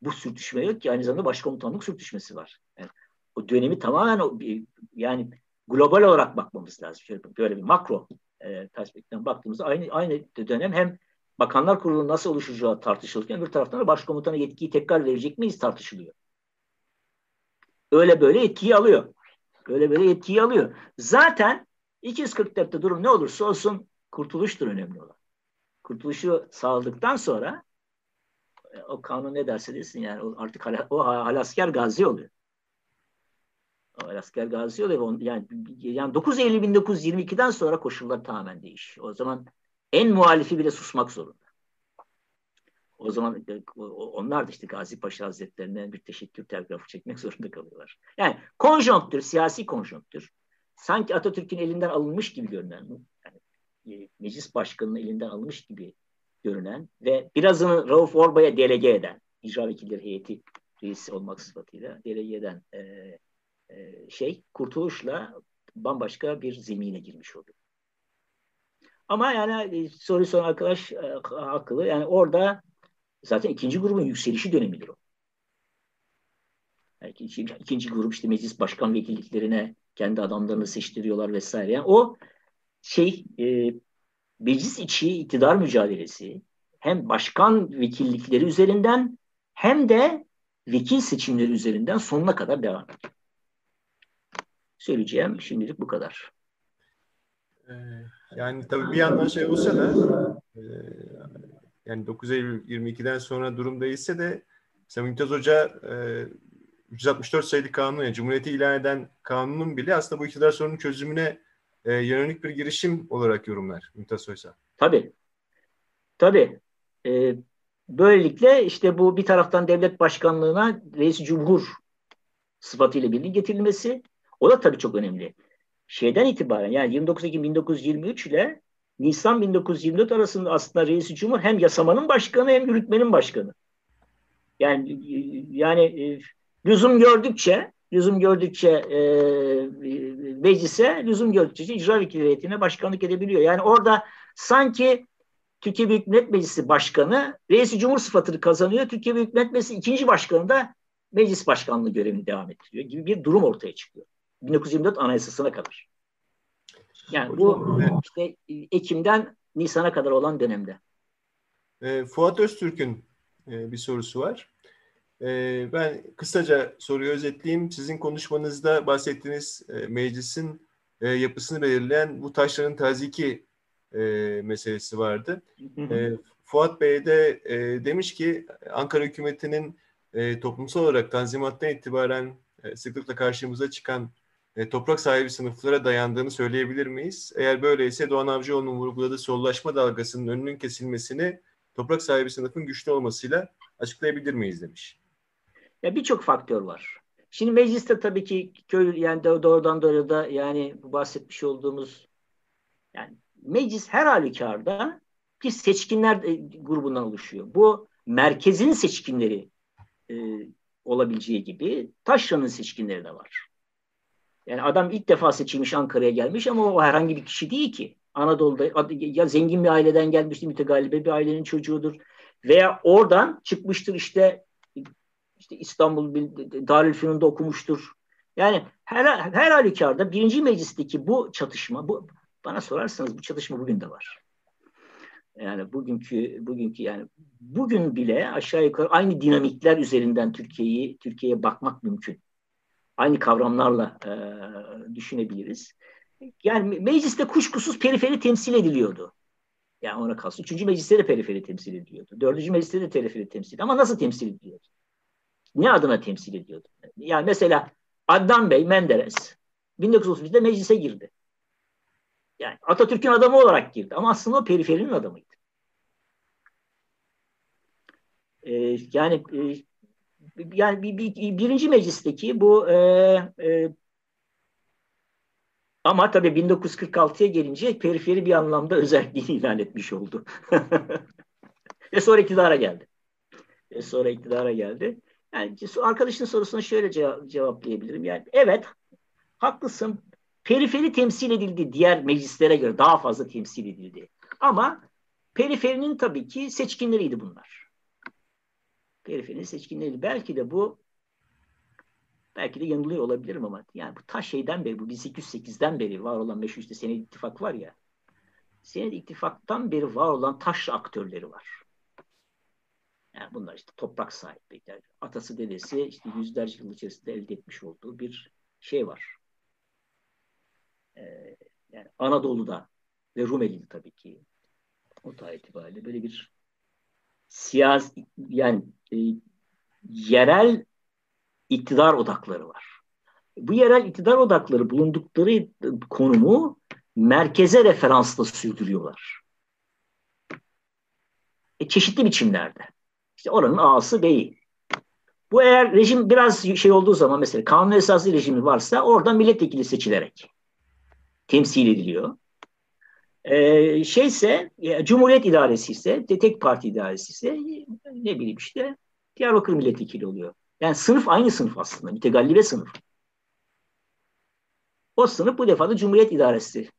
C: bu sürtüşme yok ki aynı zamanda başkomutanlık sürtüşmesi var. Yani o dönemi tamamen yani global olarak bakmamız lazım. Şöyle böyle bir makro e, perspektiften baktığımızda aynı aynı dönem hem Bakanlar Kurulu nasıl oluşacağı tartışılırken bir taraftan da başkomutana yetkiyi tekrar verecek miyiz tartışılıyor. Öyle böyle yetkiyi alıyor. Öyle böyle yetkiyi alıyor. Zaten 244'te durum ne olursa olsun kurtuluştur önemli olan. Kurtuluşu sağladıktan sonra e, o kanun ne derse desin yani artık hala, o halasker gazi oluyor. O halasker gazi oluyor. Yani, yani 9 Eylül 1922'den sonra koşullar tamamen değişiyor. O zaman en muhalifi bile susmak zorunda. O zaman e, onlar da işte Gazi Paşa Hazretlerinden bir teşekkür telgrafı çekmek zorunda kalıyorlar. Yani konjonktür, siyasi konjonktür. Sanki Atatürk'ün elinden alınmış gibi görünen, yani meclis başkanının elinden alınmış gibi görünen ve birazını Rauf Orbay'a delege eden, icra vekilleri heyeti reisi olmak sıfatıyla delege eden e, e, şey kurtuluşla bambaşka bir zemine girmiş oldu. Ama yani e, soru soran arkadaş e, haklı. Yani orada zaten ikinci grubun yükselişi dönemidir o. Yani ikinci, ikinci grup işte meclis başkan vekilliklerine kendi adamlarını seçtiriyorlar vesaire. Yani o şey e, meclis içi iktidar mücadelesi hem başkan vekillikleri üzerinden hem de vekil seçimleri üzerinden sonuna kadar devam ediyor. Söyleyeceğim şimdilik bu kadar.
B: Ee, yani tabii bir yandan şey olsa da e, Yani 9 Eylül 22'den sonra durum değilse de mesela Mümtaz Hoca e, 364 sayılı kanunu, yani Cumhuriyeti ilan eden kanunun bile aslında bu iktidar sorunun çözümüne e, yönelik bir girişim olarak yorumlar Mümtaz Soysal.
C: Tabii. Tabii. Ee, böylelikle işte bu bir taraftan devlet başkanlığına reis cumhur sıfatıyla birlikte getirilmesi o da tabii çok önemli. Şeyden itibaren yani 29 Ekim 1923 ile Nisan 1924 arasında aslında reis cumhur hem yasamanın başkanı hem yürütmenin başkanı. Yani yani e, lüzum gördükçe lüzum gördükçe e, meclise lüzum gördükçe icra vekili heyetine başkanlık edebiliyor. Yani orada sanki Türkiye Büyük Millet Meclisi Başkanı reisi cumhur sıfatını kazanıyor. Türkiye Büyük Millet Meclisi ikinci başkanı da meclis başkanlığı görevini devam ettiriyor gibi bir durum ortaya çıkıyor. 1924 Anayasası'na kadar. Yani bu işte Ekim'den Nisan'a kadar olan dönemde.
B: E, Fuat Öztürk'ün e, bir sorusu var. E, ben kısaca soruyu özetleyeyim. Sizin konuşmanızda bahsettiğiniz e, meclisin e, yapısını belirleyen bu taşların taziki e, meselesi vardı. Fuat Bey de demiş ki Ankara hükümetinin toplumsal olarak Tanzimat'tan itibaren sıklıkla karşımıza çıkan toprak sahibi sınıflara dayandığını söyleyebilir miyiz? Eğer böyleyse Doğan Avcıoğlu'nun vurguladığı sollaşma dalgasının önünün kesilmesini toprak sahibi sınıfın güçlü olmasıyla açıklayabilir miyiz demiş.
C: Ya birçok faktör var. Şimdi mecliste tabii ki köy yani doğrudan doğruya da yani bu bahsetmiş olduğumuz yani meclis her halükarda bir seçkinler e, grubundan oluşuyor. Bu merkezin seçkinleri e, olabileceği gibi taşranın seçkinleri de var. Yani adam ilk defa seçilmiş Ankara'ya gelmiş ama o herhangi bir kişi değil ki. Anadolu'da ya zengin bir aileden gelmiştir, mütegalibe bir ailenin çocuğudur. Veya oradan çıkmıştır işte işte İstanbul Darülfünun'da okumuştur. Yani her, her halükarda birinci meclisteki bu çatışma, bu bana sorarsanız bu çatışma bugün de var. Yani bugünkü bugünkü yani bugün bile aşağı yukarı aynı dinamikler üzerinden Türkiye'yi Türkiye'ye bakmak mümkün. Aynı kavramlarla e, düşünebiliriz. Yani mecliste kuşkusuz periferi temsil ediliyordu. Yani ona kalsın. Üçüncü mecliste de periferi temsil ediliyordu. Dördüncü mecliste de periferi temsil ediliyordu. Ama nasıl temsil ediliyordu? Ne adına temsil ediyordu? Yani mesela Adnan Bey Menderes 1931'de meclise girdi. Yani Atatürk'ün adamı olarak girdi ama aslında o periferinin adamıydı. Ee, yani e, yani bir, bir, birinci meclisteki bu e, e, ama tabii 1946'ya gelince periferi bir anlamda özelliğini *laughs* ilan etmiş oldu. *laughs* Ve sonra iktidara geldi. Ve sonra iktidara geldi. Yani arkadaşın sorusuna şöyle cevap, cevaplayabilirim. Yani evet haklısın. Periferi temsil edildi diğer meclislere göre daha fazla temsil edildi. Ama periferinin tabii ki seçkinleriydi bunlar. Periferinin seçkinleriydi. Belki de bu belki de yanılıyor olabilirim ama yani bu ta şeyden beri bu 1808'den beri var olan meşhur işte Senedi ittifak var ya Senedi ittifaktan beri var olan taş aktörleri var. Yani bunlar işte toprak sahibi. Yani atası dedesi işte yüzlerce yıl içerisinde elde etmiş olduğu bir şey var. Ee, yani Anadolu'da ve Rumeli'de tabii ki o tarih itibariyle böyle bir siyasi yani e, yerel iktidar odakları var. Bu yerel iktidar odakları bulundukları konumu merkeze referansla sürdürüyorlar. E, çeşitli biçimlerde. İşte oranın ağası beyi. Bu eğer rejim biraz şey olduğu zaman mesela kanun esaslı rejimi varsa oradan milletvekili seçilerek temsil ediliyor. Ee, şeyse e, Cumhuriyet idaresi ise tek parti idaresi ise ne bileyim işte Diyarbakır milletvekili oluyor. Yani sınıf aynı sınıf aslında. Mütegallibe sınıf. O sınıf bu defa da Cumhuriyet idaresi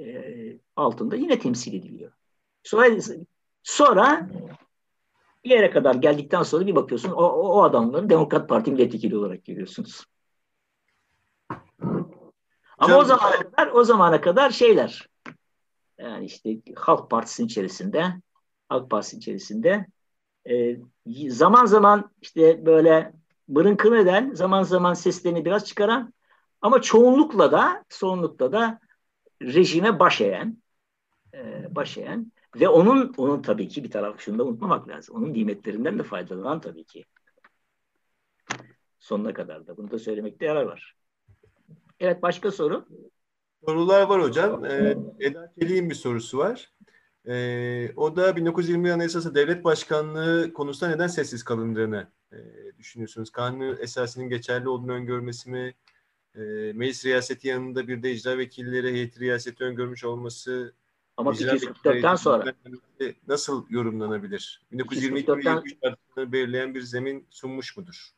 C: e, altında yine temsil ediliyor. Sonra sonra bir yere kadar geldikten sonra bir bakıyorsun o, o, o adamları Demokrat Parti milletvekili olarak görüyorsunuz. Ama Canım. o zamana kadar o zamana kadar şeyler yani işte Halk Partisi'nin içerisinde Halk Partisi içerisinde e, zaman zaman işte böyle bırınkın eden zaman zaman seslerini biraz çıkaran ama çoğunlukla da çoğunlukla da rejime baş eğen e, baş eğen ve onun onun tabii ki bir taraf şunu da unutmamak lazım. Onun nimetlerinden de faydalanan tabii ki. Sonuna kadar da. Bunu da söylemekte yarar var. Evet başka soru?
B: Sorular var hocam. Ee, Eda Çelik'in bir sorusu var. Ee, o da 1920 Anayasası Devlet Başkanlığı konusunda neden sessiz kalındığını e, düşünüyorsunuz. Kanun esasının geçerli olduğunu öngörmesi mi? E, meclis riyaseti yanında bir de icra vekilleri heyeti riyaseti öngörmüş olması
C: ama 244'ten sonra
B: nasıl yorumlanabilir? 1922 belirleyen bir zemin sunmuş mudur?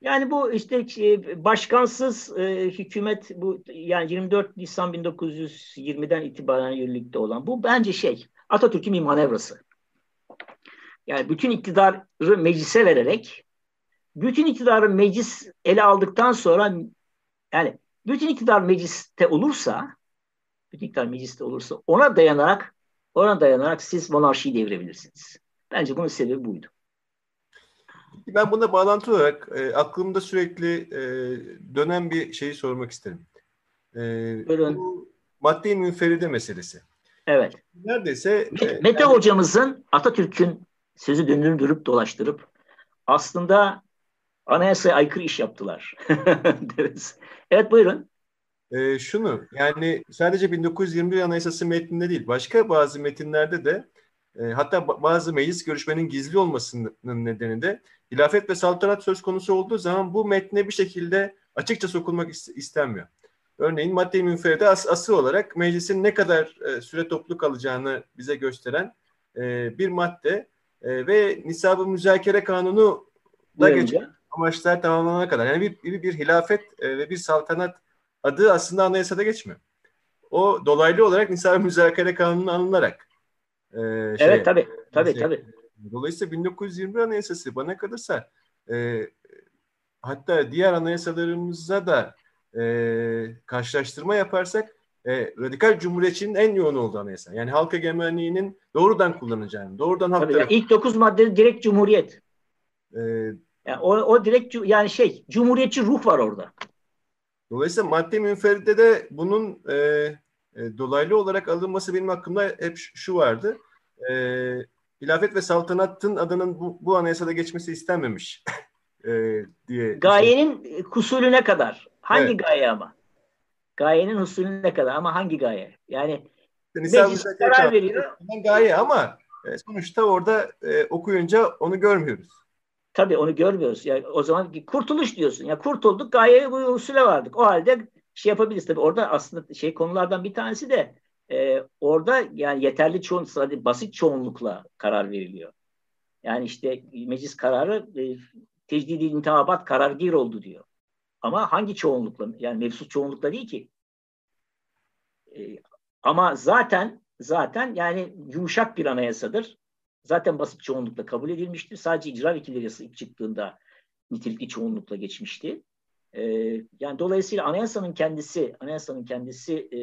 C: Yani bu işte e, başkansız e, hükümet bu yani 24 Nisan 1920'den itibaren yürürlükte olan bu bence şey Atatürk'ün bir manevrası. Yani bütün iktidarı meclise vererek bütün iktidarı meclis ele aldıktan sonra yani bütün iktidar mecliste olursa iktidar mecliste olursa ona dayanarak ona dayanarak siz monarşiyi devirebilirsiniz. Bence bunun sebebi buydu.
B: Ben buna bağlantı olarak e, aklımda sürekli e, dönen bir şeyi sormak isterim. E, bu madde münferide meselesi.
C: Evet.
B: Neredeyse...
C: E, Mete yani, hocamızın Atatürk'ün sözü döndürüp dolaştırıp aslında anayasaya aykırı iş yaptılar. *laughs* evet buyurun.
B: E, şunu yani sadece 1921 Anayasası metninde değil başka bazı metinlerde de e, hatta bazı meclis görüşmenin gizli olmasının nedeni de hilafet ve saltanat söz konusu olduğu zaman bu metne bir şekilde açıkça sokulmak istenmiyor. Örneğin madde-i münferide as asıl olarak meclisin ne kadar e, süre toplu kalacağını bize gösteren e, bir madde e, ve nisabı müzakere kanunu da geçen amaçlar tamamlanana kadar. Yani bir, bir, bir hilafet e, ve bir saltanat adı aslında anayasada geçmiyor. O dolaylı olarak nisabı müzakere kanunu alınarak
C: e, şey, evet tabii tabii şey, tabii.
B: Dolayısıyla 1921 Anayasası bana kalırsa e, hatta diğer anayasalarımızda da e, karşılaştırma yaparsak e, radikal cumhuriyetçinin en yoğun olduğu anayasa. Yani halk egemenliğinin doğrudan kullanacağını, doğrudan halk
C: Tabii, yani ilk dokuz madde direkt cumhuriyet. Ee, yani o, o direkt yani şey cumhuriyetçi ruh var orada.
B: Dolayısıyla madde münferide de bunun e, e, dolaylı olarak alınması benim hakkımda hep şu vardı. E, hilafet ve saltanatın adının bu, bu anayasada geçmesi istenmemiş *laughs* e, diye.
C: Gayenin kusulüne kadar. Hangi evet. gaye ama? Gayenin usulüne kadar ama hangi gaye? Yani meclis karar veriyor.
B: Gaye ama e, sonuçta orada e, okuyunca onu görmüyoruz.
C: Tabii onu görmüyoruz. Yani o zaman kurtuluş diyorsun. Ya kurtulduk, gayeye bu usule vardık. O halde şey yapabiliriz. Tabii orada aslında şey konulardan bir tanesi de e, orada yani yeterli çoğun, basit çoğunlukla karar veriliyor. Yani işte meclis kararı e, tecdidi intihabat karargir oldu diyor. Ama hangi çoğunlukla? Yani mevcut çoğunlukla değil ki. E, ama zaten zaten yani yumuşak bir anayasadır. Zaten basit çoğunlukla kabul edilmişti. Sadece icra vekilleri yasası ilk çıktığında nitelikli çoğunlukla geçmişti. Ee, yani dolayısıyla anayasanın kendisi, anayasanın kendisi e,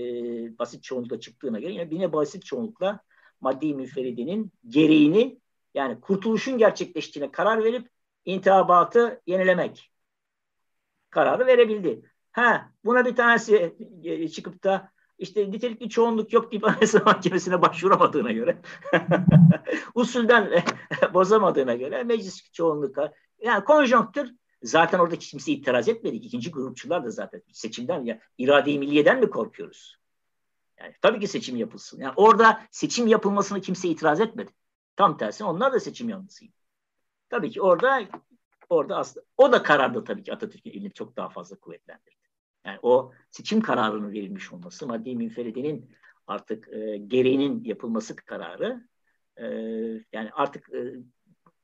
C: basit çoğunlukla çıktığına göre yine, yine basit çoğunlukla maddi müferridenin gereğini yani kurtuluşun gerçekleştiğine karar verip intihabatı yenilemek kararı verebildi. Ha buna bir tanesi e, çıkıp da işte nitelikli çoğunluk yok deyip *laughs* Anayasa Mahkemesi'ne başvuramadığına göre *laughs* usulden *laughs* bozamadığına göre meclis çoğunluk yani konjonktür zaten orada kimse itiraz etmedi. İkinci grupçular da zaten seçimden ya irade-i milliyeden mi korkuyoruz? Yani tabii ki seçim yapılsın. Yani orada seçim yapılmasını kimse itiraz etmedi. Tam tersine onlar da seçim yanlısıydı. Tabii ki orada orada aslında o da kararda tabii ki Atatürk'ün elini çok daha fazla kuvvetlendirdi. Yani o seçim kararının verilmiş olması, maddi münferidenin artık e, gereğinin yapılması kararı e, yani artık e,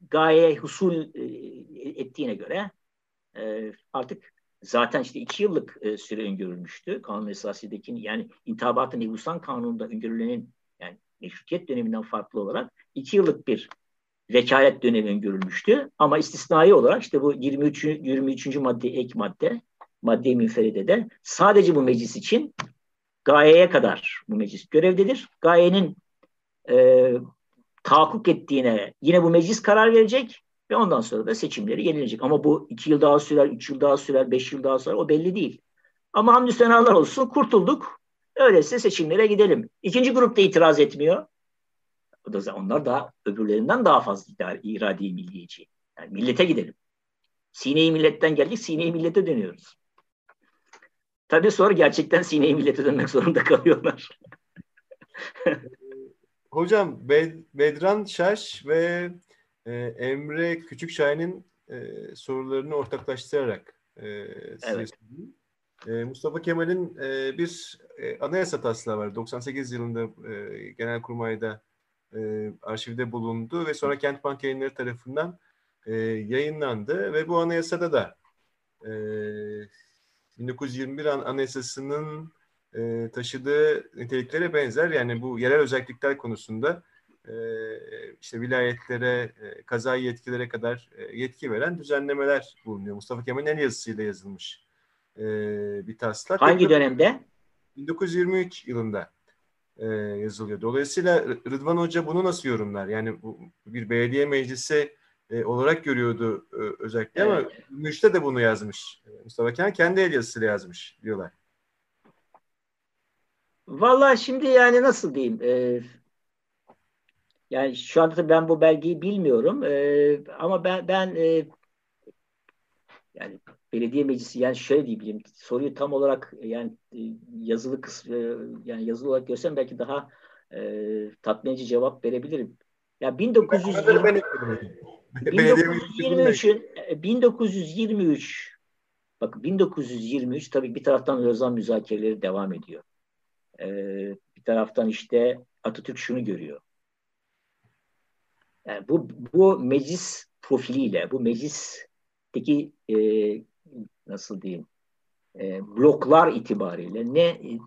C: gaye husul e, ettiğine göre e, artık zaten işte iki yıllık e, süre öngörülmüştü. Kanun esasındaki yani intihabatı nebusan kanununda öngörülenin yani meşrutiyet döneminden farklı olarak iki yıllık bir vekalet dönemi öngörülmüştü. Ama istisnai olarak işte bu 23. 23. madde ek madde madde münferide de sadece bu meclis için gayeye kadar bu meclis görevdedir. Gayenin e, tahakkuk ettiğine yine bu meclis karar verecek ve ondan sonra da seçimleri yenilecek. Ama bu iki yıl daha sürer, üç yıl daha sürer, beş yıl daha sürer o belli değil. Ama hamdü senalar olsun kurtulduk. Öyleyse seçimlere gidelim. İkinci grup da itiraz etmiyor. O da onlar da öbürlerinden daha fazla iradi milliyeci. Yani millete gidelim. Sine-i milletten geldik, sine-i millete dönüyoruz. Tabii sonra gerçekten sine-i millete dönmek zorunda kalıyorlar. *laughs*
B: Hocam Bed Bedran Şaş ve e, Emre Küçükşahin'in e, sorularını ortaklaştırarak e, evet. e, Mustafa Kemal'in e, bir e, anayasa taslağı var. 98 yılında e, Genelkurmay'da e, arşivde bulundu ve sonra Kent Bank yayınları tarafından e, yayınlandı ve bu anayasada da e, 1921 an anayasasının e, taşıdığı niteliklere benzer. Yani bu yerel özellikler konusunda e, işte vilayetlere, e, kaza yetkilere kadar e, yetki veren düzenlemeler bulunuyor. Mustafa Kemal'in el yazısıyla yazılmış e, bir taslak.
C: Hangi dönemde?
B: 1923 yılında e, yazılıyor. Dolayısıyla Rıdvan Hoca bunu nasıl yorumlar? Yani bu bir belediye meclisi e, olarak görüyordu e, özellikle evet. ama Müşte de bunu yazmış. Mustafa Kemal kendi el yazısıyla yazmış diyorlar.
C: Vallahi şimdi yani nasıl diyeyim? E, yani şu anda ben bu belgeyi bilmiyorum. E, ama ben ben e, yani belediye meclisi yani şöyle diyebilirim. Soruyu tam olarak yani e, yazılı kısmı yani yazılı olarak görsem belki daha e, tatmin edici cevap verebilirim. Ya 1920 1923'ün 1923 bak 1923 tabii bir taraftan Lozan müzakereleri devam ediyor. Ee, bir taraftan işte Atatürk şunu görüyor. Yani bu bu meclis profiliyle, bu meclisteki e, nasıl diyeyim e, bloklar itibariyle ne e,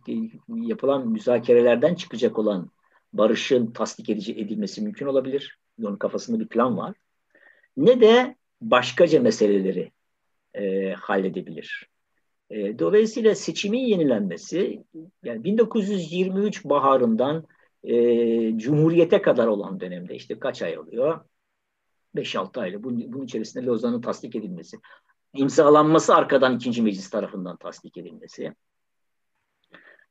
C: yapılan müzakerelerden çıkacak olan barışın tasdik edici edilmesi mümkün olabilir. Onun kafasında bir plan var. Ne de başkaca meseleleri e, halledebilir. E, dolayısıyla seçimin yenilenmesi yani 1923 baharından e, Cumhuriyete kadar olan dönemde işte kaç ay oluyor? 5-6 ayla bunun, bunun içerisinde Lozan'ın tasdik edilmesi, imzalanması arkadan ikinci meclis tarafından tasdik edilmesi.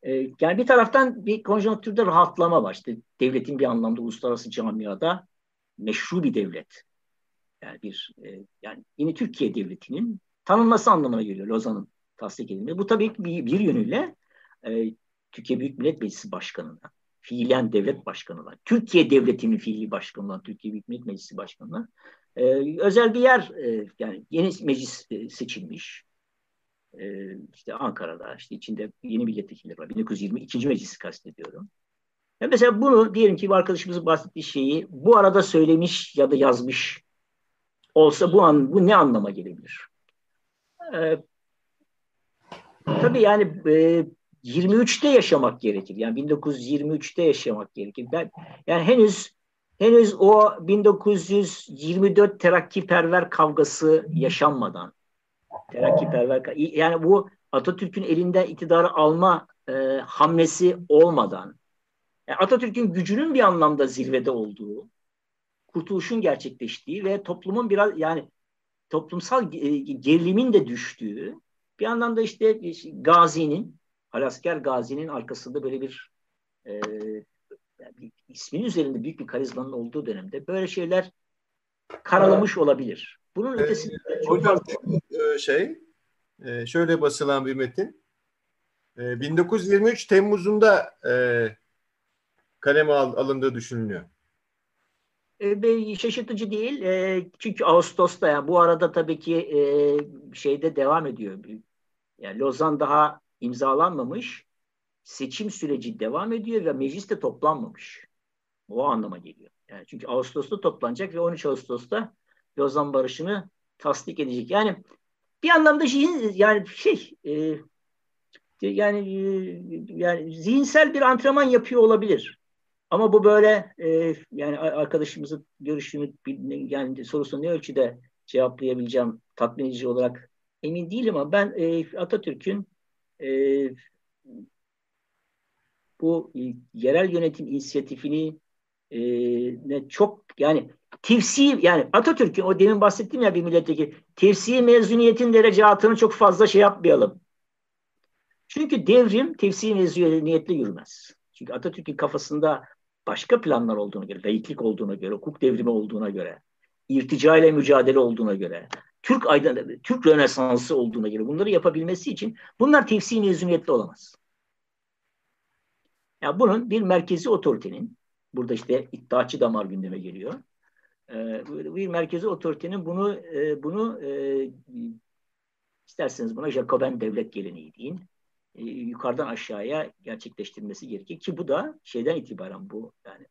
C: E, yani bir taraftan bir konjonktürde rahatlama var. İşte devletin bir anlamda uluslararası camiada meşru bir devlet. Yani bir e, yani yine Türkiye devletinin tanınması anlamına geliyor Lozan'ın tasdik edilmesi. Bu tabii bir, bir yönüyle e, Türkiye Büyük Millet Meclisi Başkanı'na, fiilen devlet başkanına, Türkiye Devleti'nin fiili başkanına, Türkiye Büyük Millet Meclisi Başkanı'na e, özel bir yer e, yani yeni meclis e, seçilmiş. E, işte Ankara'da işte içinde yeni milletvekilleri var. 1922. meclisi kastediyorum. Ya mesela bunu diyelim ki arkadaşımızın bahsettiği şeyi bu arada söylemiş ya da yazmış olsa bu an bu ne anlama gelebilir? Ee, tabii yani e, 23'te yaşamak gerekir. Yani 1923'te yaşamak gerekir. Ben yani henüz henüz o 1924 terakkiperver kavgası yaşanmadan terakkiperver yani bu Atatürk'ün elinden iktidarı alma e, hamlesi olmadan yani Atatürk'ün gücünün bir anlamda zirvede olduğu kurtuluşun gerçekleştiği ve toplumun biraz yani toplumsal e, gerilimin de düştüğü bir anlamda işte Gazi'nin Halasker Gazi'nin arkasında böyle bir e, yani ismin üzerinde büyük bir karizmanın olduğu dönemde böyle şeyler karalamış olabilir. Bunun ee, ötesinde
B: çok hocam, fazla... şey e, şöyle basılan bir metin. 1923 e, Temmuz'unda e, kaleme alındığı düşünülüyor.
C: E, şaşırtıcı değil. E, çünkü Ağustos'ta yani bu arada tabii ki e, şeyde devam ediyor. Yani Lozan daha imzalanmamış. Seçim süreci devam ediyor ve meclis de toplanmamış. O anlama geliyor. Yani çünkü Ağustos'ta toplanacak ve 13 Ağustos'ta Lozan Barışı'nı tasdik edecek. Yani bir anlamda şey, yani şey e, yani e, yani zihinsel bir antrenman yapıyor olabilir. Ama bu böyle e, yani arkadaşımızın görüşünü yani sorusunu ne ölçüde cevaplayabileceğim tatmin edici olarak emin değilim ama ben e, Atatürk'ün e, bu yerel yönetim inisiyatifini e, ne çok yani tefsi yani Atatürk'ün o demin bahsettiğim ya bir milletteki tefsi mezuniyetin derecatını çok fazla şey yapmayalım. Çünkü devrim tefsi mezuniyetle yürümez. Çünkü Atatürk'ün kafasında başka planlar olduğuna göre, layıklık olduğuna göre, hukuk devrimi olduğuna göre, irtica ile mücadele olduğuna göre, Türk aydın, Türk Rönesansı olduğuna göre bunları yapabilmesi için bunlar tefsir mezuniyetli olamaz. Yani bunun bir merkezi otoritenin, burada işte iddiaçı damar gündeme geliyor. Ee, bir merkezi otoritenin bunu e, bunu e, isterseniz buna Jacoben devlet geleneği deyin. E, yukarıdan aşağıya gerçekleştirmesi gerekir ki bu da şeyden itibaren bu yani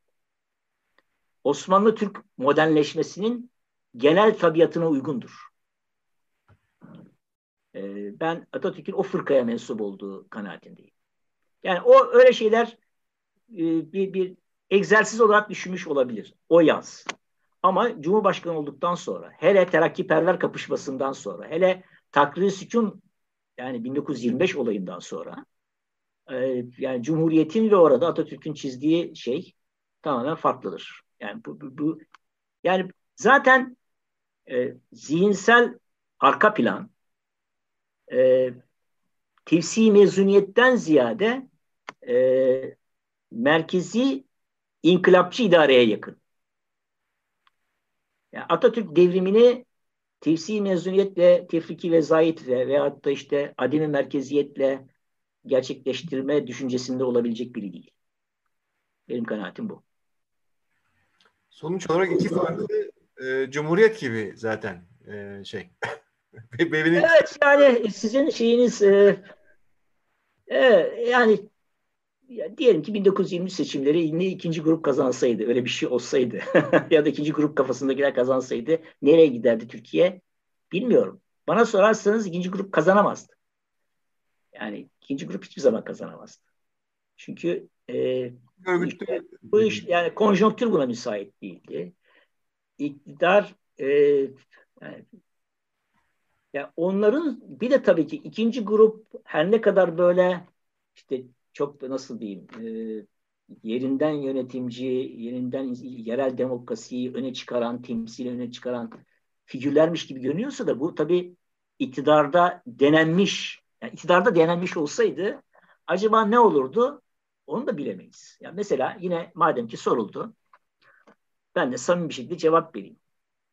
C: Osmanlı Türk modernleşmesinin genel tabiatına uygundur. E, ben Atatürk'ün o fırkaya mensup olduğu kanaatindeyim. Yani o öyle şeyler e, bir, bir egzersiz olarak düşünmüş olabilir. O yaz. Ama Cumhurbaşkanı olduktan sonra, hele terakkiperver kapışmasından sonra, hele takrir sükun yani 1925 olayından sonra e, yani Cumhuriyet'in ve orada Atatürk'ün çizdiği şey tamamen farklıdır. Yani bu, bu, bu yani zaten e, zihinsel arka plan e, tefsi mezuniyetten ziyade e, merkezi inkılapçı idareye yakın. Yani Atatürk devrimini tefsi mezuniyetle, tefriki vezayetle veyahut da işte ademi merkeziyetle gerçekleştirme düşüncesinde olabilecek biri değil. Benim kanaatim bu.
B: Sonuç olarak iki farklı e, cumhuriyet gibi zaten e, şey. *laughs*
C: evet yani sizin şeyiniz e, e, yani ya diyelim ki 1920 seçimleri yine ikinci grup kazansaydı, öyle bir şey olsaydı *laughs* ya da ikinci grup kafasındakiler kazansaydı nereye giderdi Türkiye? Bilmiyorum. Bana sorarsanız ikinci grup kazanamazdı. Yani ikinci grup hiçbir zaman kazanamazdı. Çünkü e, işte, bu iş yani konjonktür buna müsait değildi. İktidar e, yani, yani onların bir de tabii ki ikinci grup her ne kadar böyle işte çok nasıl diyeyim e, yerinden yönetimci, yerinden yerel demokrasiyi öne çıkaran, temsil öne çıkaran figürlermiş gibi görünüyorsa da bu tabii iktidarda denenmiş, yani iktidarda denenmiş olsaydı acaba ne olurdu? Onu da bilemeyiz. Yani mesela yine madem ki soruldu, ben de samimi bir şekilde cevap vereyim.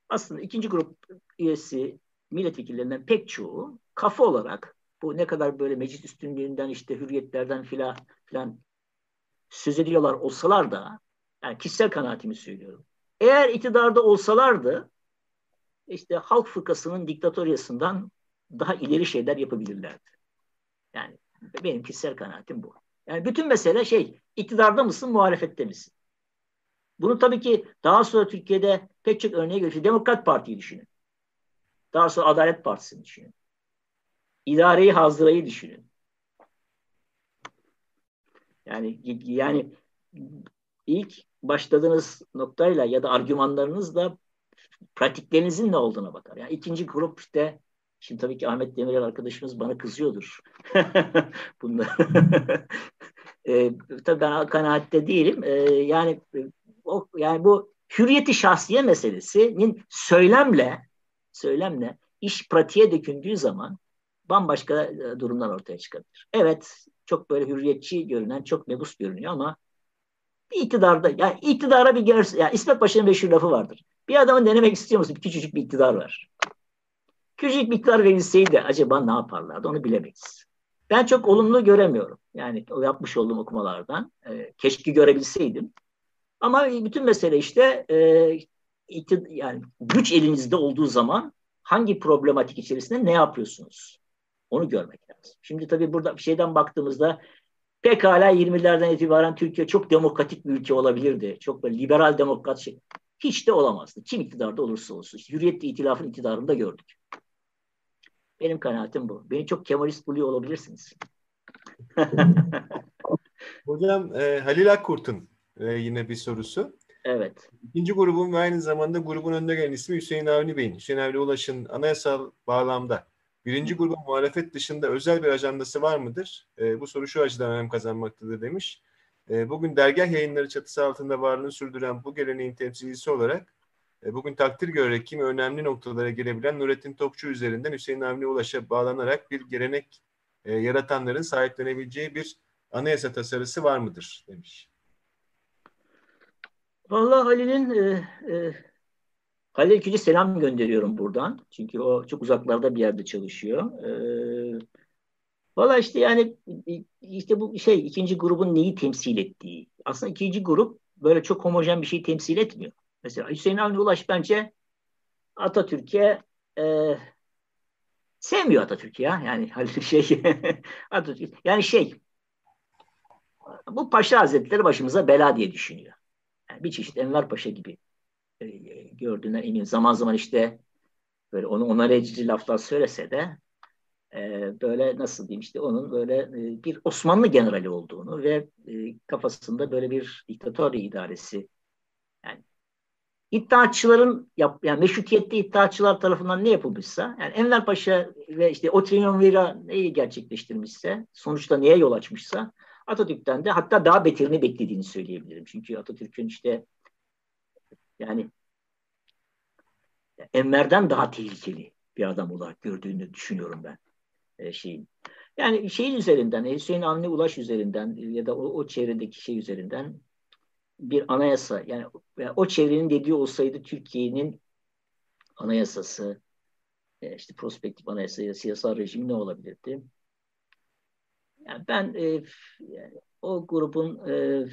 C: Aslında ikinci grup üyesi milletvekillerinden pek çoğu kafa olarak bu ne kadar böyle meclis üstünlüğünden işte hürriyetlerden filan filan söz ediyorlar olsalar da yani kişisel kanaatimi söylüyorum. Eğer iktidarda olsalardı işte halk fırkasının diktatoryasından daha ileri şeyler yapabilirlerdi. Yani benim kişisel kanaatim bu. Yani bütün mesele şey iktidarda mısın muhalefette misin? Bunu tabii ki daha sonra Türkiye'de pek çok örneğe göre Demokrat Parti'yi düşünün. Daha sonra Adalet Partisi'ni düşünün. İdareyi Hazırayı düşünün. Yani yani ilk başladığınız noktayla ya da argümanlarınızla pratiklerinizin ne olduğuna bakar. Yani ikinci grup işte şimdi tabii ki Ahmet Demirel arkadaşımız bana kızıyordur. *laughs* Bunlar. *laughs* e, tabii ben kanaatte değilim. E, yani o yani bu hürriyeti şahsiye meselesinin söylemle söylemle iş pratiğe döküldüğü zaman bambaşka e, durumlar ortaya çıkabilir. Evet, çok böyle hürriyetçi görünen, çok mebus görünüyor ama bir iktidarda, yani iktidara bir gelirse, yani İsmet Paşa'nın meşhur lafı vardır. Bir adamın denemek istiyor musun? Küçücük bir iktidar var. Küçücük bir iktidar verilseydi acaba ne yaparlardı onu bilemeyiz. Ben çok olumlu göremiyorum. Yani o yapmış olduğum okumalardan. E, keşke görebilseydim. Ama bütün mesele işte e, iktid- yani güç elinizde olduğu zaman hangi problematik içerisinde ne yapıyorsunuz? Onu görmek lazım. Şimdi tabii burada bir şeyden baktığımızda pekala 20'lerden itibaren Türkiye çok demokratik bir ülke olabilirdi. Çok böyle liberal demokrat şey. Hiç de olamazdı. Kim iktidarda olursa olsun. Hürriyet İtilaf'ın iktidarında gördük. Benim kanaatim bu. Beni çok Kemalist buluyor olabilirsiniz. *laughs*
B: Hocam e, Halil Akkurt'un e, yine bir sorusu.
C: Evet.
B: İkinci grubun ve aynı zamanda grubun önde gelen ismi Hüseyin Avni Bey'in. Hüseyin Avni Ulaş'ın anayasal bağlamda birinci grubun muhalefet dışında özel bir ajandası var mıdır? E, bu soru şu açıdan önem kazanmaktadır demiş. E, bugün dergah yayınları çatısı altında varlığını sürdüren bu geleneğin temsilcisi olarak e, bugün takdir görerek kimi önemli noktalara gelebilen Nurettin Topçu üzerinden Hüseyin Avni Ulaş'a bağlanarak bir gelenek e, yaratanların sahiplenebileceği bir anayasa tasarısı var mıdır demiş.
C: Vallahi Halil'in e, e, Halil ikinci selam gönderiyorum buradan. Çünkü o çok uzaklarda bir yerde çalışıyor. E, Valla işte yani işte bu şey ikinci grubun neyi temsil ettiği. Aslında ikinci grup böyle çok homojen bir şey temsil etmiyor. Mesela Hüseyin Avni Ulaş bence Atatürk'e e, sevmiyor Atatürk ya. Yani *laughs* şey Atatürk yani şey bu Paşa Hazretleri başımıza bela diye düşünüyor. Yani bir çeşit Enver Paşa gibi e, gördüğüne eminim. Zaman zaman işte böyle onu onar edici laflar söylese de e, böyle nasıl diyeyim işte onun böyle e, bir Osmanlı generali olduğunu ve e, kafasında böyle bir diktatör idaresi yani iddiaçıların yap, yani meşrutiyette iddiaçılar tarafından ne yapılmışsa yani Enver Paşa ve işte o Triumvira neyi gerçekleştirmişse sonuçta neye yol açmışsa Atatürk'ten de hatta daha beterini beklediğini söyleyebilirim. Çünkü Atatürk'ün işte yani Enver'den daha tehlikeli bir adam olarak gördüğünü düşünüyorum ben e, şeyin. Yani şeyin üzerinden, Hüseyin Avni Ulaş üzerinden ya da o, o çevredeki şey üzerinden bir anayasa yani o çevrenin dediği olsaydı Türkiye'nin anayasası e, işte prospektif anayasa ya siyasal rejim ne olabilirdi? Yani ben e, yani o grubun e,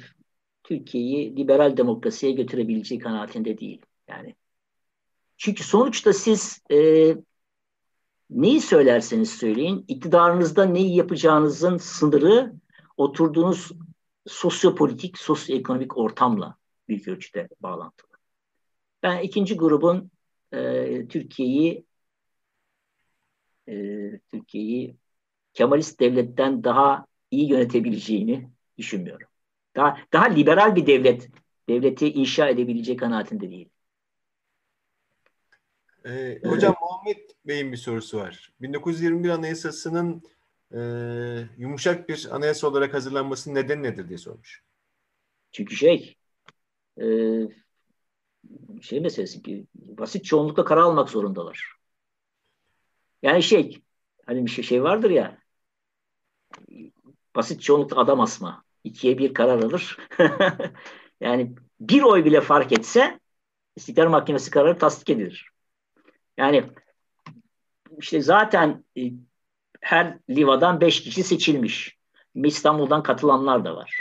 C: Türkiye'yi liberal demokrasiye götürebileceği kanaatinde değil. Yani çünkü sonuçta siz e, neyi söylerseniz söyleyin, iktidarınızda neyi yapacağınızın sınırı oturduğunuz sosyopolitik, sosyoekonomik ortamla büyük ölçüde bağlantılı. Ben ikinci grubun e, Türkiye'yi e, Türkiye'yi Kemalist devletten daha iyi yönetebileceğini düşünmüyorum. Daha daha liberal bir devlet devleti inşa edebilecek kanaatinde değil.
B: Ee, hocam Muhammed Bey'in bir sorusu var. 1921 Anayasası'nın e, yumuşak bir anayasa olarak hazırlanmasının nedeni nedir diye sormuş.
C: Çünkü şey e, şey meselesi ki basit çoğunlukla karar almak zorundalar. Yani şey hani bir şey, şey vardır ya basit çoğunlukla adam asma. İkiye bir karar alır. *laughs* yani bir oy bile fark etse İstiklal Mahkemesi kararı tasdik edilir. Yani işte zaten e, her livadan beş kişi seçilmiş. İstanbul'dan katılanlar da var.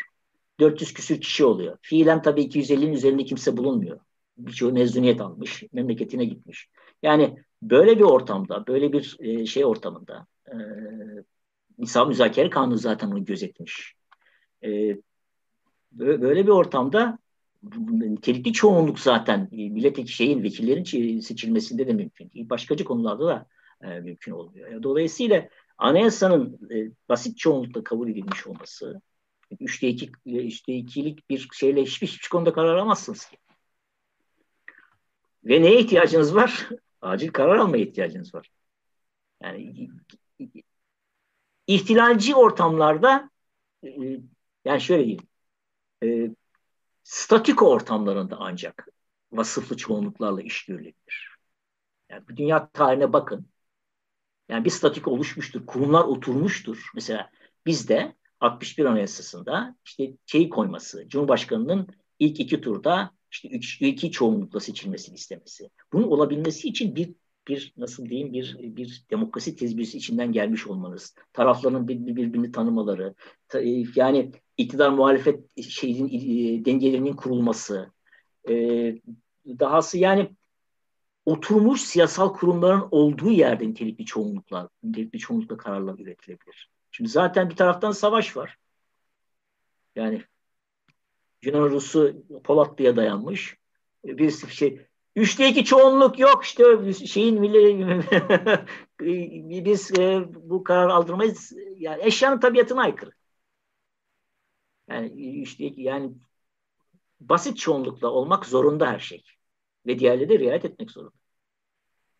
C: 400 küsür kişi oluyor. Fiilen tabii 250'nin üzerinde kimse bulunmuyor. Birçoğu mezuniyet almış, memleketine gitmiş. Yani böyle bir ortamda, böyle bir e, şey ortamında e, Nisa Müzakere Kanunu zaten onu gözetmiş. E, böyle bir ortamda nitelikli çoğunluk zaten e, milletvekili şeyin vekillerin seçilmesinde de mümkün. Başkacı konularda da e, mümkün olmuyor. Dolayısıyla anayasanın e, basit çoğunlukla kabul edilmiş olması, üçte iki, üçte ikilik bir şeyle hiçbir, hiçbir konuda karar alamazsınız ki. Ve neye ihtiyacınız var? *laughs* Acil karar almaya ihtiyacınız var. Yani ihtilalci ortamlarda e, yani şöyle diyeyim e, statiko ortamlarında ancak vasıflı çoğunluklarla iş görülebilir. Yani dünya tarihine bakın. Yani bir statik oluşmuştur, kurumlar oturmuştur. Mesela bizde 61 Anayasası'nda işte şeyi koyması, Cumhurbaşkanı'nın ilk iki turda işte üç, iki çoğunlukla seçilmesini istemesi. Bunun olabilmesi için bir bir nasıl diyeyim bir bir demokrasi tezbisi içinden gelmiş olmanız, tarafların bir, birbirini tanımaları, yani iktidar muhalefet şeyin e, dengelerinin kurulması, e, dahası yani oturmuş siyasal kurumların olduğu yerde nitelikli çoğunluklar, nitelikli çoğunlukla kararlar üretilebilir. Şimdi zaten bir taraftan savaş var. Yani Yunan Rusu Polatlı'ya dayanmış. Bir şey Üçte iki çoğunluk yok işte şeyin *laughs* biz e, bu karar aldırmayız. Yani eşyanın tabiatına aykırı. Yani üçte iki yani basit çoğunlukla olmak zorunda her şey. Ve diğerleri de riayet etmek zorunda.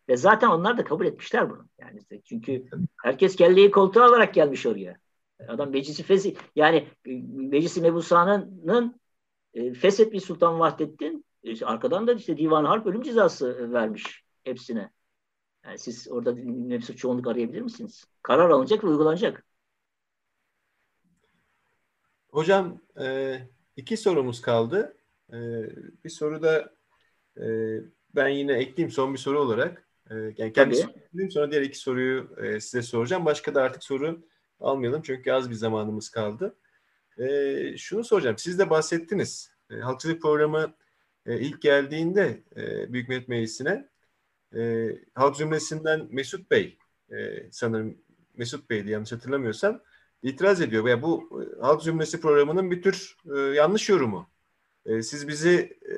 C: Ve zaten onlar da kabul etmişler bunu. Yani çünkü herkes kelleyi koltuğa alarak gelmiş oraya. Adam meclisi fesi yani meclisi mebusa'nın e, feshetmiş Sultan Vahdettin e, arkadan da işte divan harp ölüm cezası vermiş hepsine. Yani siz orada nefsi çoğunluk arayabilir misiniz? Karar alınacak ve uygulanacak.
B: Hocam e, iki sorumuz kaldı. E, bir soru da e, ben yine ekleyeyim son bir soru olarak. E, yani kendi sorayım, sonra diğer iki soruyu e, size soracağım. Başka da artık soru almayalım çünkü az bir zamanımız kaldı. E, şunu soracağım. Siz de bahsettiniz. E, halkçılık programı e, ilk geldiğinde e, Büyük Millet Meclisi'ne e, halk cümlesinden Mesut Bey e, sanırım Mesut Bey'di yanlış hatırlamıyorsam itiraz ediyor. Veya bu e, halk cümlesi programının bir tür e, yanlış yorumu. E, siz bizi e,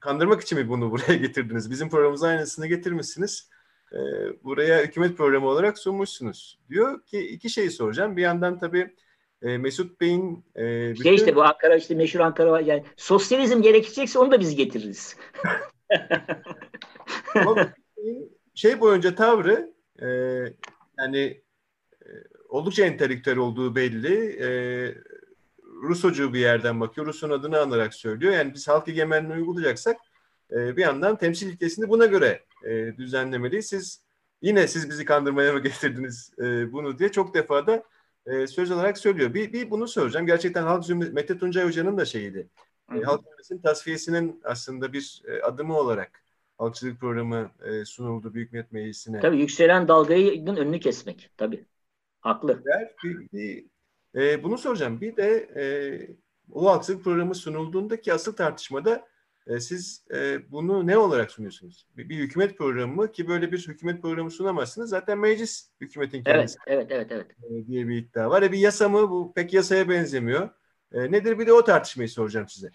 B: kandırmak için mi bunu *laughs* buraya getirdiniz? Bizim programımıza aynısını getirmişsiniz. E, buraya hükümet programı olarak sunmuşsunuz. Diyor ki iki şeyi soracağım. Bir yandan tabii e, Mesut Bey'in
C: e, bütün... Şey işte bu Ankara işte meşhur Ankara var. Yani sosyalizm gerekecekse onu da biz getiririz. *laughs*
B: şey boyunca tavrı e, yani e, oldukça entelektüel olduğu belli. E, Rusocu bir yerden bakıyor. Rus'un adını anarak söylüyor. Yani biz halk egemenliğini uygulayacaksak e, bir yandan temsil ilkesini buna göre e, düzenlemeliyiz. Siz yine siz bizi kandırmaya mı getirdiniz e, bunu diye çok defa da e, söz olarak söylüyor. Bir, bir bunu soracağım. Gerçekten Halk Zümresi, Mete Tuncay Hoca'nın da şeyiydi. E, Halk Zümresi'nin tasfiyesinin aslında bir e, adımı olarak halkçılık programı e, sunuldu Büyük Millet Meclisi'ne.
C: Tabii yükselen dalgayın önünü kesmek. Tabii. Haklı.
B: Bir, bir, e, bunu soracağım. Bir de e, o halkçılık programı sunulduğundaki asıl tartışmada e, siz e, bunu ne olarak sunuyorsunuz? Bir, bir hükümet programı mı ki böyle bir hükümet programı sunamazsınız. Zaten meclis hükümetin
C: kendisi. Evet, evet, evet.
B: evet. E, diye bir iddia var. E, bir yasa mı? Bu pek yasaya benzemiyor. E, nedir? Bir de o tartışmayı soracağım size.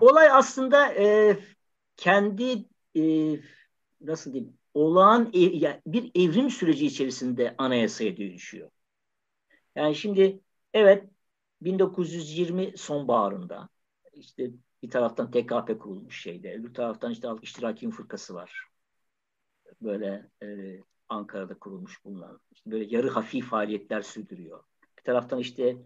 C: Olay aslında e, kendi e, nasıl diyeyim olağan ev, yani bir evrim süreci içerisinde anayasaya dönüşüyor. Yani şimdi evet 1920 sonbaharında işte bir taraftan TKP kurulmuş şeyde, bir taraftan işte Halk İştiraki Fırkası var. Böyle e, Ankara'da kurulmuş bulunan. İşte böyle yarı hafif faaliyetler sürdürüyor. Bir taraftan işte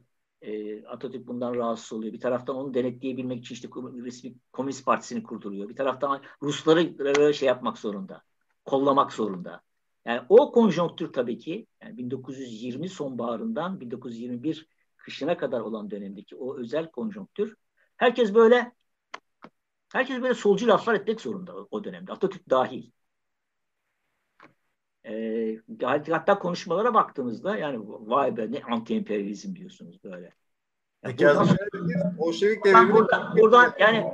C: e, Atatürk bundan rahatsız oluyor. Bir taraftan onu denetleyebilmek için işte resmi Komünist Partisi'ni kurduruyor. Bir taraftan Rusları şey yapmak zorunda. Kollamak zorunda. Yani o konjonktür tabii ki yani 1920 sonbaharından 1921 kışına kadar olan dönemdeki o özel konjonktür herkes böyle herkes böyle solcu laflar etmek zorunda o dönemde. Atatürk dahil. E, hatta konuşmalara baktığımızda yani vay be ne anti emperyalizm diyorsunuz böyle.
B: Yani buradan,
C: buradan, buradan, buradan yani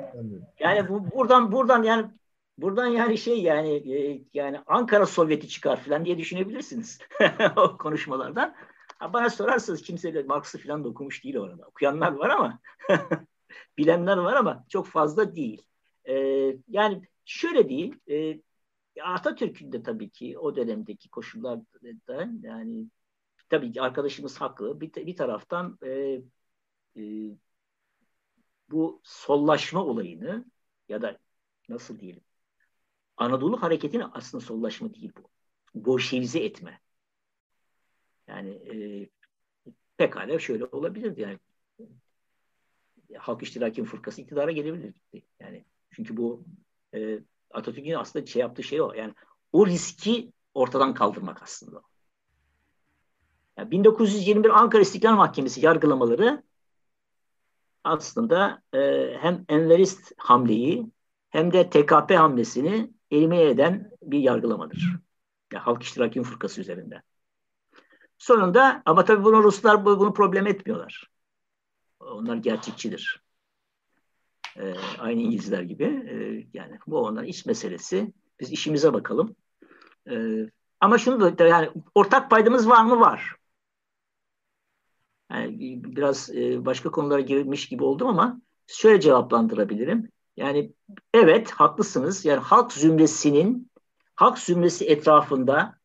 C: yani bu, buradan buradan yani buradan yani şey yani e, yani Ankara Sovyeti çıkar falan diye düşünebilirsiniz *laughs* o konuşmalardan. Ha, bana sorarsanız kimse de Marx'ı falan da okumuş değil orada. Okuyanlar var ama *laughs* bilenler var ama çok fazla değil. E, yani şöyle değil. E, Atatürk'ün de tabii ki o dönemdeki koşullarda yani tabii ki arkadaşımız haklı. Bir, bir taraftan e, e, bu sollaşma olayını ya da nasıl diyelim Anadolu hareketinin aslında sollaşma değil bu. Bolşevize etme. Yani e, pekala şöyle olabilir yani Halk İştiraki'nin fırkası iktidara gelebilirdi. Yani çünkü bu e, Atatürk'ün aslında şey yaptığı şey o. Yani o riski ortadan kaldırmak aslında. Yani 1921 Ankara İstiklal Mahkemesi yargılamaları aslında e, hem Enverist hamleyi hem de TKP hamlesini elimine eden bir yargılamadır. Yani halk iştirakin fırkası üzerinde. Sonunda ama tabii bunu Ruslar bunu problem etmiyorlar. Onlar gerçekçidir. E, aynı İngilizler gibi. E, yani bu onların iç meselesi. Biz işimize bakalım. E, ama şunu da yani ortak paydamız var mı? Var. Yani biraz e, başka konulara girmiş gibi oldum ama şöyle cevaplandırabilirim. Yani evet haklısınız. Yani halk zümresinin halk zümresi etrafında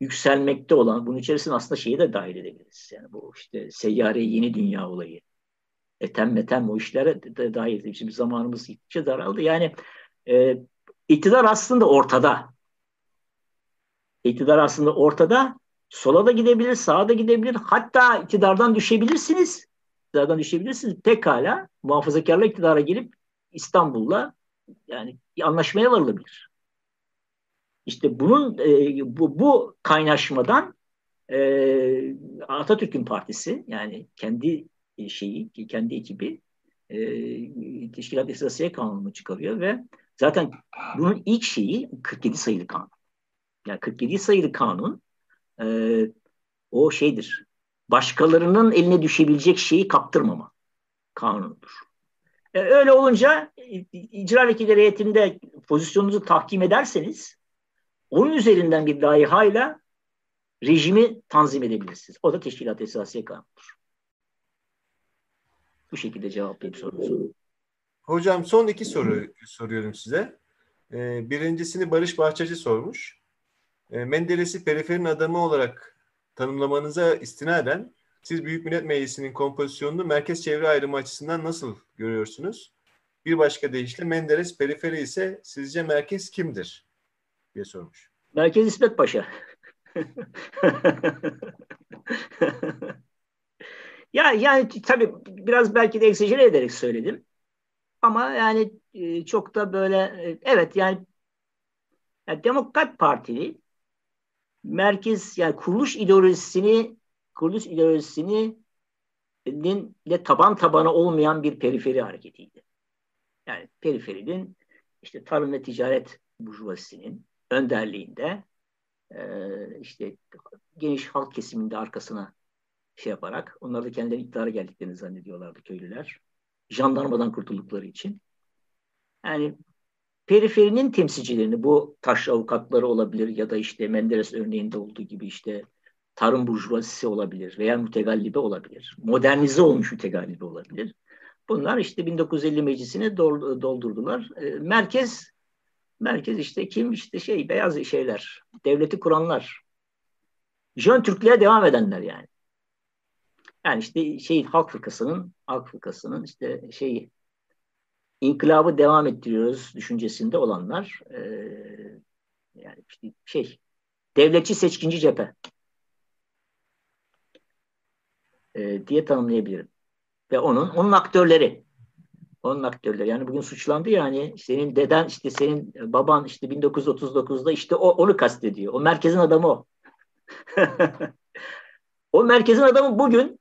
C: yükselmekte olan bunun içerisinde aslında şeyi de dahil edebiliriz. Yani bu işte seyyare yeni dünya olayı etem metem o işlere de dahil. Şimdi zamanımız gittikçe daraldı. Yani e, iktidar aslında ortada. İktidar aslında ortada. Sola da gidebilir, sağa da gidebilir. Hatta iktidardan düşebilirsiniz. İktidardan düşebilirsiniz. Pekala muhafazakarla iktidara gelip İstanbul'la yani anlaşmaya varılabilir. İşte bunun e, bu, bu kaynaşmadan e, Atatürk'ün partisi yani kendi şeyi, kendi ekibi e, Teşkilat Esasiye Kanunu çıkarıyor ve zaten bunun ilk şeyi 47 sayılı kanun. Yani 47 sayılı kanun e, o şeydir. Başkalarının eline düşebilecek şeyi kaptırmama kanunudur. E, öyle olunca icra vekilleri heyetinde pozisyonunuzu tahkim ederseniz onun üzerinden bir layihayla rejimi tanzim edebilirsiniz. O da teşkilat esasiye kanunudur. Bu şekilde cevaplayayım sorunuzu.
B: Hocam son iki soru soruyorum size. Ee, birincisini Barış Bahçeci sormuş. Ee, Menderes'i periferin adamı olarak tanımlamanıza istinaden siz Büyük Millet Meclisi'nin kompozisyonunu merkez çevre ayrımı açısından nasıl görüyorsunuz? Bir başka deyişle Menderes periferi ise sizce merkez kimdir? diye sormuş.
C: Merkez İsmet Paşa. *laughs* ya yani tabii biraz belki de eksajere ederek söyledim. Ama yani e, çok da böyle e, evet yani, yani Demokrat Partili merkez yani kuruluş ideolojisini kuruluş ideolojisini ile taban tabana olmayan bir periferi hareketiydi. Yani periferinin işte tarım ve ticaret burjuvasinin önderliğinde e, işte geniş halk kesiminde arkasına şey yaparak onlar da kendileri iktidara geldiklerini zannediyorlardı köylüler. Jandarmadan kurtuldukları için. Yani periferinin temsilcilerini bu taş avukatları olabilir ya da işte Menderes örneğinde olduğu gibi işte tarım burjuvazisi olabilir veya mütegallibe olabilir. Modernize olmuş mütegallibe olabilir. Bunlar işte 1950 meclisini doldurdular. E, merkez merkez işte kim işte şey beyaz şeyler, devleti kuranlar. Jön Türklüğe devam edenler yani. Yani işte şey Halk Fırkası'nın Halk Fırkası'nın işte şeyi inkılabı devam ettiriyoruz düşüncesinde olanlar e, yani işte şey devletçi seçkinci cephe e, diye tanımlayabilirim. Ve onun onun aktörleri onun aktörleri yani bugün suçlandı ya hani senin deden işte senin baban işte 1939'da işte o onu kastediyor. O merkezin adamı o. *laughs* o merkezin adamı bugün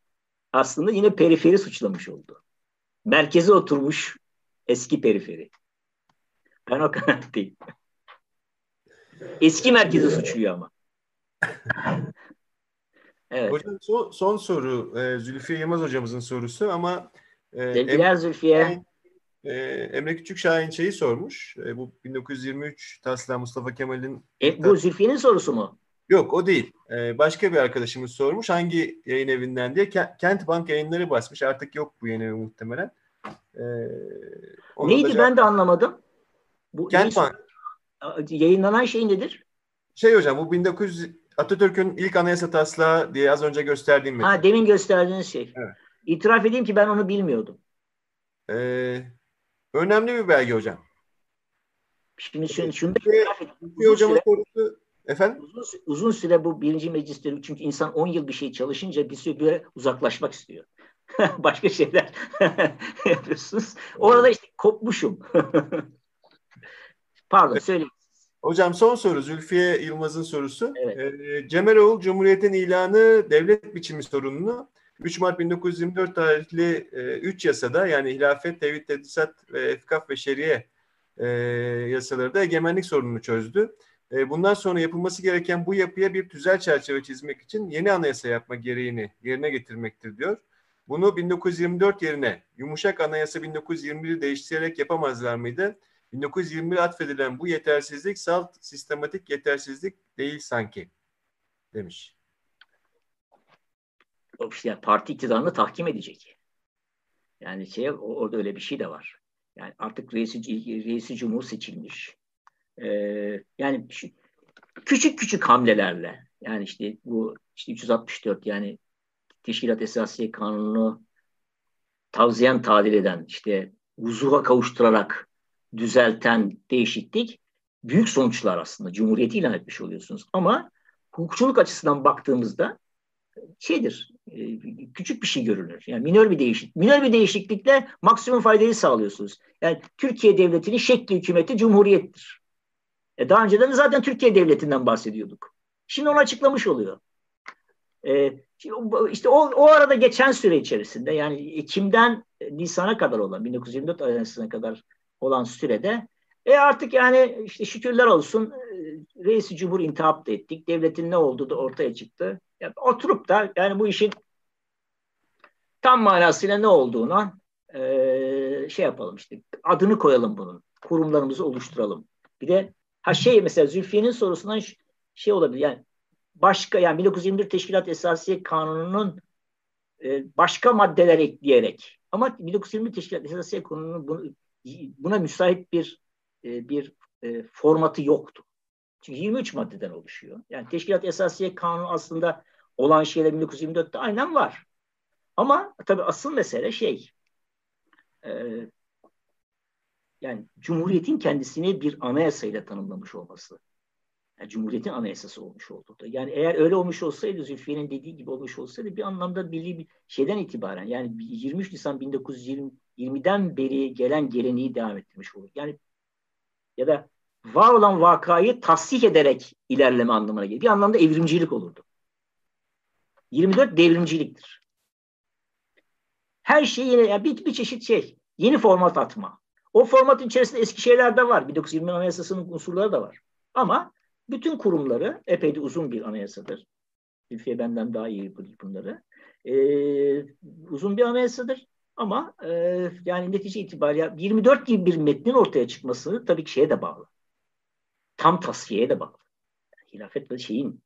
C: aslında yine periferi suçlamış oldu. Merkeze oturmuş eski periferi. Ben o kanaatteyim. *laughs* Eski merkezi suçluyor ama. *laughs*
B: evet. Hocam son, son soru e, Zülfiye Yılmaz hocamızın sorusu ama
C: e, Sevgiler Zülfiye.
B: E, Emre Küçük Şahin şeyi sormuş. E, bu 1923 Taslağı Mustafa Kemal'in...
C: E, bu Zülfiye'nin sorusu mu?
B: Yok o değil. Ee, başka bir arkadaşımız sormuş hangi yayın evinden diye. Kent Bank yayınları basmış. Artık yok bu yayın evi muhtemelen.
C: Ee, Neydi cevap... ben de anlamadım.
B: Bu Kent Bank.
C: Yayınlanan şey nedir?
B: Şey hocam bu 1900 Atatürk'ün ilk anayasa taslağı diye az önce gösterdiğim
C: metin. Ha demin gösterdiğiniz şey. Evet. İtiraf edeyim ki ben onu bilmiyordum.
B: Ee, önemli bir belge hocam.
C: Şimdi şunu, şunu da
B: itiraf edeyim. Hocamın sorusu Efendim?
C: Uzun, uzun süre bu birinci meclisleri çünkü insan 10 yıl bir şey çalışınca bir süre böyle uzaklaşmak istiyor. *laughs* Başka şeyler *laughs* yapıyorsunuz. Orada işte kopmuşum. *laughs* Pardon söyleyin.
B: Hocam son soru Zülfiye Yılmaz'ın sorusu. Evet. Cemeroğlu Cumhuriyet'in ilanı devlet biçimi sorununu 3 Mart 1924 tarihli 3 e, yasada yani hilafet, tevhid, tedrisat ve efkaf ve şeriye e, yasaları da egemenlik sorununu çözdü. E, bundan sonra yapılması gereken bu yapıya bir tüzel çerçeve çizmek için yeni anayasa yapma gereğini yerine getirmektir diyor. Bunu 1924 yerine yumuşak anayasa 1921'i değiştirerek yapamazlar mıydı? 1921 atfedilen bu yetersizlik salt sistematik yetersizlik değil sanki demiş.
C: İşte parti iktidarını tahkim edecek. Yani şey orada öyle bir şey de var. Yani artık reisi, reisi cumhur seçilmiş e, yani küçük küçük hamlelerle yani işte bu işte 364 yani Teşkilat Esasiye Kanunu tavsiyen tadil eden işte huzuha kavuşturarak düzelten değişiklik büyük sonuçlar aslında. Cumhuriyeti ilan etmiş oluyorsunuz. Ama hukukçuluk açısından baktığımızda şeydir, e, küçük bir şey görünür. Yani minör bir değişiklik. Minör bir değişiklikle maksimum faydayı sağlıyorsunuz. Yani Türkiye Devleti'nin şekli hükümeti cumhuriyettir. E daha önceden zaten Türkiye Devleti'nden bahsediyorduk. Şimdi onu açıklamış oluyor. E, işte o, o arada geçen süre içerisinde yani Ekim'den Nisan'a kadar olan 1924 arasına kadar olan sürede e artık yani işte şükürler olsun e, reisi cumhur intihap da ettik. Devletin ne olduğu da ortaya çıktı. Yani oturup da yani bu işin tam manasıyla ne olduğunu e, şey yapalım işte adını koyalım bunun. Kurumlarımızı oluşturalım. Bir de ha şey mesela Zülfiye'nin sorusundan şey olabilir yani başka yani 1921 Teşkilat Esasiye Kanunu'nun e, başka maddeler ekleyerek ama 1921 Teşkilat Esasiye Kanunu'nun buna müsait bir e, bir e, formatı yoktu. Çünkü 23 maddeden oluşuyor. Yani Teşkilat Esasiye Kanunu aslında olan şeyler 1924'te aynen var. Ama tabii asıl mesele şey e, yani Cumhuriyet'in kendisini bir anayasayla tanımlamış olması. Yani Cumhuriyet'in anayasası olmuş oldu. Yani eğer öyle olmuş olsaydı, Zülfiye'nin dediği gibi olmuş olsaydı bir anlamda milli bir şeyden itibaren yani 23 Nisan 1920'den beri gelen geleneği devam ettirmiş olur. Yani ya da var olan vakayı tasdik ederek ilerleme anlamına gelir. Bir anlamda evrimcilik olurdu. 24 devrimciliktir. Her şey yine yani bir, bir çeşit şey. Yeni format atma. O formatın içerisinde eski şeyler de var. 1920 Anayasası'nın unsurları da var. Ama bütün kurumları epey de uzun bir anayasadır. Ülfiye benden daha iyi bunları. Ee, uzun bir anayasadır. Ama e, yani netice itibariyle 24 gibi bir metnin ortaya çıkması tabii ki şeye de bağlı. Tam tasfiyeye de bağlı. Yani hilafetle şeyin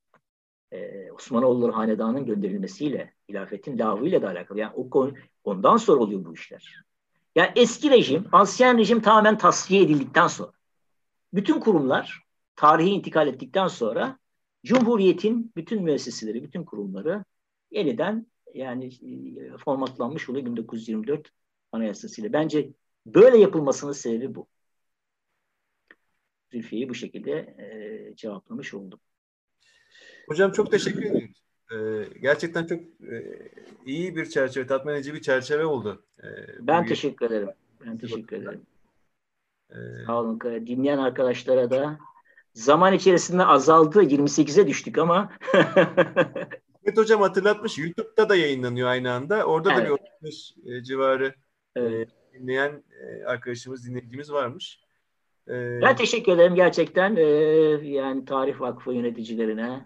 C: e, Osmanoğulları Hanedanı'nın gönderilmesiyle, hilafetin lavıyla da alakalı. Yani o konu, ondan sonra oluyor bu işler. Yani eski rejim, Asyen rejim tamamen tasfiye edildikten sonra, bütün kurumlar tarihi intikal ettikten sonra Cumhuriyet'in bütün müesseseleri, bütün kurumları yeniden yani e, formatlanmış oluyor 1924 Anayasası'yla. Bence böyle yapılmasının sebebi bu. Zülfiye'yi bu şekilde e, cevaplamış oldum.
B: Hocam çok teşekkür ederim. Ee, gerçekten çok e, iyi bir çerçeve, tatmin edici bir çerçeve oldu.
C: Ee, ben teşekkür ederim. Ben teşekkür ederim. Ee, Sağ olun. Dinleyen arkadaşlara da zaman içerisinde azaldı. 28'e düştük ama *laughs*
B: Evet hocam hatırlatmış. YouTube'da da yayınlanıyor aynı anda. Orada evet. da bir 35 e, civarı e, evet. e, dinleyen e, arkadaşımız, dinleyicimiz varmış.
C: E, ben teşekkür ederim gerçekten. Yani Tarih Vakfı yöneticilerine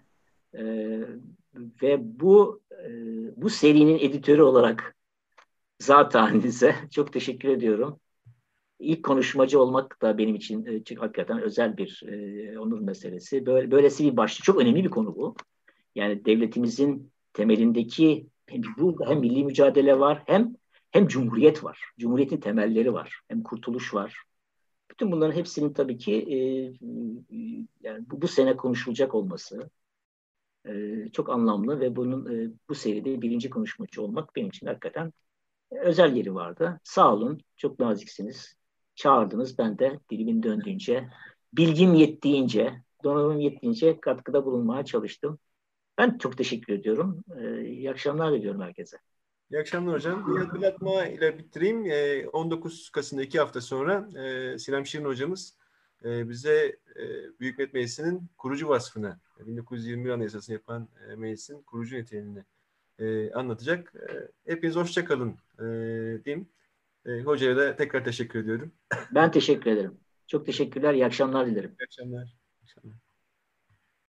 C: e, ve bu e, bu serinin editörü olarak zaten *laughs* size çok teşekkür ediyorum. İlk konuşmacı olmak da benim için e, hakikaten özel bir e, onur meselesi. Böyle, böylesi bir başlık. Çok önemli bir konu bu. Yani devletimizin temelindeki hem, burada hem milli mücadele var hem hem cumhuriyet var. Cumhuriyetin temelleri var. Hem kurtuluş var. Bütün bunların hepsinin tabii ki e, yani bu, bu sene konuşulacak olması e, çok anlamlı ve bunun e, bu seride birinci konuşmacı olmak benim için hakikaten özel yeri vardı. Sağ olun, çok naziksiniz. Çağırdınız, ben de dilimin döndüğünce, bilgim yettiğince, donanımım yettiğince katkıda bulunmaya çalıştım. Ben çok teşekkür ediyorum. Ee, iyi akşamlar diliyorum herkese.
B: İyi akşamlar hocam. Bir hatırlatma ile bitireyim. Ee, 19 Kasım'da iki hafta sonra e, Sinem Şirin hocamız e, bize e, Büyük Millet Meclisi'nin kurucu vasfını, 1921 Anayasası'nı yapan e, meclisin kurucu niteliğini e, anlatacak. E, hepiniz hoşçakalın e, diyeyim. E, hocaya da tekrar teşekkür ediyorum.
C: Ben teşekkür ederim. Çok teşekkürler. İyi akşamlar dilerim.
B: İyi akşamlar. İyi akşamlar.